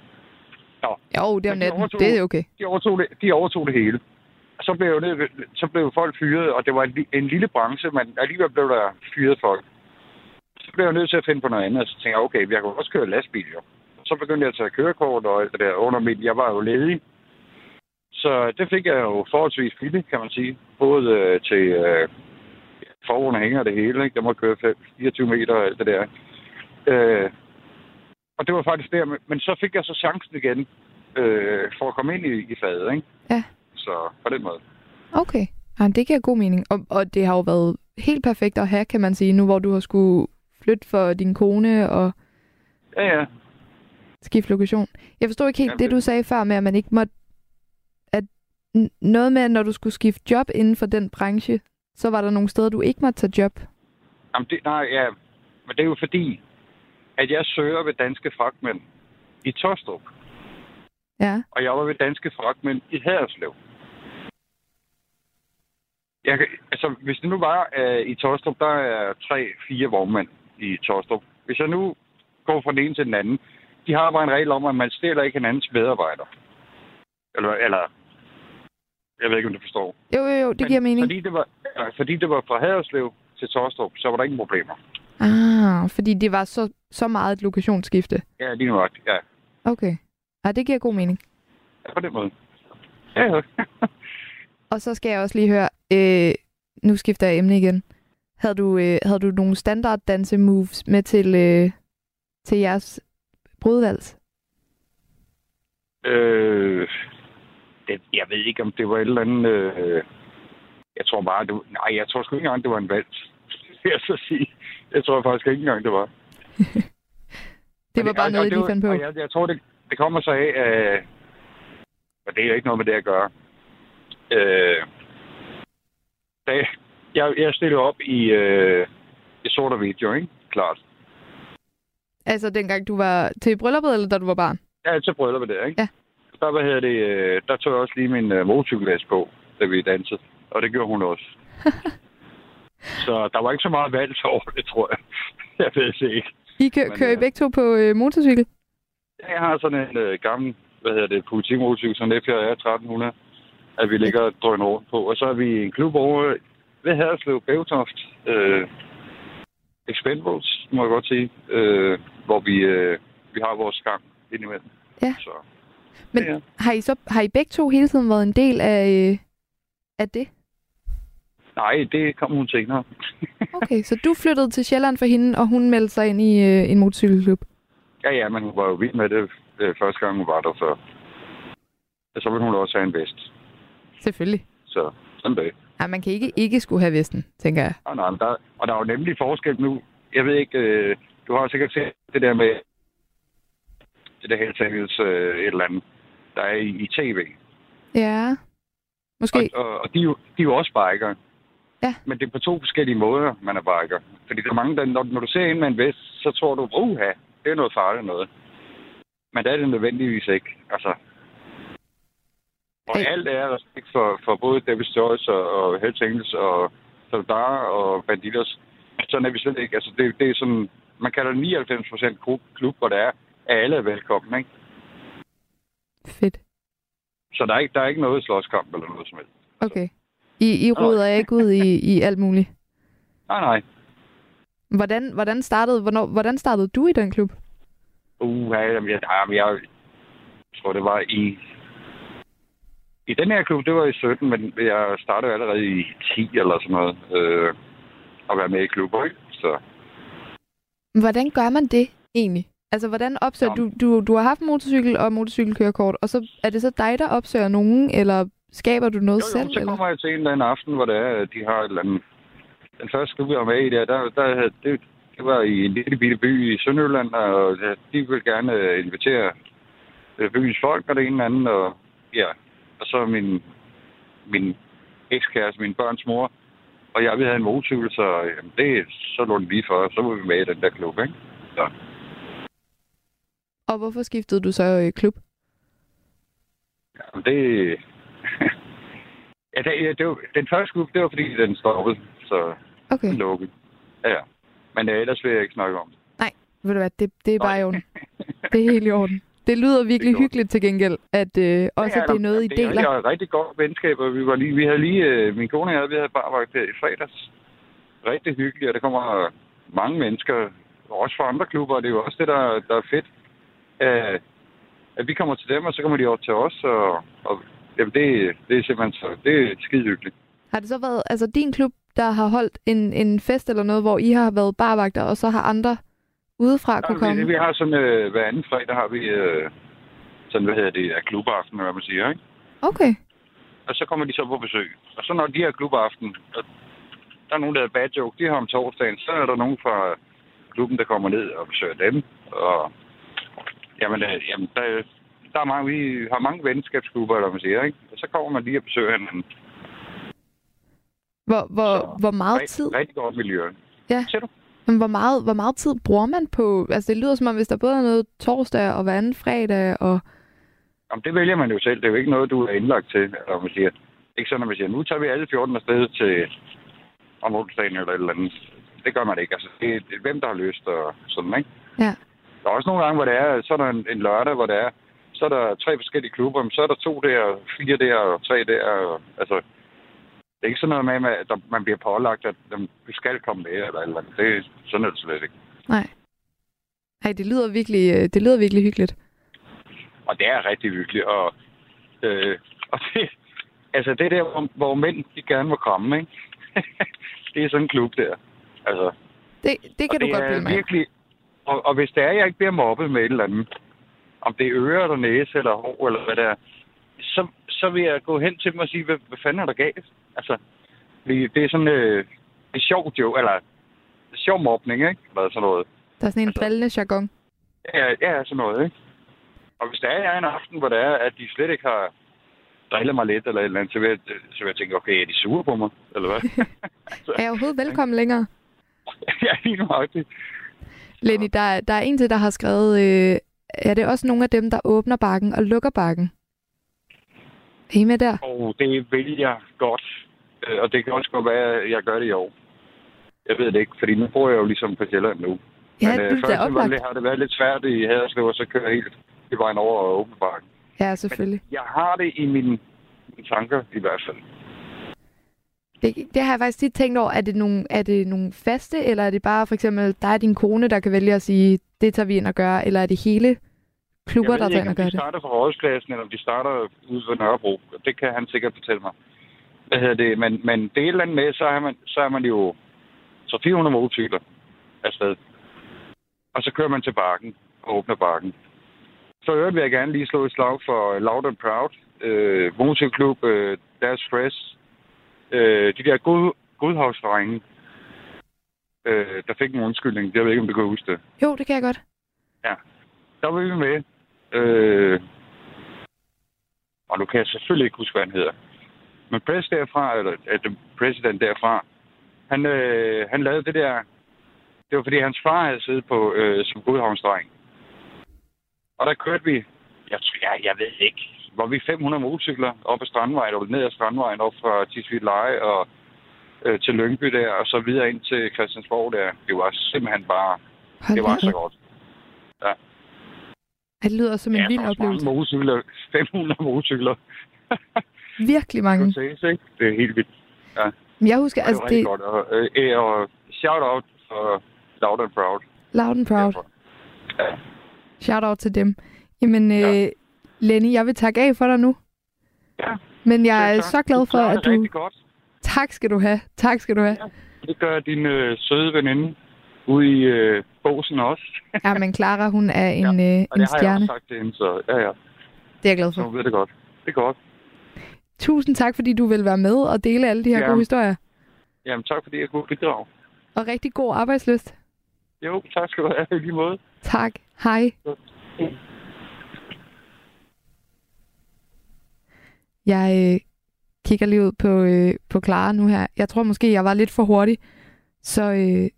[SPEAKER 3] Jo, det er om
[SPEAKER 9] de overtog-
[SPEAKER 3] Det er okay.
[SPEAKER 9] de overtog det, de overtog det hele. Så blev, det, så blev folk fyret, og det var en, en lille branche, men alligevel blev der fyret folk. Så blev jeg nødt til at finde på noget andet, og så tænkte jeg, okay, jeg kan også køre lastbil, jo. Så begyndte jeg at tage kørekort og alt det der under mit, jeg var jo ledig. Så det fik jeg jo forholdsvis billigt, kan man sige. Både øh, til øh, forhånd hænger det hele, ikke? Der må køre 24 meter og alt det der. Øh, og det var faktisk der, men- men så fik jeg så chancen igen øh, for at komme ind i, i faget, ikke?
[SPEAKER 3] Ja.
[SPEAKER 9] Så på den måde.
[SPEAKER 3] Okay. Ja, det giver god mening. Og, og det har jo været helt perfekt at have, kan man sige, nu hvor du har skulle flytte for din kone og
[SPEAKER 9] Ja, ja.
[SPEAKER 3] skifte lokation. Jeg forstod ikke helt
[SPEAKER 9] Jamen,
[SPEAKER 3] det, du sagde før med, at man ikke måtte... At noget med, at når du skulle skifte job inden for den branche, så var der nogle steder, du ikke måtte tage job.
[SPEAKER 9] Jamen, det, nej, ja. Men det er jo fordi, at jeg søger ved danske fragtmænd i Tostrup,
[SPEAKER 3] Ja.
[SPEAKER 9] og jeg var ved danske fragtmænd i Haderslev. Jeg, altså, hvis det nu var uh, i Tostrup, der er tre, fire vognmænd i Tostrup. Hvis jeg nu går fra den ene til den anden, de har bare en regel om, at man stiller ikke hinandens medarbejdere. Eller, eller jeg ved ikke, om du forstår.
[SPEAKER 3] Jo, jo, jo, det giver mening.
[SPEAKER 9] Fordi det, var, fordi det var fra Haderslev til Tostrup, så var der ingen problemer.
[SPEAKER 3] Ah, fordi det var så, så meget et lokationsskifte.
[SPEAKER 9] Ja, lige nu ja.
[SPEAKER 3] Okay. Ja, det giver god mening.
[SPEAKER 9] ja. på den måde. Ja, ja.
[SPEAKER 3] Og så skal jeg også lige høre, øh, nu skifter jeg emne igen. Havde du, øh, havde du nogle standard danse moves med til, øh, til jeres brudvals?
[SPEAKER 9] øh, det, jeg ved ikke, om det var et eller andet... Øh, jeg tror bare, det var, Nej, jeg tror sgu ikke engang, det var en vals. jeg så sige. Jeg tror faktisk ikke engang, det var.
[SPEAKER 3] Det var
[SPEAKER 9] Og
[SPEAKER 3] bare
[SPEAKER 9] og
[SPEAKER 3] noget, I
[SPEAKER 9] det
[SPEAKER 3] lige
[SPEAKER 9] var-
[SPEAKER 3] fandt på.
[SPEAKER 9] og Jeg, jeg tror, det, det kommer så af... Øh, og det er jo ikke noget med det at gøre. Øh, da, jeg, jeg stillede op i, øh, i sort og video, ikke? Klart.
[SPEAKER 3] Altså dengang du var til brylluppet, eller da du var barn?
[SPEAKER 9] Ja, til brylluppet der, ikke?
[SPEAKER 3] Ja.
[SPEAKER 9] Der, hvad hedder det, øh, der tog jeg også lige min øh, motorcykellæs på, da vi dansede. Og det gjorde hun også. så der var ikke så meget valg over det, tror jeg. jeg ved det ikke.
[SPEAKER 3] I kø-
[SPEAKER 9] Men,
[SPEAKER 3] kører I
[SPEAKER 9] øh,
[SPEAKER 3] begge to på øh, motorcykel?
[SPEAKER 9] Jeg har sådan en øh, gammel, hvad hedder det, politimotorcykel, sådan en FJR 1300, at vi ligger og drøner rundt på. Og så er vi i en klub over ved Haderslev, Bævtoft. Øh, Expendables, må jeg godt sige. Øh, hvor vi, øh, vi har vores gang indimellem.
[SPEAKER 3] Ja.
[SPEAKER 9] Så,
[SPEAKER 3] Men
[SPEAKER 9] ja.
[SPEAKER 3] har I så har I begge to hele tiden været en del af, øh, af det?
[SPEAKER 9] Nej, det kom hun senere.
[SPEAKER 3] Okay, så du flyttede til Sjælland for hende, og hun meldte sig ind i øh, en motorcykelklub.
[SPEAKER 9] Ja, ja, men hun var jo vild med det øh, første gang, hun var der, så... Så ville hun også have en vest.
[SPEAKER 3] Selvfølgelig.
[SPEAKER 9] Så sådan det.
[SPEAKER 3] Ja, man kan ikke ikke skulle have vesten, tænker jeg.
[SPEAKER 9] Og, nej, men der, og der er jo nemlig forskel nu. Jeg ved ikke, øh, du har sikkert set det der med det der heltagels øh, et eller andet, der er i, i tv.
[SPEAKER 3] Ja, måske.
[SPEAKER 9] Og, og, og de, er jo, de er jo også biker.
[SPEAKER 3] Ja.
[SPEAKER 9] Men det er på to forskellige måder, man er biker. Fordi der er mange, der, når, når du ser en med en vest, så tror du, uha, det er noget farligt noget. Men det er det nødvendigvis ikke. Altså, og alt er respekt for, for både Davis Joyce og, og Hells Angels og Saldar og Banditos. Sådan er vi slet ikke. Altså, det, det er sådan, man kalder det 99 procent klub, hvor der er, at alle er velkommen, ikke?
[SPEAKER 3] Fedt.
[SPEAKER 9] Så der er ikke, der er ikke noget slåskamp eller noget som helst.
[SPEAKER 3] Okay. I, I ruder ikke ud i, i alt muligt.
[SPEAKER 9] Nej, nej.
[SPEAKER 3] Hvordan, hvordan, startede, hvornår, hvordan startede du i den klub?
[SPEAKER 9] Uh, jamen, jeg, jamen, jeg tror, det var i... I den her klub, det var i 17, men jeg startede allerede i 10 eller sådan noget. Øh, at være med i klubber, ikke? Så
[SPEAKER 3] Hvordan gør man det egentlig? Altså, hvordan opsøger du, du... Du har haft motorcykel og motorcykelkørekort, og så er det så dig, der opsøger nogen, eller skaber du noget
[SPEAKER 9] jo, jo,
[SPEAKER 3] selv?
[SPEAKER 9] så
[SPEAKER 3] eller?
[SPEAKER 9] kommer jeg til en eller anden aften, hvor det er, at de har et eller andet... Den første klub, jeg var med i der, der, der det, det var i en lille bitte by i Sønderjylland, og de ville gerne invitere øh, byens folk og det ene eller andet, og ja, og så min, min ekskæreste, min børns mor, og jeg, vi havde en motorcykel, så jamen, det, så lå den lige for, så var vi med i den der klub, ikke? Så.
[SPEAKER 3] Og hvorfor skiftede du så øh, klub?
[SPEAKER 9] Jamen, det... ja, det, ja, det var, den første klub, det var fordi, den stoppede, så
[SPEAKER 3] Okay.
[SPEAKER 9] den lukkede. Ja, ja. Men øh, ellers vil jeg ikke snakke om det.
[SPEAKER 3] Ved du hvad, det, det er bare i
[SPEAKER 9] Nej.
[SPEAKER 3] orden. Det er helt i orden. Det lyder virkelig
[SPEAKER 9] Det
[SPEAKER 3] hyggeligt til gengæld, at øh, også
[SPEAKER 9] ja,
[SPEAKER 3] at det er noget, I deler.
[SPEAKER 9] Det er rigtig godt venskab, og vi var lige, vi havde lige, øh, min kone og jeg, vi havde bare været der i fredags. Rigtig hyggeligt, og der kommer mange mennesker, også fra andre klubber, og det er jo også det, der, der er fedt. Øh, at vi kommer til dem, og så kommer de over til os, og, og jamen, det, det er simpelthen så, det er skide hyggeligt.
[SPEAKER 3] Har det så været altså din klub, der har holdt en, en fest eller noget, hvor I har været barvagter, og så har andre udefra kunne
[SPEAKER 9] Ja,
[SPEAKER 3] komme?
[SPEAKER 9] vi, vi har sådan, øh, hver anden fredag har vi øh, sådan, hvad hedder det, er klubaften, hvad man siger, ikke?
[SPEAKER 3] Okay.
[SPEAKER 9] og så kommer de så på besøg. Og så når de har klubaften, og der er nogen, der er bad joke, de har om torsdagen, så er der nogen fra klubben, der kommer ned og besøger dem. Og jamen, øh, jamen der, der er mange, vi har mange venskabsklubber, eller hvad man siger, ikke? Og så kommer man lige og besøger hinanden.
[SPEAKER 3] Hvor, hvor,
[SPEAKER 9] Så,
[SPEAKER 3] hvor meget
[SPEAKER 9] Rigtig,
[SPEAKER 3] tid,
[SPEAKER 9] rigtig godt miljø.
[SPEAKER 3] Ja.
[SPEAKER 9] Ser du?
[SPEAKER 3] Men hvor meget, hvor meget tid bruger man på... Altså, det lyder som om, hvis der både er noget torsdag og hver anden fredag, og...
[SPEAKER 9] Jamen, det vælger man jo selv. Det er jo ikke noget, du er indlagt til, eller man siger. Ikke sådan, at man siger, nu tager vi alle 14 afsted til om onsdagen eller et eller andet. Det gør man ikke. Altså, det er det er hvem, der har lyst og sådan, ikke?
[SPEAKER 3] Ja.
[SPEAKER 9] Der er også nogle gange, hvor det er, så er der en, en lørdag, hvor det er, så er der tre forskellige klubber, men så er der to der, fire der og tre der. Og, altså, det er ikke sådan noget med, at man bliver pålagt, at du skal komme med, eller eller andet. Det er sådan det slet ikke.
[SPEAKER 3] Nej. Nej, det lyder virkelig, øh, det lyder virkelig hyggeligt.
[SPEAKER 9] Og det er rigtig hyggeligt. Og, øh, og det, altså det der, hvor, hvor mænd de gerne må kramme, ikke? det er sådan en klub der. Altså,
[SPEAKER 3] Det, det kan du
[SPEAKER 9] det
[SPEAKER 3] godt blive med.
[SPEAKER 9] virkelig, og, og hvis det er, jeg ikke bliver mobbet med et eller andet, om det er øre eller næse eller hår eller hvad det er, så, så vil jeg gå hen til dem og sige, hvad, hvad fanden er der galt? Altså, fordi det er sådan øh, det er sjovt jo, eller er sjov mobning, ikke? Eller sådan noget.
[SPEAKER 3] Der er sådan en
[SPEAKER 9] Altså-
[SPEAKER 3] drillende jargon.
[SPEAKER 9] Ja, ja, sådan noget, ikke? Og hvis der er en aften, hvor det er, at de slet ikke har drillet mig lidt eller et eller andet, så vil jeg, så vil jeg tænke, okay, er de sure på mig? Eller hvad? så,
[SPEAKER 3] Er jeg overhovedet velkommen længere?
[SPEAKER 9] ja, lige nøjagtigt.
[SPEAKER 3] Lenny, der, er- der er en til, der har skrevet, øh, er det også nogle af dem, der åbner bakken og lukker bakken? Er I med der?
[SPEAKER 9] Og det vil jeg godt. Øh, Og det kan også godt være, at jeg gør det i år. Jeg ved det ikke, fordi nu bor jeg jo ligesom på Sjælland nu.
[SPEAKER 3] Ja,
[SPEAKER 9] Men
[SPEAKER 3] det
[SPEAKER 9] øh,
[SPEAKER 3] er
[SPEAKER 9] først var
[SPEAKER 3] oplagt.
[SPEAKER 9] det, har det været lidt svært i Haderslev, og så kører jeg helt i vejen over og åbne bakken.
[SPEAKER 3] Ja, selvfølgelig.
[SPEAKER 9] Jeg har det i mine, mine tanker i hvert fald.
[SPEAKER 3] Det, det har jeg faktisk tit tænkt over. Er det, nogle, er det nogle faste, eller er det bare for eksempel dig og din kone, der kan vælge at sige, det tager vi ind og gør, eller er det hele klubber,
[SPEAKER 9] jeg
[SPEAKER 3] der
[SPEAKER 9] ved
[SPEAKER 3] tager
[SPEAKER 9] ikke,
[SPEAKER 3] ind og
[SPEAKER 9] om
[SPEAKER 3] gør
[SPEAKER 9] de
[SPEAKER 3] det?
[SPEAKER 9] starter fra Rådhuspladsen, eller om de starter ude ved Nørrebro. Det kan han sikkert fortælle mig. Hvad hedder det? Men, men det er et eller andet med, så er man, så er man jo så 400 motorcykler afsted. Og så kører man til bakken og åbner bakken. Så øvrigt vil jeg gerne lige slå et slag for Loud and Proud, øh, motorcykelklub, øh, deres stress, øh, de der god, godhavsdrenge, øh, der fik en undskyldning. Jeg ved ikke, om du kan huske det.
[SPEAKER 3] Jo, det kan jeg godt.
[SPEAKER 9] der var vi med. Øh, og nu kan jeg selvfølgelig ikke huske, hvad han hedder. Men press derfra, eller at president derfra, han, øh, han lavede det der... Det var, fordi hans far havde siddet på øh, som godhavnsdreng. Og der kørte vi... Jeg, jeg, jeg ved ikke. Var vi 500 motorcykler op ad Strandvejen, og ned ad Strandvejen, op fra Tisvilde Leje og øh, til Lyngby der, og så videre ind til Christiansborg der. Det var simpelthen bare...
[SPEAKER 3] Hold
[SPEAKER 9] Det var så godt.
[SPEAKER 3] Det lyder som en
[SPEAKER 9] Ja,
[SPEAKER 3] vild
[SPEAKER 9] er
[SPEAKER 3] oplevelse.
[SPEAKER 9] mange motorcykler. 500 motorcykler.
[SPEAKER 3] Virkelig mange.
[SPEAKER 9] Du ses, ikke? Det er helt vildt.
[SPEAKER 3] Men jeg husker,
[SPEAKER 9] Ja,
[SPEAKER 3] altså
[SPEAKER 9] det
[SPEAKER 3] det
[SPEAKER 9] godt. Og, øh, og shout out for Loud and Proud.
[SPEAKER 3] loud and proud.
[SPEAKER 9] Ja.
[SPEAKER 3] Shout out til dem. Jamen,
[SPEAKER 9] Ja.
[SPEAKER 3] øh, Lenny, jeg vil takke af for dig nu.
[SPEAKER 9] Ja,
[SPEAKER 3] Men jeg er
[SPEAKER 9] selv tak.
[SPEAKER 3] så glad for, at
[SPEAKER 9] det
[SPEAKER 3] du...
[SPEAKER 9] Godt.
[SPEAKER 3] Tak skal du have. Tak skal du have.
[SPEAKER 9] Det gør din øh, søde veninde ude i øh, båsen også.
[SPEAKER 3] Ja, men Clara, hun er en, øh,
[SPEAKER 9] Og
[SPEAKER 3] en
[SPEAKER 9] det har jeg også sagt til hende, så ja, ja.
[SPEAKER 3] Det er jeg glad
[SPEAKER 9] Så
[SPEAKER 3] for.
[SPEAKER 9] hun ved det godt. Det er godt.
[SPEAKER 3] Tusind tak, fordi du vil være med og dele alle de her
[SPEAKER 9] Ja.
[SPEAKER 3] gode historier.
[SPEAKER 9] Jamen, tak fordi jeg kunne bidrage.
[SPEAKER 3] Og rigtig god arbejdsløst.
[SPEAKER 9] Jo, tak skal du have i lige måde.
[SPEAKER 3] Tak. Hej. Jeg øh, kigger lige ud på, øh, på Clara nu her. Jeg tror måske, jeg var lidt for hurtig. Så øh,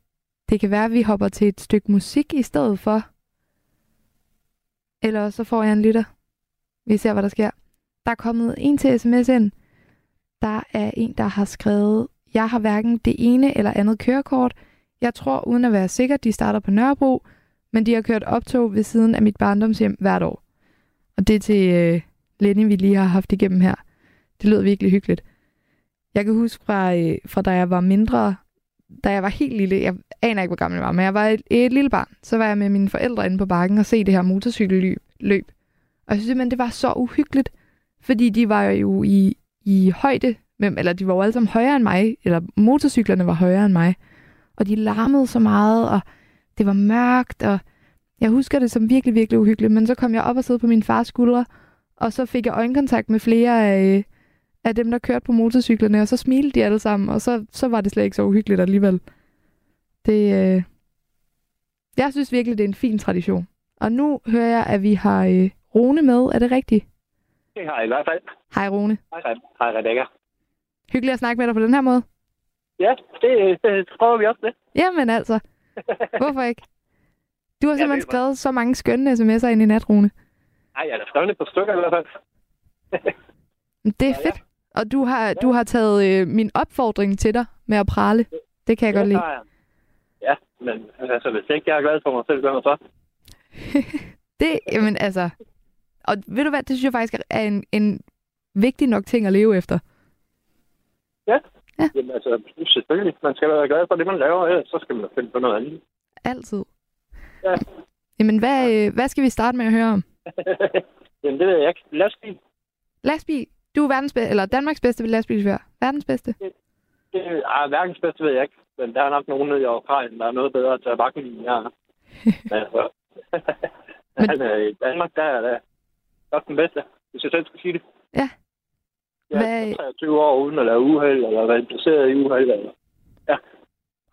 [SPEAKER 3] det kan være, at vi hopper til et stykke musik i stedet for. Eller så får jeg en lytter. Vi ser, hvad der sker. Der er kommet en til sms ind. Der er en, der har skrevet, jeg har hverken det ene eller andet kørekort. Jeg tror, uden at være sikker, de starter på Nørrebro, men de har kørt optog ved siden af mit barndomshjem hvert år. Og det er til øh, Lenny, vi lige har haft igennem her. Det lød virkelig hyggeligt. Jeg kan huske fra, øh, fra da jeg var mindre, da jeg var helt lille, jeg aner ikke, hvor gammel jeg var, men jeg var et, et lille barn, så var jeg med mine forældre inde på bakken og se det her motorcykelløb. løb. Og jeg synes simpelthen, det var så uhyggeligt, fordi de var jo i, i højde, med, eller de var jo alle sammen højere end mig, eller motorcyklerne var højere end mig, og de larmede så meget, og det var mørkt, og jeg husker det som virkelig, virkelig uhyggeligt, men så kom jeg op og sad på min fars skuldre, og så fik jeg øjenkontakt med flere af, øh, af dem, der kørte på motorcyklerne, og så smilte de alle sammen, og så, så var det slet ikke så uhyggeligt alligevel. Det, øh... Jeg synes virkelig, det er en fin tradition. Og nu hører jeg, at vi har øh, Rune med. Er det rigtigt?
[SPEAKER 10] Det har jeg i hvert fald.
[SPEAKER 3] Hej Rune.
[SPEAKER 10] Hej. Hej, Rebecca.
[SPEAKER 3] Hyggeligt at snakke med dig på den her måde.
[SPEAKER 10] Ja, det, det prøver vi også det.
[SPEAKER 3] Jamen altså. Hvorfor ikke? Du har
[SPEAKER 10] Ja,
[SPEAKER 3] simpelthen
[SPEAKER 10] er
[SPEAKER 3] skrevet så mange skønne sms'er ind i nat, Rune.
[SPEAKER 10] Ej, jeg har skrevet et par stykker i hvert fald.
[SPEAKER 3] Det er fedt. Og du har, du har taget øh, min opfordring til dig med at prale. Det kan jeg godt lide.
[SPEAKER 10] jeg. Ja, men altså, hvis ikke jeg er glad for mig selv, man så.
[SPEAKER 3] Det, jamen altså... Og ved du hvad, det synes jeg faktisk er en, en vigtig nok ting at leve efter.
[SPEAKER 10] Ja.
[SPEAKER 3] Ja.
[SPEAKER 10] Jamen altså, selvfølgelig. Man skal være glad for det, man laver, ellers så skal man finde på noget andet.
[SPEAKER 3] Altid.
[SPEAKER 10] Ja.
[SPEAKER 3] Jamen, hvad, øh, hvad skal vi starte med at høre om?
[SPEAKER 10] Jamen, det ved jeg ikke. Lastbil,
[SPEAKER 3] Lastbil. Du er verdens be- eller Danmarks bedste lastbilchauffør. Verdens bedste.
[SPEAKER 10] det er verdens bedste, ved jeg ikke. Men der er nok nogen nede i Australien, der er noget bedre til at bakke end jeg er. Men altså,
[SPEAKER 3] Men-
[SPEAKER 10] men... altså, i Danmark, der er det nok den bedste, hvis jeg selv skal sige det.
[SPEAKER 3] Ja.
[SPEAKER 10] Jeg
[SPEAKER 3] Hvad-
[SPEAKER 10] er 23 år uden at lave uheld, eller være interesseret i uheld. Eller...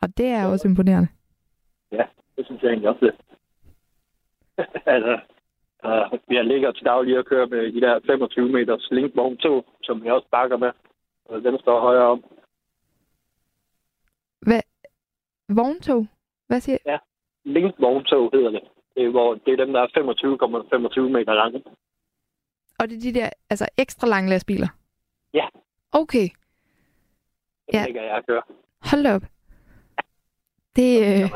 [SPEAKER 3] Og det er også imponerende.
[SPEAKER 10] Det synes jeg egentlig også. det. altså, uh, jeg ligger til daglig og kører med de der 25 meters linkvogntog, som jeg også bakker med. Og den står højere om.
[SPEAKER 3] Vogntog. Hvad siger
[SPEAKER 10] Linkvogntog hedder det. Det er, hvor, det er dem, der er 25,25 meter lange.
[SPEAKER 3] Og det er de der altså ekstra lange lastbiler?
[SPEAKER 10] Ja.
[SPEAKER 3] Okay.
[SPEAKER 10] Den
[SPEAKER 3] Ja.
[SPEAKER 10] ligger jeg og kører.
[SPEAKER 3] Hold op. Det, øh,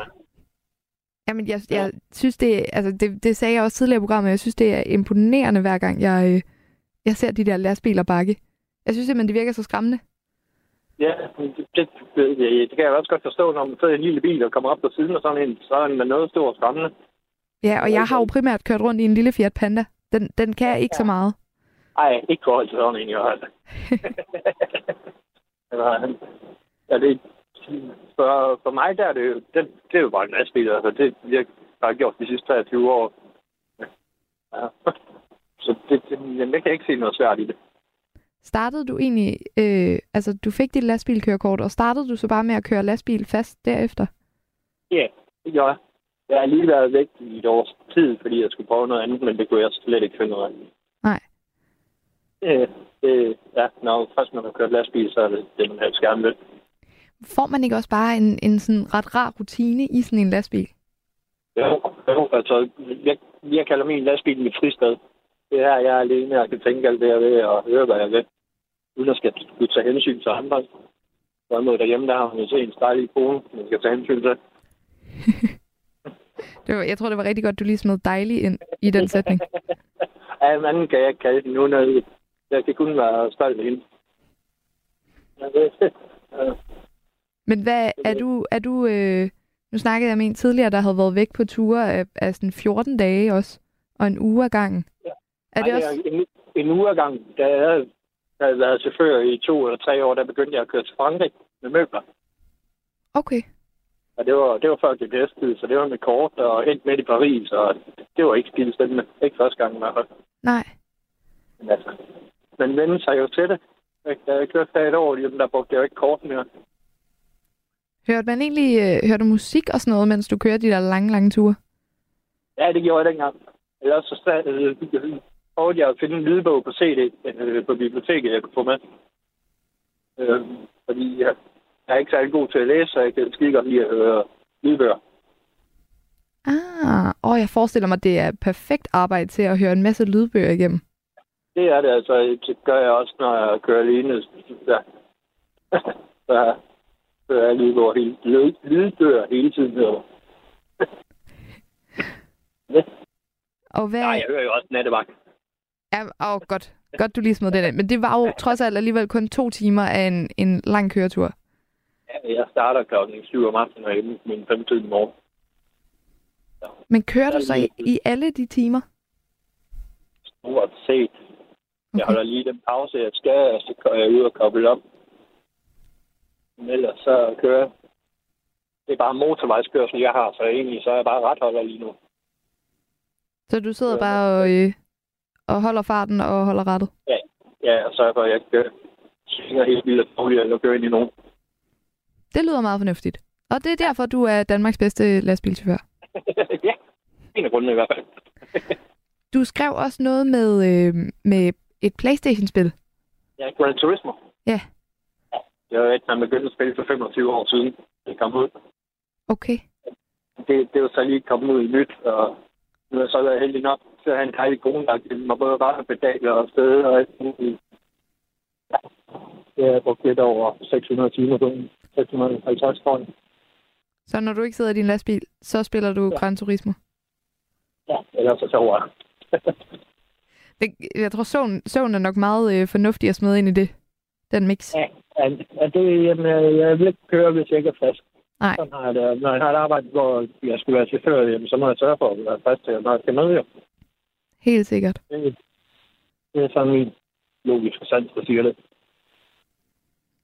[SPEAKER 3] jamen, jeg, jeg synes, det, altså, det, det sagde jeg også tidligere i programmet, jeg synes, det er imponerende, hver gang jeg, øh, jeg ser de der lastbiler bakke. Jeg synes simpelthen, det virker så skræmmende.
[SPEAKER 10] Ja, det, det, det, det, kan jeg også godt forstå, når man sidder i en lille bil og kommer op på siden af sådan en, så er den noget stor og skræmmende.
[SPEAKER 3] Ja, og jeg har jo primært kørt rundt i en lille Fiat Panda. Den, den kan jeg ikke så meget.
[SPEAKER 10] Ej, ikke forhold til sådan en, jeg har. Ja, det, for, for mig der er det det, det er jo bare en lastbil. Altså, det jeg har gjort de sidste 23 år. Ja. Så det, det, jamen, jeg kan ikke se noget svært i det.
[SPEAKER 3] Startede du egentlig, øh, altså du fik dit lastbilkørekort, og startede du så bare med at køre lastbil fast derefter?
[SPEAKER 10] Ja, det gør jeg. Jeg har lige været væk i et års tid, fordi jeg skulle prøve noget andet, men det kunne jeg slet ikke finde ud af.
[SPEAKER 3] Nej.
[SPEAKER 10] Det, det, ja, når først man har kørt lastbil, så er det det, man helst gerne vil.
[SPEAKER 3] Får man ikke også bare en, en sådan ret rar rutine i sådan en lastbil?
[SPEAKER 10] Jo, jo altså, jeg, jeg kalder min lastbil mit fristed. Det er her, jeg er alene, jeg kan tænke alt det, jeg vil, og høre, hvad jeg vil. Uden at skal skulle tage hensyn til andre. Hvorimod derhjemme, der har man jo set en dejlig kone, man skal tage hensyn til.
[SPEAKER 3] Det var, jeg tror, det var rigtig godt, du lige smed dejlig ind i den sætning.
[SPEAKER 10] Ja, en anden kan jeg ikke kalde det nu, når jeg kan kun være stolt af hende. Ja, det, ja.
[SPEAKER 3] Men hvad er du, er du øh, nu snakkede jeg med en tidligere, der havde været væk på ture af, af sådan 14 dage også, og en uge ad gangen.
[SPEAKER 10] Ja.
[SPEAKER 3] Er det
[SPEAKER 10] Ej,
[SPEAKER 3] også?
[SPEAKER 10] En, en uge ad gang, da jeg havde, været chauffør i to eller tre år, der begyndte jeg at køre til Frankrig med møbler.
[SPEAKER 3] Okay.
[SPEAKER 10] Og det var, det var før GPS-tid, så det var med kort og helt midt i Paris, og det var ikke skide spændende. Ikke første gang i hvert fald.
[SPEAKER 3] Nej.
[SPEAKER 10] Men altså, man vender sig jo til det. Da jeg kørte et år, jamen, der brugte jeg jo ikke kort mere.
[SPEAKER 3] Hørte man egentlig øh, hørte du musik og sådan noget, mens du kørte de der lange, lange ture?
[SPEAKER 10] Ja, det gjorde jeg dengang. Ellers så øh, prøvede jeg at finde en lydbog på CD øh, på biblioteket, jeg kunne få med. Øh, fordi jeg, jeg er ikke særlig god til at læse, så jeg kan skide godt lide at høre lydbøger.
[SPEAKER 3] Ah, og jeg forestiller mig, det er perfekt arbejde til at høre en masse lydbøger igennem.
[SPEAKER 10] Det er det altså. Det gør jeg også, når jeg kører alene. Ja. så jeg lydbøger hele, lyd, lydbøger hele tiden. det.
[SPEAKER 3] Og hvad...
[SPEAKER 10] Nej, jeg hører jo også nattevagt.
[SPEAKER 3] Ja, åh, godt. Godt, du lige smed det ind. Men det var jo trods alt alligevel kun to timer af en, en lang køretur.
[SPEAKER 10] Ja, jeg starter klokken 7 om aftenen og er hjemme min 5 i morgen.
[SPEAKER 3] Men kører du så i, i alle de timer?
[SPEAKER 10] Stort set. Jeg holder lige den pause, jeg skal, og så går jeg ud og kobler op. Men ellers så kører. Det er bare motorvejskørsel, jeg har, så egentlig så er jeg bare retholder lige nu.
[SPEAKER 3] Så du sidder bare og, øh, og holder farten og holder rettet?
[SPEAKER 10] Ja, og så for, at jeg kan svinger helt vildt dårligt, eller kører ind i nogen.
[SPEAKER 3] Det lyder meget fornuftigt. Og det er derfor, du er Danmarks bedste lastbilchauffør.
[SPEAKER 10] ja, en af grundene i hvert fald.
[SPEAKER 3] Du skrev også noget med, øh, med et Playstation-spil.
[SPEAKER 10] Ja, Gran Turismo.
[SPEAKER 3] Ja.
[SPEAKER 10] Det var et, man begyndte at spille for 25 år siden. Det kom ud.
[SPEAKER 3] Okay.
[SPEAKER 10] Det, det var så lige kommet ud i nyt, og nu er jeg så været heldig nok til at have en dejlig kone, der givet mig både ret og sted og alt muligt. Ja. Jeg har brugt lidt over 600 timer på den. 650 tror jeg.
[SPEAKER 3] Så når du ikke sidder i din lastbil, så spiller du ja. Gran Turismo?
[SPEAKER 10] Ja, ellers så sover jeg.
[SPEAKER 3] Det, jeg tror, søvn, søvn er nok meget øh, fornuftig at smide ind i det. Den mix.
[SPEAKER 10] Ja, ja, ja det, jamen, jeg vil ikke køre, hvis jeg ikke er frisk.
[SPEAKER 3] Nej.
[SPEAKER 10] Sådan har jeg det. Når jeg har et arbejde, hvor jeg skulle være chauffør, jamen, så må jeg sørge for at være frisk til, når jeg skal med. Jo.
[SPEAKER 3] Helt sikkert.
[SPEAKER 10] Det, det er sådan min logiske sans, der siger det.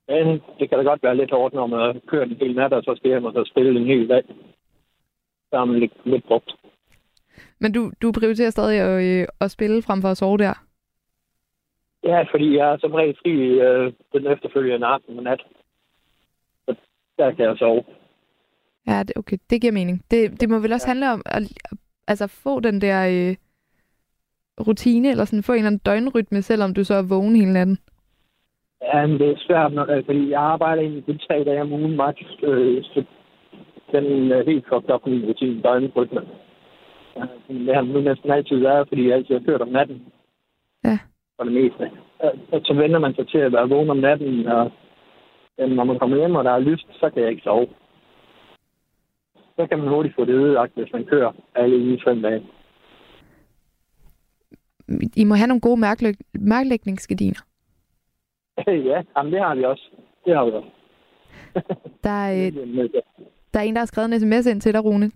[SPEAKER 10] Men det kan da godt være lidt hårdt, når man kører en hel nat, og så skal hjem og så spille en hel dag. Så er man lidt, lidt brugt.
[SPEAKER 3] Men du, du prioriterer stadig at, øh, at spille frem for at sove der?
[SPEAKER 10] Ja, fordi jeg er som regel fri øh, den efterfølgende aften og nat. Så der kan jeg sove.
[SPEAKER 3] Ja, det, okay, det giver mening. Det, det må vel også ja. handle om at, altså, få den der øh, rutine, eller sådan få en eller anden døgnrytme, selvom du så er vågen hele natten.
[SPEAKER 10] Ja, men det er svært, når, øh, fordi jeg arbejder egentlig kun tre dage om ugen max. Øh, så den er helt fucked op min rutine, døgnrytme. Ja, det har nu næsten altid været, fordi jeg altid har kørt om natten.
[SPEAKER 3] Ja.
[SPEAKER 10] For det meste. Og så vender man sig til at være vågen om natten, og når man kommer hjem, og der er lyst, så kan jeg ikke sove. Så kan man hurtigt få det ødelagt, hvis man kører alle uge fem dage.
[SPEAKER 3] I må have nogle gode mærklæg- mærklægningsgardiner.
[SPEAKER 10] ja, jamen, det har vi også. Det har vi også.
[SPEAKER 3] Der er, øh, der er en, der har skrevet en sms ind til dig, Rune.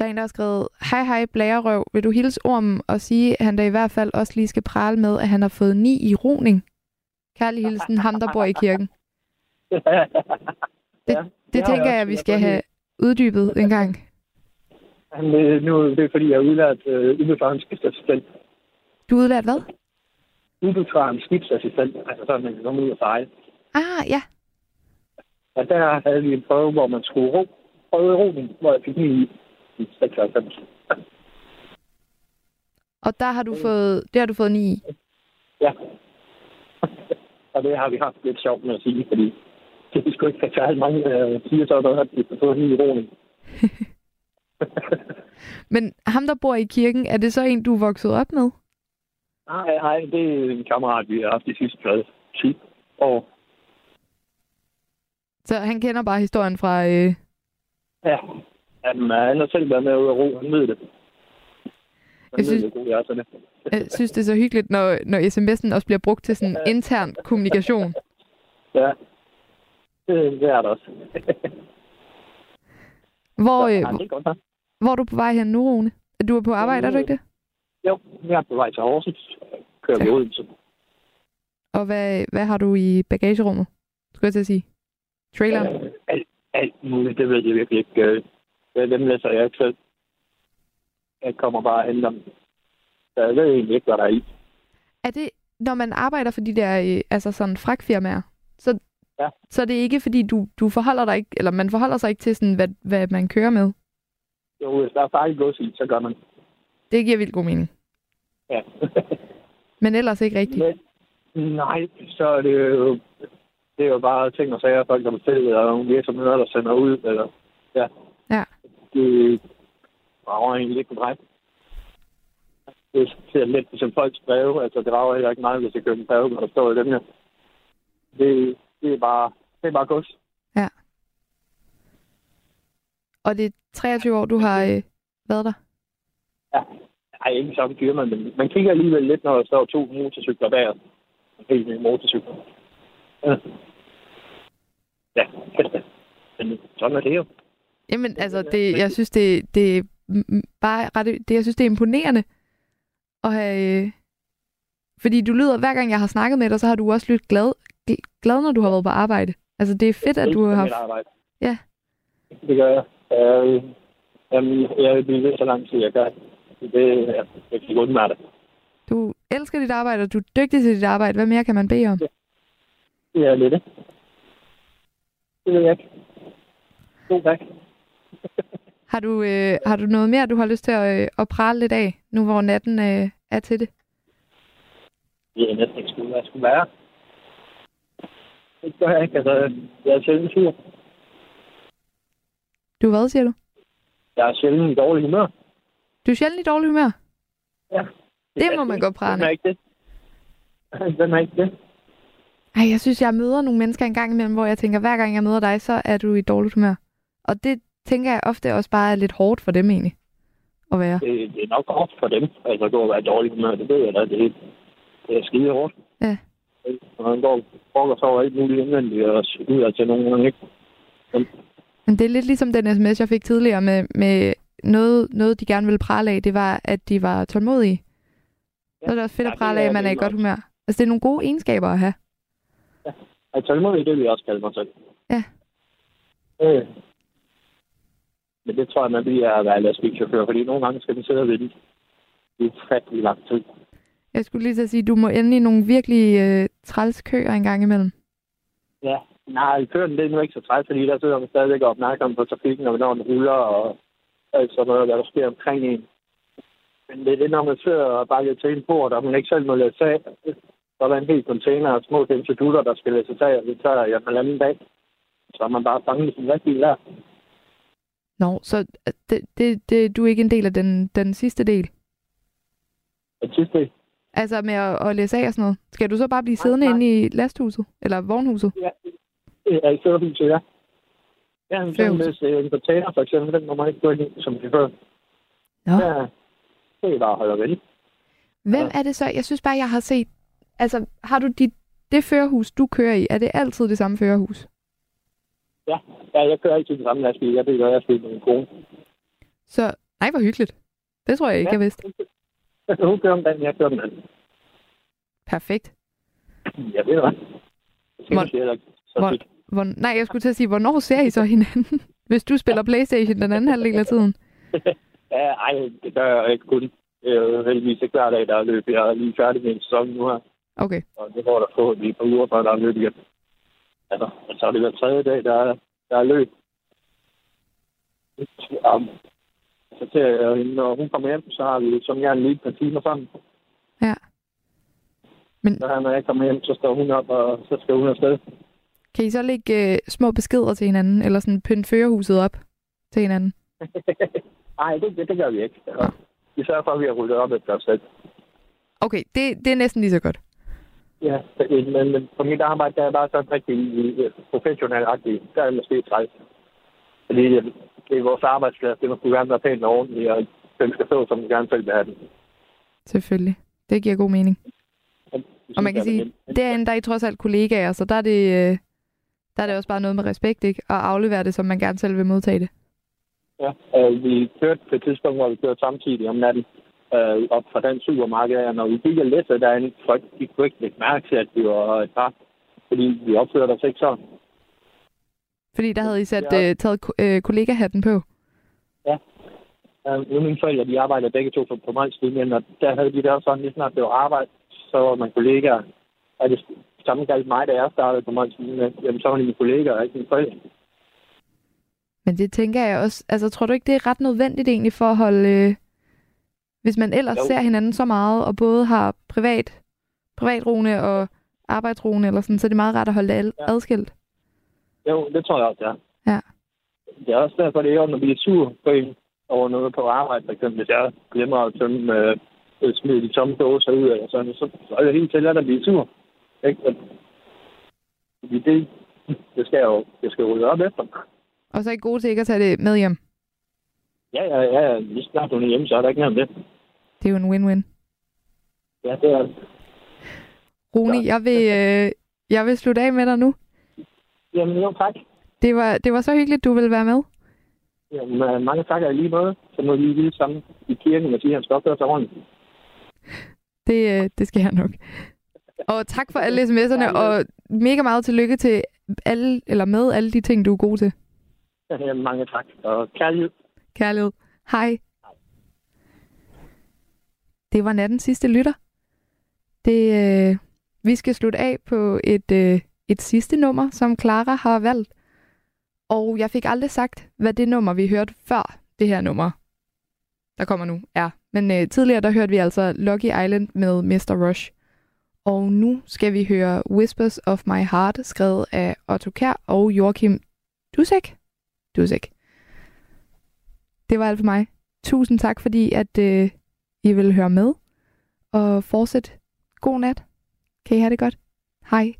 [SPEAKER 3] Der er en, der har skrevet, hej hej blærerøv, vil du hilse ormen og sige, at han da i hvert fald også lige skal prale med, at han har fået ni i roning? Kærlig hilsen, ham der bor i kirken. Det, det
[SPEAKER 10] har
[SPEAKER 3] tænker
[SPEAKER 10] også.
[SPEAKER 3] jeg, vi
[SPEAKER 10] Jeg
[SPEAKER 3] skal have uddybet en gang.
[SPEAKER 10] Men øh, nu det er fordi, jeg er udlært øh, ubefaren skibsassistent.
[SPEAKER 3] Du er udlært hvad?
[SPEAKER 10] Ubefaren skibsassistent, altså sådan, man kan komme ud og sejle.
[SPEAKER 3] Ah, ja.
[SPEAKER 10] Og der havde vi en prøve, hvor man skulle ro, prøve roning, hvor jeg fik 9 i i 96.
[SPEAKER 3] Og der har du fået, det har du fået ni i.
[SPEAKER 10] Ja. og det har vi haft lidt sjovt med at sige, fordi det er sgu ikke særlig mange, der siger så vi har fået 9 i roning.
[SPEAKER 3] Men ham, der bor i kirken, er det så en, du er vokset op med?
[SPEAKER 10] Nej, nej, det er en kammerat, vi har haft de sidste hvad, 10 år.
[SPEAKER 3] Så han kender bare historien fra... Øh...
[SPEAKER 10] Ja. Jamen, han har selv været med ud at ro, han ved det. Han
[SPEAKER 3] Jeg
[SPEAKER 10] ved,
[SPEAKER 3] synes-
[SPEAKER 10] hvor god jeg er til det.
[SPEAKER 3] Jeg synes, det er så hyggeligt, når, når sms'en også bliver brugt til sådan intern kommunikation.
[SPEAKER 10] Ja. Det, det er det også.
[SPEAKER 3] Hvor,
[SPEAKER 10] Ja,
[SPEAKER 3] øh,
[SPEAKER 10] det er godt
[SPEAKER 3] hvor er du på vej hen nu, Rune? Du er på arbejde, er du ikke det?
[SPEAKER 10] Jo, jeg er på vej til Horsens. Kører vi
[SPEAKER 3] Ja.
[SPEAKER 10] ud til.
[SPEAKER 3] Og hvad, hvad har du i bagagerummet? Skulle jeg til at sige. Traileren?
[SPEAKER 10] Øh, alt, alt muligt, det ved jeg virkelig ikke. Dem læser jeg ikke selv. Jeg kommer bare henter dem. Så jeg ved egentlig ikke, hvad der er i.
[SPEAKER 3] Er det, når man arbejder for de der øh, altså sådan fragtfirmaer, så,
[SPEAKER 10] Ja.
[SPEAKER 3] så er det ikke, fordi du, du forholder dig ikke, eller man forholder sig ikke til, sådan, hvad, hvad man kører med?
[SPEAKER 10] Jo, hvis der er farligt gods i, så gør man.
[SPEAKER 3] Det giver vildt god mening.
[SPEAKER 10] Ja.
[SPEAKER 3] Men ellers ikke rigtigt.
[SPEAKER 10] Men, nej, så er det jo, det er jo bare ting og sager, folk der bestiller, eller nogle virksomheder, der sender ud, eller ja.
[SPEAKER 3] Ja.
[SPEAKER 10] Det rager egentlig ikke mig. Det ser lidt som folks breve, altså det rager heller ikke meget, hvis jeg køber en breve, når der står i dem her. Det, det er bare, det er bare gods.
[SPEAKER 3] Og det er 23 år, du har øh, været der?
[SPEAKER 10] Ja. Ej, ikke samme firma, men man kigger alligevel lidt, når der står to motorcykler bag os. En helt ny motorcykler. Ja. Ja. Men sådan er det jo.
[SPEAKER 3] Jamen, altså, det, jeg synes, det, det er bare ret, det, jeg synes, det er imponerende at have... Øh, fordi du lyder, hver gang jeg har snakket med dig, så har du også lyttet glad, gl- glad, når du har været på arbejde. Altså, det er fedt, at du har haft...
[SPEAKER 10] arbejde.
[SPEAKER 3] Ja.
[SPEAKER 10] Det gør jeg. Øh, jamen, jeg vil ved så lang tid, jeg gør. Det, ja, jeg kan ikke undvære det.
[SPEAKER 3] Du elsker dit arbejde, og du er dygtig til dit arbejde. Hvad mere kan man bede om?
[SPEAKER 10] Ja, det er det. Det ved jeg ikke. God tak.
[SPEAKER 3] Har du, øh, har du noget mere, du har lyst til at, øh, at prale lidt af, nu hvor natten øh, er til det?
[SPEAKER 10] Det er næsten ikke skulle, hvad jeg skulle være. Det gør jeg ikke. Altså, jeg er sjældent sur.
[SPEAKER 3] Du hvad, siger du?
[SPEAKER 10] Jeg er sjældent i dårlig humør.
[SPEAKER 3] Du er sjældent i dårlig humør.
[SPEAKER 10] Ja.
[SPEAKER 3] Det må man godt
[SPEAKER 10] Hvem er
[SPEAKER 3] prale.
[SPEAKER 10] ikke det? Hvem er ikke det?
[SPEAKER 3] Ej, jeg synes, jeg møder nogle mennesker en gang imellem, hvor jeg tænker, hver gang jeg møder dig, så er du i dårligt humør. Og det tænker jeg ofte også bare er lidt hårdt for dem egentlig at være.
[SPEAKER 10] Det, det er nok hårdt for dem, altså at gå og være dårlig humør. Det ved jeg da. Det, det er skide hårdt.
[SPEAKER 3] Ja.
[SPEAKER 10] Og han går og så over alt muligt indvendigt og ud til nogen gange, ikke?
[SPEAKER 3] Men det er lidt ligesom den sms, jeg fik tidligere med, med noget, noget, de gerne ville prale af, det var, at de var tålmodige. Ja. Så er det også fedt
[SPEAKER 10] Ja,
[SPEAKER 3] at prale af, at man er i godt humør. Altså, det er nogle gode egenskaber at have.
[SPEAKER 10] At tålmodig, det vil jeg også kalde mig selv.
[SPEAKER 3] Ja.
[SPEAKER 10] Øh. Men det tror jeg, man bliver at være lastbilchauffør, fordi nogle gange skal man sidde og vente i ufattelig lang tid.
[SPEAKER 3] Jeg skulle lige så sige, du må ende i nogle virkelig øh, træls køer en gang imellem.
[SPEAKER 10] Ja, nej, køren det er nu ikke så træt, fordi der sidder man stadigvæk opmærksom på trafikken, og hvornår den ruller, og alt sådan noget, hvad der sker omkring en. Men det er det, når man sidder og bakker til en bord, og man ikke selv må læse af. Så er der en hel container af små institutter, der skal læse af, og det tager jeg en anden dag. Så er man bare fanget i sin rigtige der.
[SPEAKER 3] Nå, så øh, det, det, det, du er ikke en del af den, den sidste del?
[SPEAKER 10] Det sidste,
[SPEAKER 3] Altså med at, at læse af og sådan noget. Skal du så bare blive siddende
[SPEAKER 10] nej.
[SPEAKER 3] inde i lasthuset? Eller vognhuset?
[SPEAKER 10] det er i førerhuset, ja. Ja, men så
[SPEAKER 3] Førerhuset.
[SPEAKER 10] hvis øh, en container for eksempel, den må man ikke gå ind i, som det før.
[SPEAKER 3] Nå.
[SPEAKER 10] Ja, det er bare at holde vel.
[SPEAKER 3] Hvem er det så? Jeg synes bare, jeg har set... Altså, har du dit, det førerhus, du kører i, er det altid det samme førerhus?
[SPEAKER 10] Ja, ja jeg kører altid den samme lastbil. Jeg jeg spiller med min kone.
[SPEAKER 3] Så, nej, hvor hyggeligt. Det tror jeg ikke,
[SPEAKER 10] Ja.
[SPEAKER 3] jeg vidste.
[SPEAKER 10] Hun kører om den, jeg kører om den.
[SPEAKER 3] Perfekt.
[SPEAKER 10] Jeg ved hvad. Det
[SPEAKER 3] Hvor- hvor-. Hvor, nej, jeg skulle til at sige, hvornår ser I så hinanden? Hvis du spiller Playstation den anden halvdel af tiden.
[SPEAKER 10] Ja, ej, det gør jeg ikke kun. Det er jo heldigvis ikke hver dag, der er løb. Jeg er lige færdig med en sæson nu her.
[SPEAKER 3] Okay.
[SPEAKER 10] Og det går der på lige par uger, før der er løb igen. Altså, så er det hver tredje dag, der er, der er løb. Um, så til, øh, når hun kommer hjem, så har vi som gerne lige et par timer sammen.
[SPEAKER 3] Ja. Men-
[SPEAKER 10] Så når jeg kommer hjem, så står hun op, og så skal hun afsted.
[SPEAKER 3] Kan I så lægge øh, små beskeder til hinanden, eller sådan pynte førerhuset op til hinanden?
[SPEAKER 10] Nej, det, det, det, gør vi ikke. Ja. Vi sørger for, at vi har ryddet op efter os selv.
[SPEAKER 3] Okay, det, det er næsten lige så godt.
[SPEAKER 10] Ja, men, men på mit arbejde, der er bare sådan rigtig øh, professionelt-agtigt. Der er måske træls. Fordi øh, det er vores arbejdsplads, det må skulle gerne være pænt og ordentligt, og den skal stå, som den gerne selv vil have den.
[SPEAKER 3] Selvfølgelig. Det giver god mening.
[SPEAKER 10] Det
[SPEAKER 3] Og man kan
[SPEAKER 10] synes jeg,
[SPEAKER 3] sige, derinde der er I trods alt kollegaer, så der er det, øh, der er det også bare noget med respekt, ikke? Og aflevere det, som man gerne selv vil modtage det.
[SPEAKER 10] Ja, øh, vi kørte på et tidspunkt, hvor vi kørte samtidig om natten øh, op fra den supermarked, og når vi gik og læste derinde, folk de kunne ikke lægge mærke til, at vi var et par, fordi vi opførte os ikke sådan.
[SPEAKER 3] Fordi der havde I sat,
[SPEAKER 10] Ja.
[SPEAKER 3] øh, taget øh, kollegahatten på.
[SPEAKER 10] Øh, nu mine forældre, de arbejdede begge to på, på Molslinjen, og der havde de der sådan, lige snart det var arbejde, så var man kollegaer. Og det samme galt mig, da jeg startede på Molslinjen, jamen så var det mine kollegaer, og ikke mine forældre.
[SPEAKER 3] Men det tænker jeg også, altså tror du ikke, det er ret nødvendigt egentlig for at holde, øh, hvis man ellers
[SPEAKER 10] Jo.
[SPEAKER 3] ser hinanden så meget, og både har privat, privatrone og arbejdsrone, eller sådan, så er det meget rart at holde det al-
[SPEAKER 10] Ja.
[SPEAKER 3] adskilt.
[SPEAKER 10] Jo, det tror jeg også, ja.
[SPEAKER 3] Ja.
[SPEAKER 10] Det er også derfor, det er jo, når vi er sur på en over noget på arbejde, for eksempel, hvis jeg glemmer at tømme, øh, smide de tomme dåser ud, eller sådan, så, så er det helt til at blive sur. Ikke? Og- det, det skal jeg jo det skal jo rydde op efter.
[SPEAKER 3] Og så er I gode til ikke at tage det med hjem.
[SPEAKER 10] Ja, ja, ja, lige snart hun er hjemme, så er der ikke noget om det.
[SPEAKER 3] Det er jo en win-win.
[SPEAKER 10] Ja, det er
[SPEAKER 3] Rune, jeg vil, øh, jeg vil slutte af med dig nu.
[SPEAKER 10] Jamen, jo, tak.
[SPEAKER 3] Det var, det var så hyggeligt, du ville være med.
[SPEAKER 10] Jamen, øh, mange tak i lige måde. Så må vi lige sammen i kirken og sige, at han skal opføre sig ordentligt.
[SPEAKER 3] Det, øh, det skal jeg nok. Og tak for alle sms'erne, og mega meget tillykke til alle, eller med alle de ting, du er god til.
[SPEAKER 10] Jamen, mange tak. Og kærlighed.
[SPEAKER 3] Kærlighed. Hej. Det var natten sidste lytter. Det, øh, vi skal slutte af på et, øh, et sidste nummer, som Clara har valgt. Og jeg fik aldrig sagt, hvad det nummer, vi hørte før det her nummer, der kommer nu, er. Men øh, tidligere, der hørte vi altså Lucky Island med Mr. Rush. Og nu skal vi høre Whispers of My Heart, skrevet af Otto Kær og Joachim Dusek. Dusek. Det var alt for mig. Tusind tak, fordi at øh, I vil høre med. Og fortsæt god nat. Kan I have det godt? Hej.